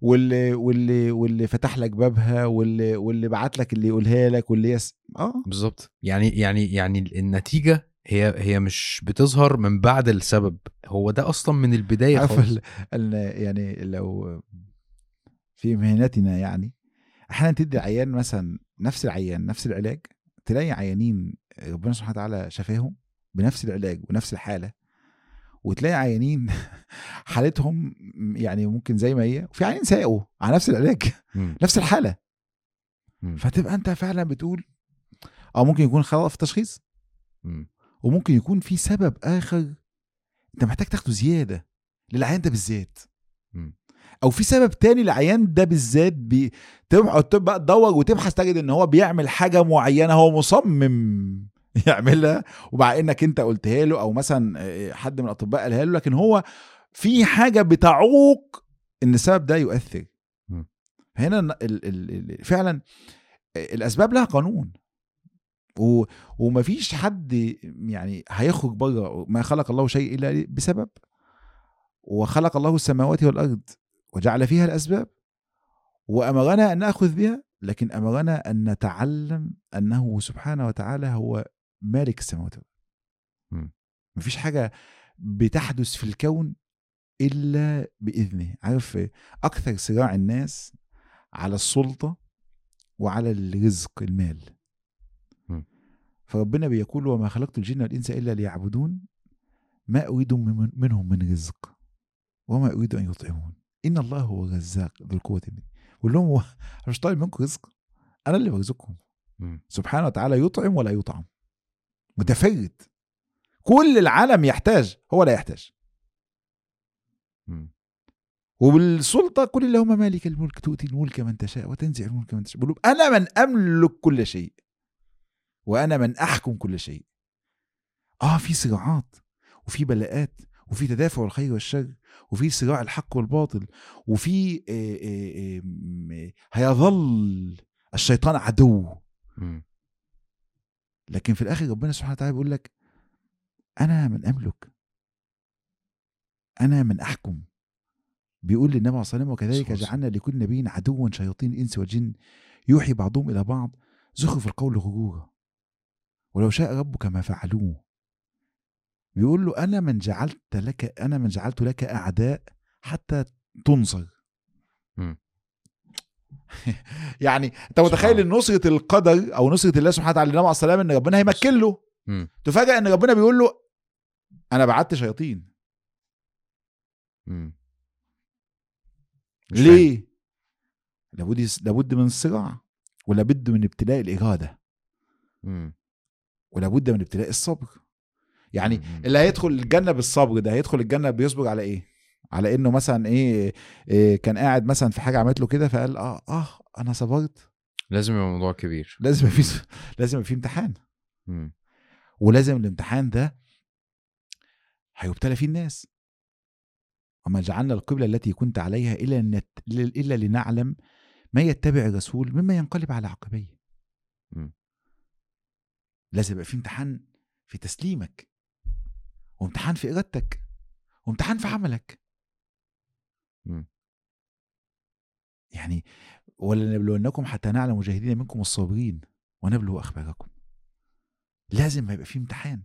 واللي واللي واللي فتح لك بابها واللي واللي بعت لك اللي يقولها لك واللي يس آه. بالظبط. يعني يعني يعني النتيجة هي هي مش بتظهر من بعد السبب. هو ده أصلا من البداية خالص. ال- ال- يعني لو في مهنتنا يعني أحيانا تدي عيان مثلا نفس العيان نفس العلاج تلاقي عيانين ربنا سبحانه وتعالى شفاهم بنفس العلاج ونفس الحالة وتلاقي عيانين حالتهم يعني ممكن زي ما هي وفي عيانين ساقوا على نفس العلاج مم. نفس الحالة مم. فتبقى أنت فعلا بتقول أو ممكن يكون خطا في التشخيص مم. وممكن يكون في سبب آخر أنت محتاج تاخده زيادة للعيان ده بالذات مم. أو في سبب تاني للعيان ده بالذات بي... تبقى تدور وتبحث تجد إن هو بيعمل حاجة معينة هو مصمم يعملها ومع إنك أنت قلتها له أو مثلا حد من الأطباء قالها له لكن هو في حاجة بتعوق إن السبب ده يؤثر. هنا ال... ال... ال... فعلا الأسباب لها قانون. و... ومفيش حد يعني هيخرج بره ما خلق الله شيء إلا بسبب. وخلق الله السماوات والأرض. وجعل فيها الأسباب وأمرنا أن نأخذ بها لكن أمرنا أن نتعلم أنه سبحانه وتعالى هو مالك السماوات والأرض مم. مفيش حاجة بتحدث في الكون إلا بإذنه عارف أكثر صراع الناس على السلطة وعلى الرزق المال. فربنا بيقول وما خلقت الجن والإنس إلا ليعبدون ما أريد من- منهم من رزق وما أريد أن يطعمون ان الله هو الرزاق ذو القوه المتين بقول لهم هو أنا مش طالب منكم رزق أنا اللي برزقكم مم. سبحانه وتعالى يطعم ولا يطعم. متفرد كل العالم يحتاج هو لا يحتاج. مم. وبالسلطه كل اللهم مالك الملك تؤتي الملك من تشاء وتنزع الملك من تشاء. بقول أنا من أملك كل شيء. وأنا من أحكم كل شيء. آه في صراعات وفي بلاءات وفي تدافع الخير والشر. وفي صراع الحق والباطل وفي آه، آه، آه، هيظل الشيطان عدو. لكن في الآخر ربنا سبحانه وتعالى بيقول لك أنا من أملك. أنا من أحكم. بيقول للنبي عليه الصلاه والسلام وكذلك صلى الله عليه جعلنا لكل نبي عدوا شياطين الإنس والجن يوحي بعضهم إلى بعض. زخرف القول غرورا. ولو شاء ربك ما فعلوه. بيقول له أنا من جعلت لك أنا من جعلت لك أعداء حتى تنصر. يعني أنت متخيل إن نصرة القدر أو نصرة الله سبحانه وتعالى للنبي عليه إن ربنا هيمكن له. تفاجئ إن ربنا بيقول له أنا بعت شياطين. ليه لابد لابد من الصراع ولابد من ابتلاء الإرادة. ولابد من ابتلاء الصبر يعني. اللي هيدخل الجنة بالصبر ده هيدخل الجنة بيصبر على إيه؟ على إنه مثلا إيه, إيه كان قاعد مثلا في حاجة عملت له كده فقال آه آه أنا صبرت. لازم يبقى موضوع كبير. لازم يبقى في لازم يبقى في امتحان. ولازم الامتحان ده هيبتلى فيه الناس. وما جعلنا القبلة التي كنت عليها إلا, نت... إلا لنعلم ما يتبع الرسول مما ينقلب على عقبيه. لازم يبقى في امتحان في تسليمك. وامتحان في إرادتك وامتحان في عملك. مم. يعني ولنبلونكم حتى نعلم مجاهدين منكم الصابرين ونبلو أخباركم. لازم يبقى في امتحان.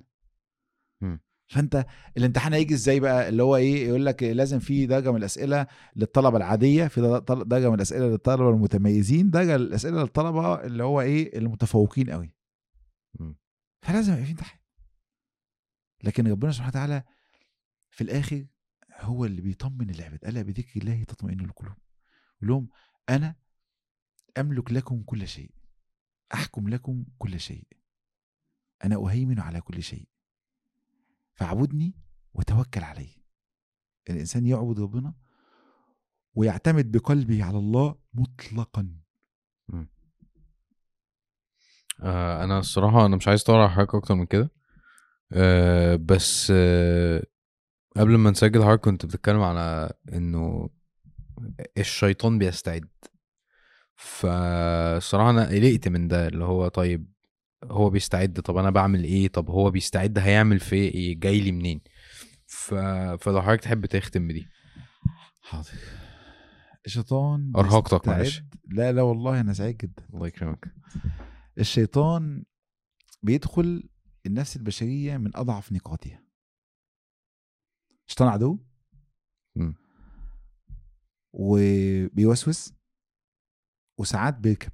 مم. فأنت الامتحان هيجي إزاي بقى؟ اللي هو إيه؟ يقول لك لازم في درجة من الأسئلة للطلبة العادية في در- درجة من الأسئلة للطلبة المتميزين درجة الأسئلة للطلبة اللي هو إيه؟ المتفوقين قوي مم. فلازم يبقى في امتحان. لكن ربنا سبحانه وتعالى في الآخر هو اللي بيطمن العباد الا بذكر الله تطمئن القلوب. لهم أنا أملك لكم كل شيء. أحكم لكم كل شيء. أنا أهيمن على كل شيء. فاعبدني وتوكل علي الإنسان يعبد ربنا ويعتمد بقلبه على الله مطلقا. آه أنا الصراحة أنا مش عايز أطول على حضرتك أكتر من كده. آه بس آه قبل ما نسجل هارد كنت بتتكلم على إنه الشيطان بيستعد. فالصراحه أنا قلقت من ده اللي هو طيب هو بيستعد طب أنا بعمل إيه؟ طب هو بيستعد هيعمل في إيه؟ جاي لي منين؟ ف... فلو حضرتك تحب تختم بدي. حاضر. الشيطان بيستعد- معلش. لا لا والله أنا سعيد جدا. الله يكرمك. الشيطان بيدخل النفس البشرية من أضعف نقاطها. الشيطان عدو. وبيوسوس وساعات بيركب.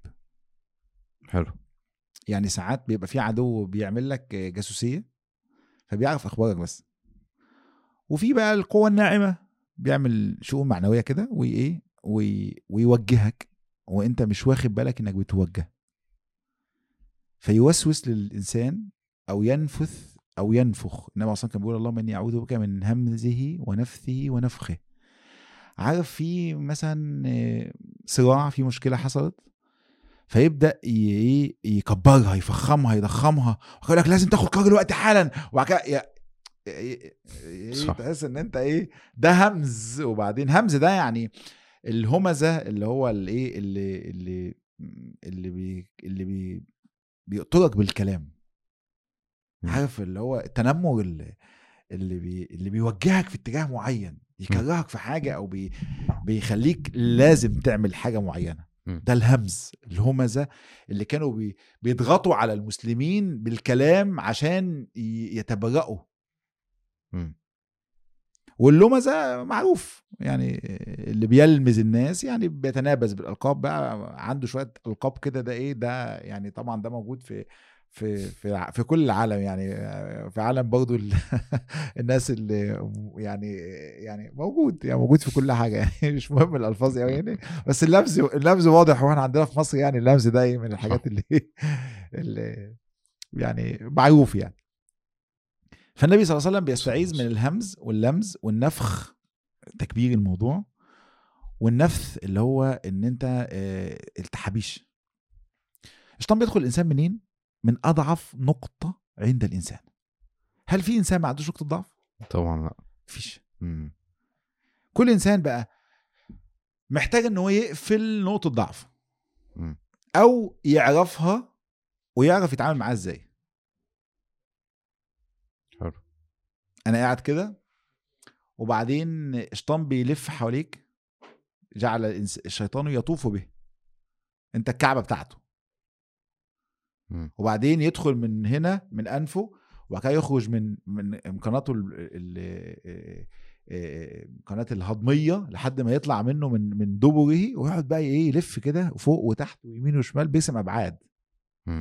حلو. يعني ساعات بيبقى في عدو بيعمل لك جاسوسية فبيعرف أخبارك بس. وفي بقى القوة الناعمة بيعمل شؤون معنوية كده وايه وي- ويوجهك وأنت مش واخد بالك إنك بتوجه. فيوسوس للإنسان أو ينفث أو ينفخ. النبي أصلا كان بيقول اللهم إني أعوذ بك من همزه ونفثه ونفخه. عارف في مثلا آه، صراع في مشكلة حصلت؟ فيبدأ إيه يكبرها يفخمها يضخمها. ويقول لك لازم تاخد قرار دلوقتي حالا. وبعد كده. تحس إن أنت إيه ده همز. وبعدين همز ده يعني الهمزة اللي هو الإيه اللي اللي اللي بي اللي بي بيقتلك بالكلام. عارف اللي هو التنمر اللي اللي بي اللي بيوجهك في اتجاه معين يكرهك في حاجة أو بي بيخليك لازم تعمل حاجة معينة. ده الهمز الهمزة اللي كانوا بي بيضغطوا على المسلمين بالكلام عشان ي- يتبرئوا مم. واللمزة معروف يعني اللي بيلمز الناس يعني بيتنابز بالألقاب بقى عنده شوية ألقاب كده ده إيه ده يعني طبعا ده موجود في في في في كل العالم يعني في عالم برضو ال- الناس اللي يعني يعني موجود يعني موجود في كل حاجة يعني مش مهم الألفاظ قوي يعني بس اللمز اللمز واضح وإحنا عندنا في مصر يعني اللمز ده إيه من الحاجات اللي اللي يعني معروف يعني. فالنبي صلى الله عليه وسلم بيستعيذ من الهمز واللمز والنفخ تكبير الموضوع والنفث اللي هو إن أنت آه، التحابيش. الشيطان بيدخل الإنسان منين؟ من أضعف نقطة عند الإنسان. هل في إنسان ما عندوش نقطة ضعف؟ طبعا لا. مفيش. مم. كل إنسان بقى محتاج إن هو يقفل نقطة ضعف. أو يعرفها ويعرف يتعامل معاها إزاي. حلو. أنا قاعد كده وبعدين الشيطان بيلف حواليك جعل الشيطان يطوف به. أنت الكعبة بتاعته. وبعدين يدخل من هنا من أنفه وبعد كده يخرج من من قناته ال- ال- آه، قناه الهضمية لحد ما يطلع منه من من دبره ويقعد بقى إيه يلف كده فوق وتحت ويمين وشمال باسم أبعاد.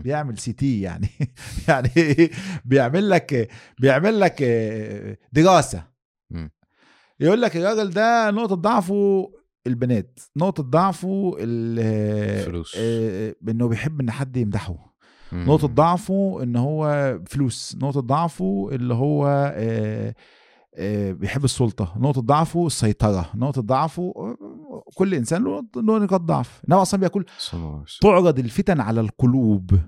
بيعمل سي تي يعني يعني إيه بيعمل لك بيعمل لك آه، دراسة. يقول لك الراجل ده نقطة ضعفه البنات نقطة ضعفه ال- فلوس. آه، إنه بيحب إن حد يمدحه مم. نقطة ضعفه إن هو فلوس نقطة ضعفه اللي هو آه، آه، بيحب السلطة نقطة ضعفه السيطرة نقطة ضعفه آه، كل إنسان له نقاط ضعف إنما أصلا بيقول. تعرض الفتن على القلوب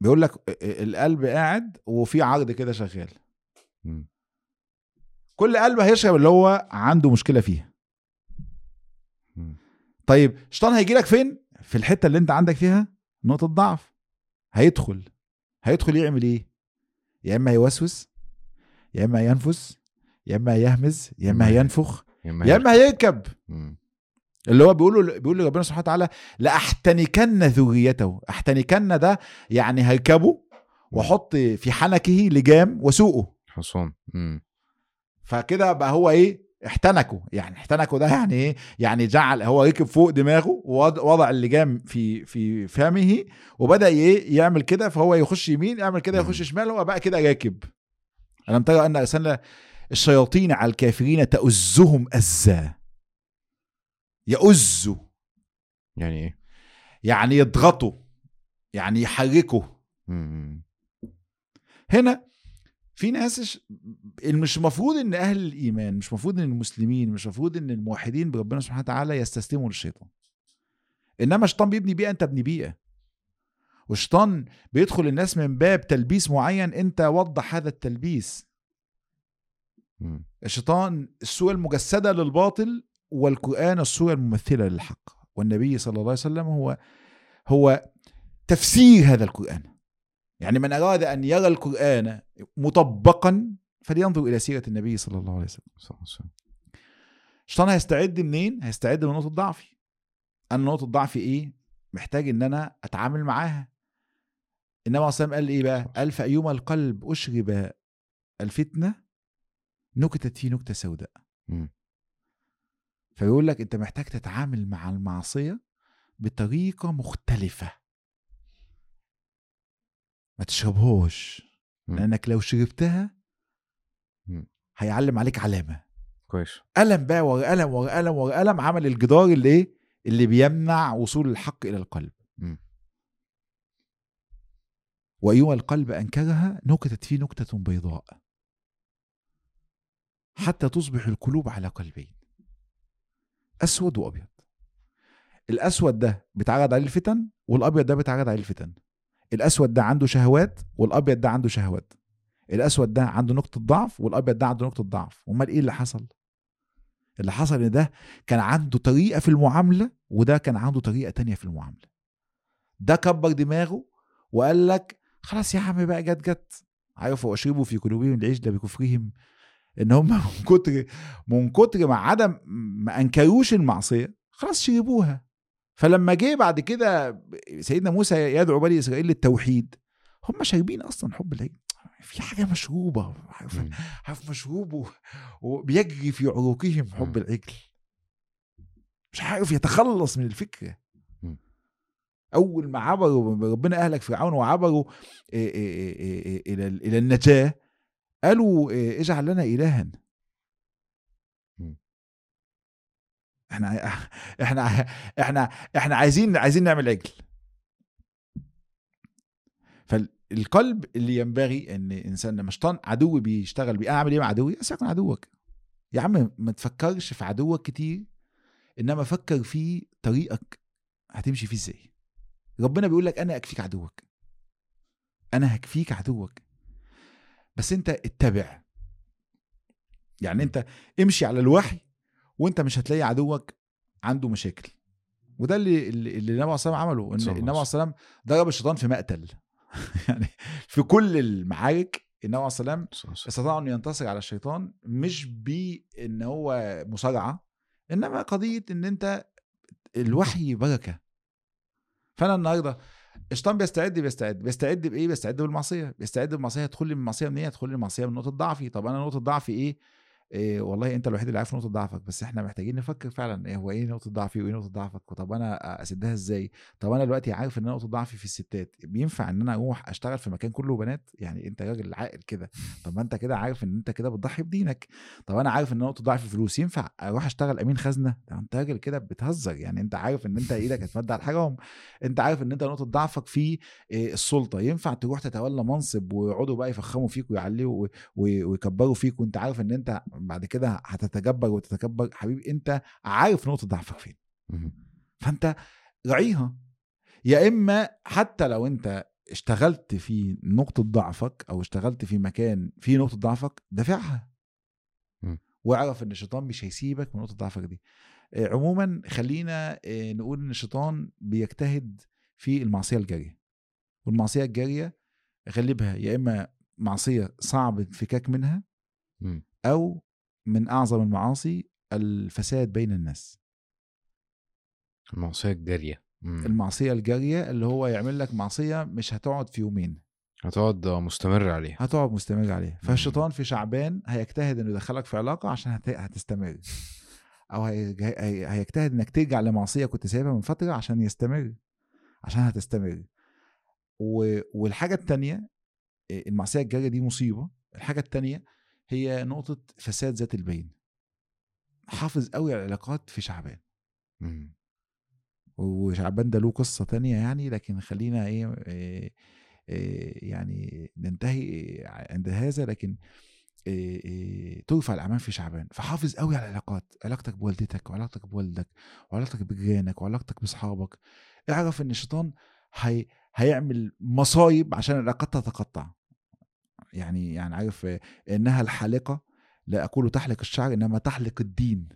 بيقول لك القلب قاعد وفي عرض كده شغال. كل قلب هيشرب اللي هو عنده مشكلة فيها. طيب الشيطان هيجي لك فين في الحتة اللي أنت عندك فيها نقطة ضعف. هيدخل. هيدخل يعمل إيه؟ يا إما يوسوس يا إما ينفس يا إما يهمز يا إما مم. ينفخ يا إما هيركب. اللي هو بيقول بيقول لربنا سبحانه وتعالى لأحتنكن ذريته. أحتنكن ده يعني هركبه وأحط في حنكه لجام وسوقه حصان. فكده بقى هو إيه؟ احتنكه يعني احتنكه ده يعني إيه؟ يعني جعل هو ركب فوق دماغه ووضع اللجام في في فمه وبدأ إيه؟ يعمل كده فهو يخش يمين يعمل كده يخش. شمال هو بقى كده راكب. ألم ترى أن أرسلنا الشياطين على الكافرين تؤزهم أزا؟ يؤزوا. يعني إيه؟ يعني يضغطوا يعني يحركوا. هنا في ناس مش المفروض إن أهل الإيمان مش المفروض إن المسلمين مش المفروض إن الموحدين بربنا سبحانه وتعالى يستسلموا للشيطان. إنما الشيطان بيبني بيئة أنت ابني بيئة. والشيطان بيدخل الناس من باب تلبيس معين أنت وضح هذا التلبيس. الشيطان الصورة المجسدة للباطل والقرآن الصورة الممثلة للحق. والنبي صلى الله عليه وسلم هو هو تفسير هذا القرآن. يعني من أراد أن يرى القرآن مطبقا فلينظر إلى سيرة النبي صلى الله عليه وسلم صح صح. الشيطان هيستعد منين؟ هيستعد من نقطة ضعفي أنا نقطة ضعفي إيه؟ محتاج إن أنا أتعامل معاها إنما صلى قال إيه بقى؟ قال فأيما القلب أشرب الفتنة نكتت فيه نكتة سوداء. فيقول لك أنت محتاج تتعامل مع المعصية بطريقة مختلفة ما تشربهاش مم. لأنك لو شربتها. هيعلم عليك علامة. كويس. قلم بقى ورا قلم ورا قلم ورا قلم عمل الجدار اللي إيه؟ اللي بيمنع وصول الحق إلى القلب. مم. وايما القلب أنكرها نكتت فيه نكتة بيضاء. حتى تصبح القلوب على قلبين. أسود وأبيض. الأسود ده بيتعرض عليه الفتن والأبيض ده بيتعرض عليه الفتن. الأسود ده عنده شهوات والأبيض ده عنده شهوات. الأسود ده عنده نقطة ضعف والأبيض ده عنده نقطة ضعف. أمال إيه اللي حصل؟ اللي حصل إن ده كان عنده طريقة في المعاملة وده كان عنده طريقة تانية في المعاملة. ده كبر دماغه وقال لك خلاص يا عم بقى جت جت. عارفوا وأشربوا في قلوبهم العجل بكفرهم. إن هم من كتر من كتر ما عدم ما أنكروش المعصية خلاص شربوها. فلما جه بعد كده سيدنا موسى يدعو بني إسرائيل للتوحيد هم شاربين أصلا حب العجل في حاجة مشروبة عارف مم. عارف مشروب و- وبيجري في عروقهم حب. العجل مش عارف يتخلص من الفكرة. أول ما عبروا ربنا أهلك فرعون وعبروا إلى إلى النجاة قالوا اجعل لنا الها مم. إحنا إحنا إحنا إحنا عايزين عايزين نعمل عجل. فالقلب اللي ينبغي إن إنسان لما شيطان عدو بيشتغل بيه أنا أعمل إيه مع عدوي؟ يكون عدوك. يا عم ما تفكرش في عدوك كتير إنما فكر في طريقك هتمشي فيه إزاي. ربنا بيقول لك أنا أكفيك عدوك. أنا هكفيك عدوك. بس أنت اتبع. يعني أنت امشي على الوحي وانت مش هتلاقي عدوك عنده مشاكل. وده اللي اللي النبي عليه الصلاه عمله إن صلى الله النبي عليه الصلاه ضرب الشيطان في مقتل. يعني في كل المعارك النبي عليه الصلاه. استطاع انه ينتصر على الشيطان مش بإن هو مصارعة إنما قضية إن أنت الوحي بركة. فأنا النهارده الشيطان بيستعد بيستعد. بيستعد بإيه؟ بيستعد بالمعصية. بيستعد بالمعصية. هتدخل لي من المعصية منين؟ هتدخل لي المعصية من نقطة ضعفي. طب أنا نقطة ضعفي إيه؟ إيه والله أنت الوحيد اللي عارف نقطة ضعفك بس إحنا محتاجين نفكر فعلا إيه هو إيه نقطة ضعفي وإيه نقطة ضعفك؟ طب أنا أسدها إزاي؟ طب أنا دلوقتي عارف إن نقطة ضعفي في الستات بينفع إن أنا أروح أشتغل في مكان كله بنات؟ يعني أنت راجل عاقل كده طب ما أنت كده عارف إن أنت كده بتضحي بدينك طب أنا عارف إن نقطة ضعفي فلوس ينفع أروح أشتغل أمين خزنة؟ طب أنت راجل كده بتهزر يعني أنت عارف إن أنت إيدك هتمد على الحرام أنت عارف إن أنت نقطة ضعفك في إيه، السلطة ينفع تروح تتولى منصب ويقعدوا بقى يفخموا فيك ويعلوا ويكبروا فيك وأنت عارف إن أنت بعد كده هتتجبر وتتكبر حبيبي أنت عارف نقطة ضعفك فين. فأنت راعيها يا إما حتى لو أنت اشتغلت في نقطة ضعفك أو اشتغلت في مكان فيه نقطة ضعفك دافعها. واعرف إن الشيطان مش هيسيبك من نقطة ضعفك دي آه، عموما خلينا آه، نقول إن الشيطان بيجتهد في المعصية الجارية والمعصية الجارية غالبها يا إما معصية صعب الانفكاك منها. أو من أعظم المعاصي الفساد بين الناس. المعصية الجارية. مم. المعصية الجارية اللي هو يعمل لك معصية مش هتقعد في يومين. هتقعد مستمر عليها. هتقعد مستمر عليها. فالشيطان في شعبان هيجتهد إنه يدخلك في علاقة عشان هت- هتستمر. أو هي- هي- هيجتهد إنك ترجع لمعصية كنت سايبها من فترة عشان يستمر. عشان هتستمر. والحاجة التانية المعصية الجارية دي مصيبة. الحاجة التانية هي نقطة فساد ذات البين. حافظ قوي على العلاقات في شعبان. مم. وشعبان ده له قصة تانية يعني لكن خلينا إيه, إيه, إيه يعني ننتهي عند هذا لكن إيه إيه ترفع الأعمال في شعبان. فحافظ قوي على العلاقات. علاقتك بوالدتك وعلاقتك بوالدك وعلاقتك بجيرانك وعلاقتك بأصحابك. اعرف إن الشيطان هي هيعمل مصايب عشان العلاقات تتقطع. يعني يعني عارف إنها الحالقة لا أقول تحلق الشعر إنما تحلق الدين.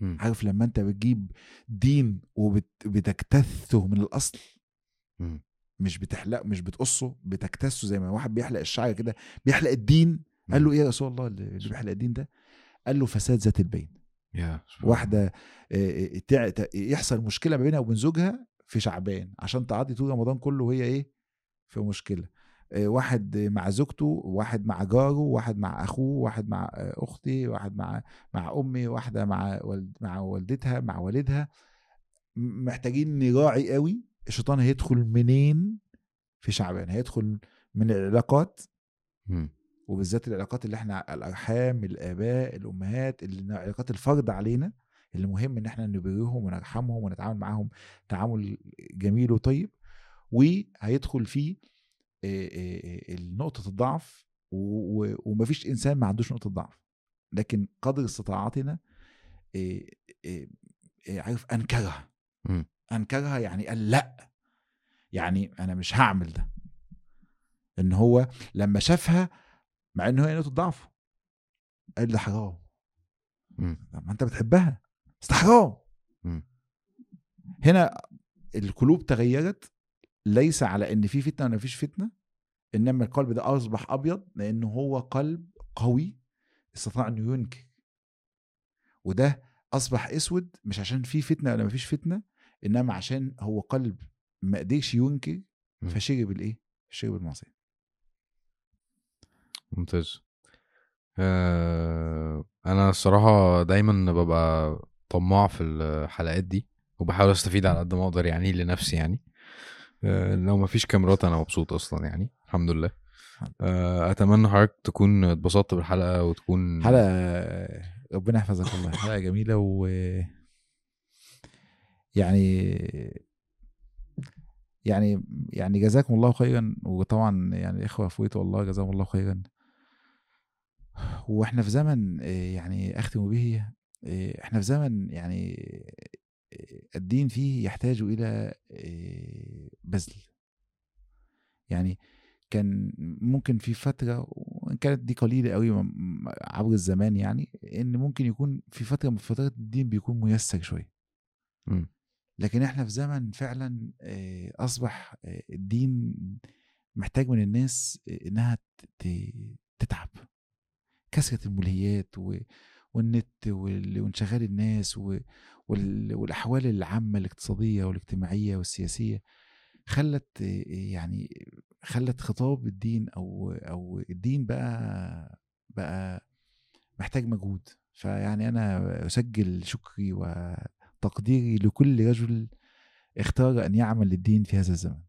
مم. عارف لما أنت بتجيب دين وبتكتثه من الأصل مم. مش بتحلق مش بتقصه بتكتسه زي ما واحد بيحلق الشعر كده بيحلق الدين. قال له إيه يا رسول الله اللي بيحلق الدين ده؟ قال له فساد ذات البين. الله. واحدة آه، آه، يحصل مشكلة ما بينها وبين زوجها في شعبان عشان تعدي طول رمضان كله وهي إيه؟ في مشكلة. واحد مع زوجته واحد مع جاره واحد مع أخوه واحد مع آه، أختي واحد مع مع أمي واحدة مع والد مع والدتها مع والدها محتاجين نراعي قوي الشيطان هيدخل منين في شعبان هيدخل من العلاقات. وبالذات العلاقات اللي إحنا الأرحام الآباء الأمهات اللي علاقات الفرد علينا اللي مهم إن إحنا نبرهم ونرحمهم ونتعامل معاهم تعامل جميل وطيب وهيدخل فيه نقطة الضعف ومفيش إنسان ما عندوش نقطة ضعف لكن قدر استطاعتنا عارف أنكرها مم. أنكرها يعني قال لأ يعني أنا مش هعمل ده إن هو لما شافها مع إن هي نقطة ضعفه قال ده حرام مم. طب ما أنت بتحبها بس ده حرام مم. هنا القلوب تغيرت ليس على إن في فتنة ولا مفيش فتنة إنما القلب ده أصبح أبيض لأنه هو قلب قوي استطاع إنه ينكر وده أصبح أسود مش عشان في فتنة ولا مفيش فتنة إنما عشان هو قلب ما قدرش ينكر. فشرب الايه؟ شرب المعصيه ممتاز آه، أنا الصراحة دايما ببقى طماع في الحلقات دي وبحاول أستفيد على قد ما أقدر يعني لنفسي يعني لو ما فيش كاميرات أنا مبسوط أصلا يعني الحمد لله. آه، أتمنى حضرتك تكون اتبسطت بالحلقة وتكون حلقة ربنا يحفظك والله. حلقة جميلة و يعني يعني يعني جزاكم الله خيرا. وطبعا يعني الاخوه فويت والله جزاهم الله خيرا. وإحنا في زمن آه، يعني أختم به آه، إحنا في زمن يعني آه، الدين فيه يحتاج إلى آه، بذل. يعني كان ممكن في فترة وإن كانت دي قليلة قوي عبر الزمان يعني إن ممكن يكون في فترة من فترات الدين بيكون ميسر شوية. مم. لكن إحنا في زمن فعلا أصبح آه، الدين محتاج من الناس ت- تتعب. كثرة الملهيات و- والنت وال- وانشغال الناس و- والأحوال العامة الاقتصادية والاجتماعية والسياسية خلت يعني خلت خطاب الدين أو أو الدين بقى بقى محتاج مجهود فيعني أنا أسجل شكري وتقديري لكل رجل اختار أن يعمل للدين في هذا الزمن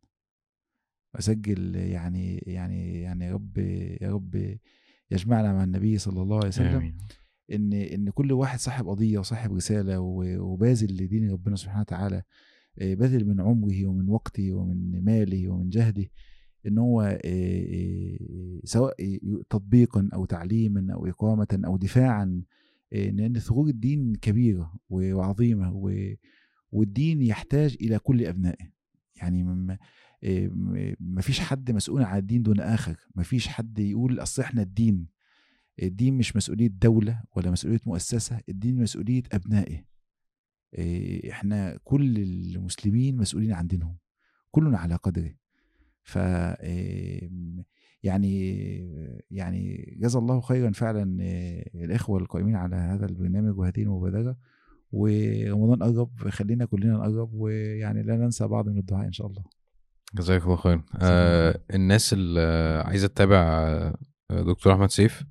أسجل يعني يعني يعني رب يا رب يجمعنا مع النبي صلى الله عليه وسلم آمين. إن إن كل واحد صاحب قضية وصاحب رسالة وباذل لدين ربنا سبحانه وتعالى آه، باذل من عمره ومن وقته ومن ماله ومن جهده إن هو آه، آه، سواء تطبيقا أو تعليما أو اقامه أو دفاعا لأن ثغور الدين كبيرة وعظيمة والدين يحتاج إلى كل أبنائه. يعني م- آه، م- مفيش حد مسؤول عن الدين دون آخر مفيش حد يقول أصل إحنا الدين. الدين مش مسؤولية دولة ولا مسؤولية مؤسسة الدين مسؤولية ابنائه إيه، إحنا كل المسلمين مسؤولين عن دينهم كلنا على قدره ف يعني يعني جزا الله خيرا فعلا إيه، الإخوة القائمين على هذا البرنامج وهذه المبادرة. ورمضان قرب خلينا كلنا نقرب ويعني لا ننسى بعض من الدعاء إن شاء الله. جزاك الله خير آه الناس اللي عايزة تتابع آه، دكتور أحمد سيف؟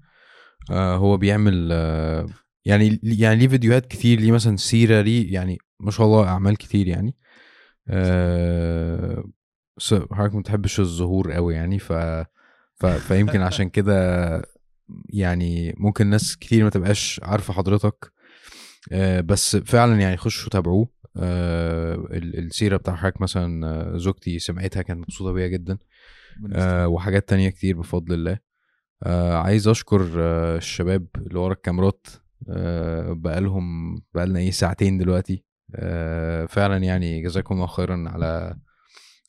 آه هو بيعمل آه يعني يعني ليه فيديوهات كتير ليه مثلا سيرة ليه يعني ما شاء الله أعمال كتير يعني. آه حضرتك ما بتحبش الظهور قوي يعني ف, ف فيمكن عشان كده يعني ممكن ناس كتير ما تبقاش عارفة حضرتك. آه بس فعلا يعني خشوا تابعوه. آه ال- السيرة بتاع حضرتك مثلا آه، زوجتي سمعتها كانت مبسوطة بيها جدا. آه وحاجات تانية كتير بفضل الله. آه عايز أشكر آه الشباب اللي ورا الكاميرات آه بقالهم بقالنا إيه ساعتين دلوقتي. آه فعلا يعني جزاكم الله خيرا على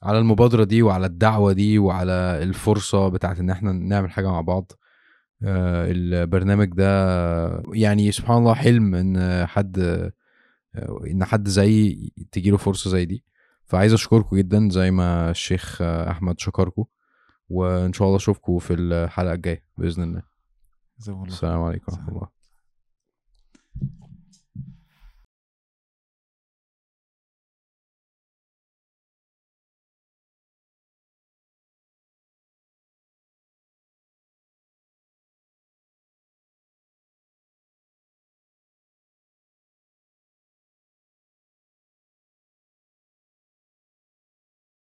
على المبادرة دي وعلى الدعوة دي وعلى الفرصة بتاعت إن إحنا نعمل حاجة مع بعض. آه البرنامج ده يعني سبحان الله حلم إن حد آه، إن حد زيي تجيله فرصة زي دي. فعايز أشكركم جدا زي ما الشيخ أحمد شكركم. وإن شاء الله اشوفكم في الحلقة الجاية بإذن الله. السلام عليكم ورحمة الله.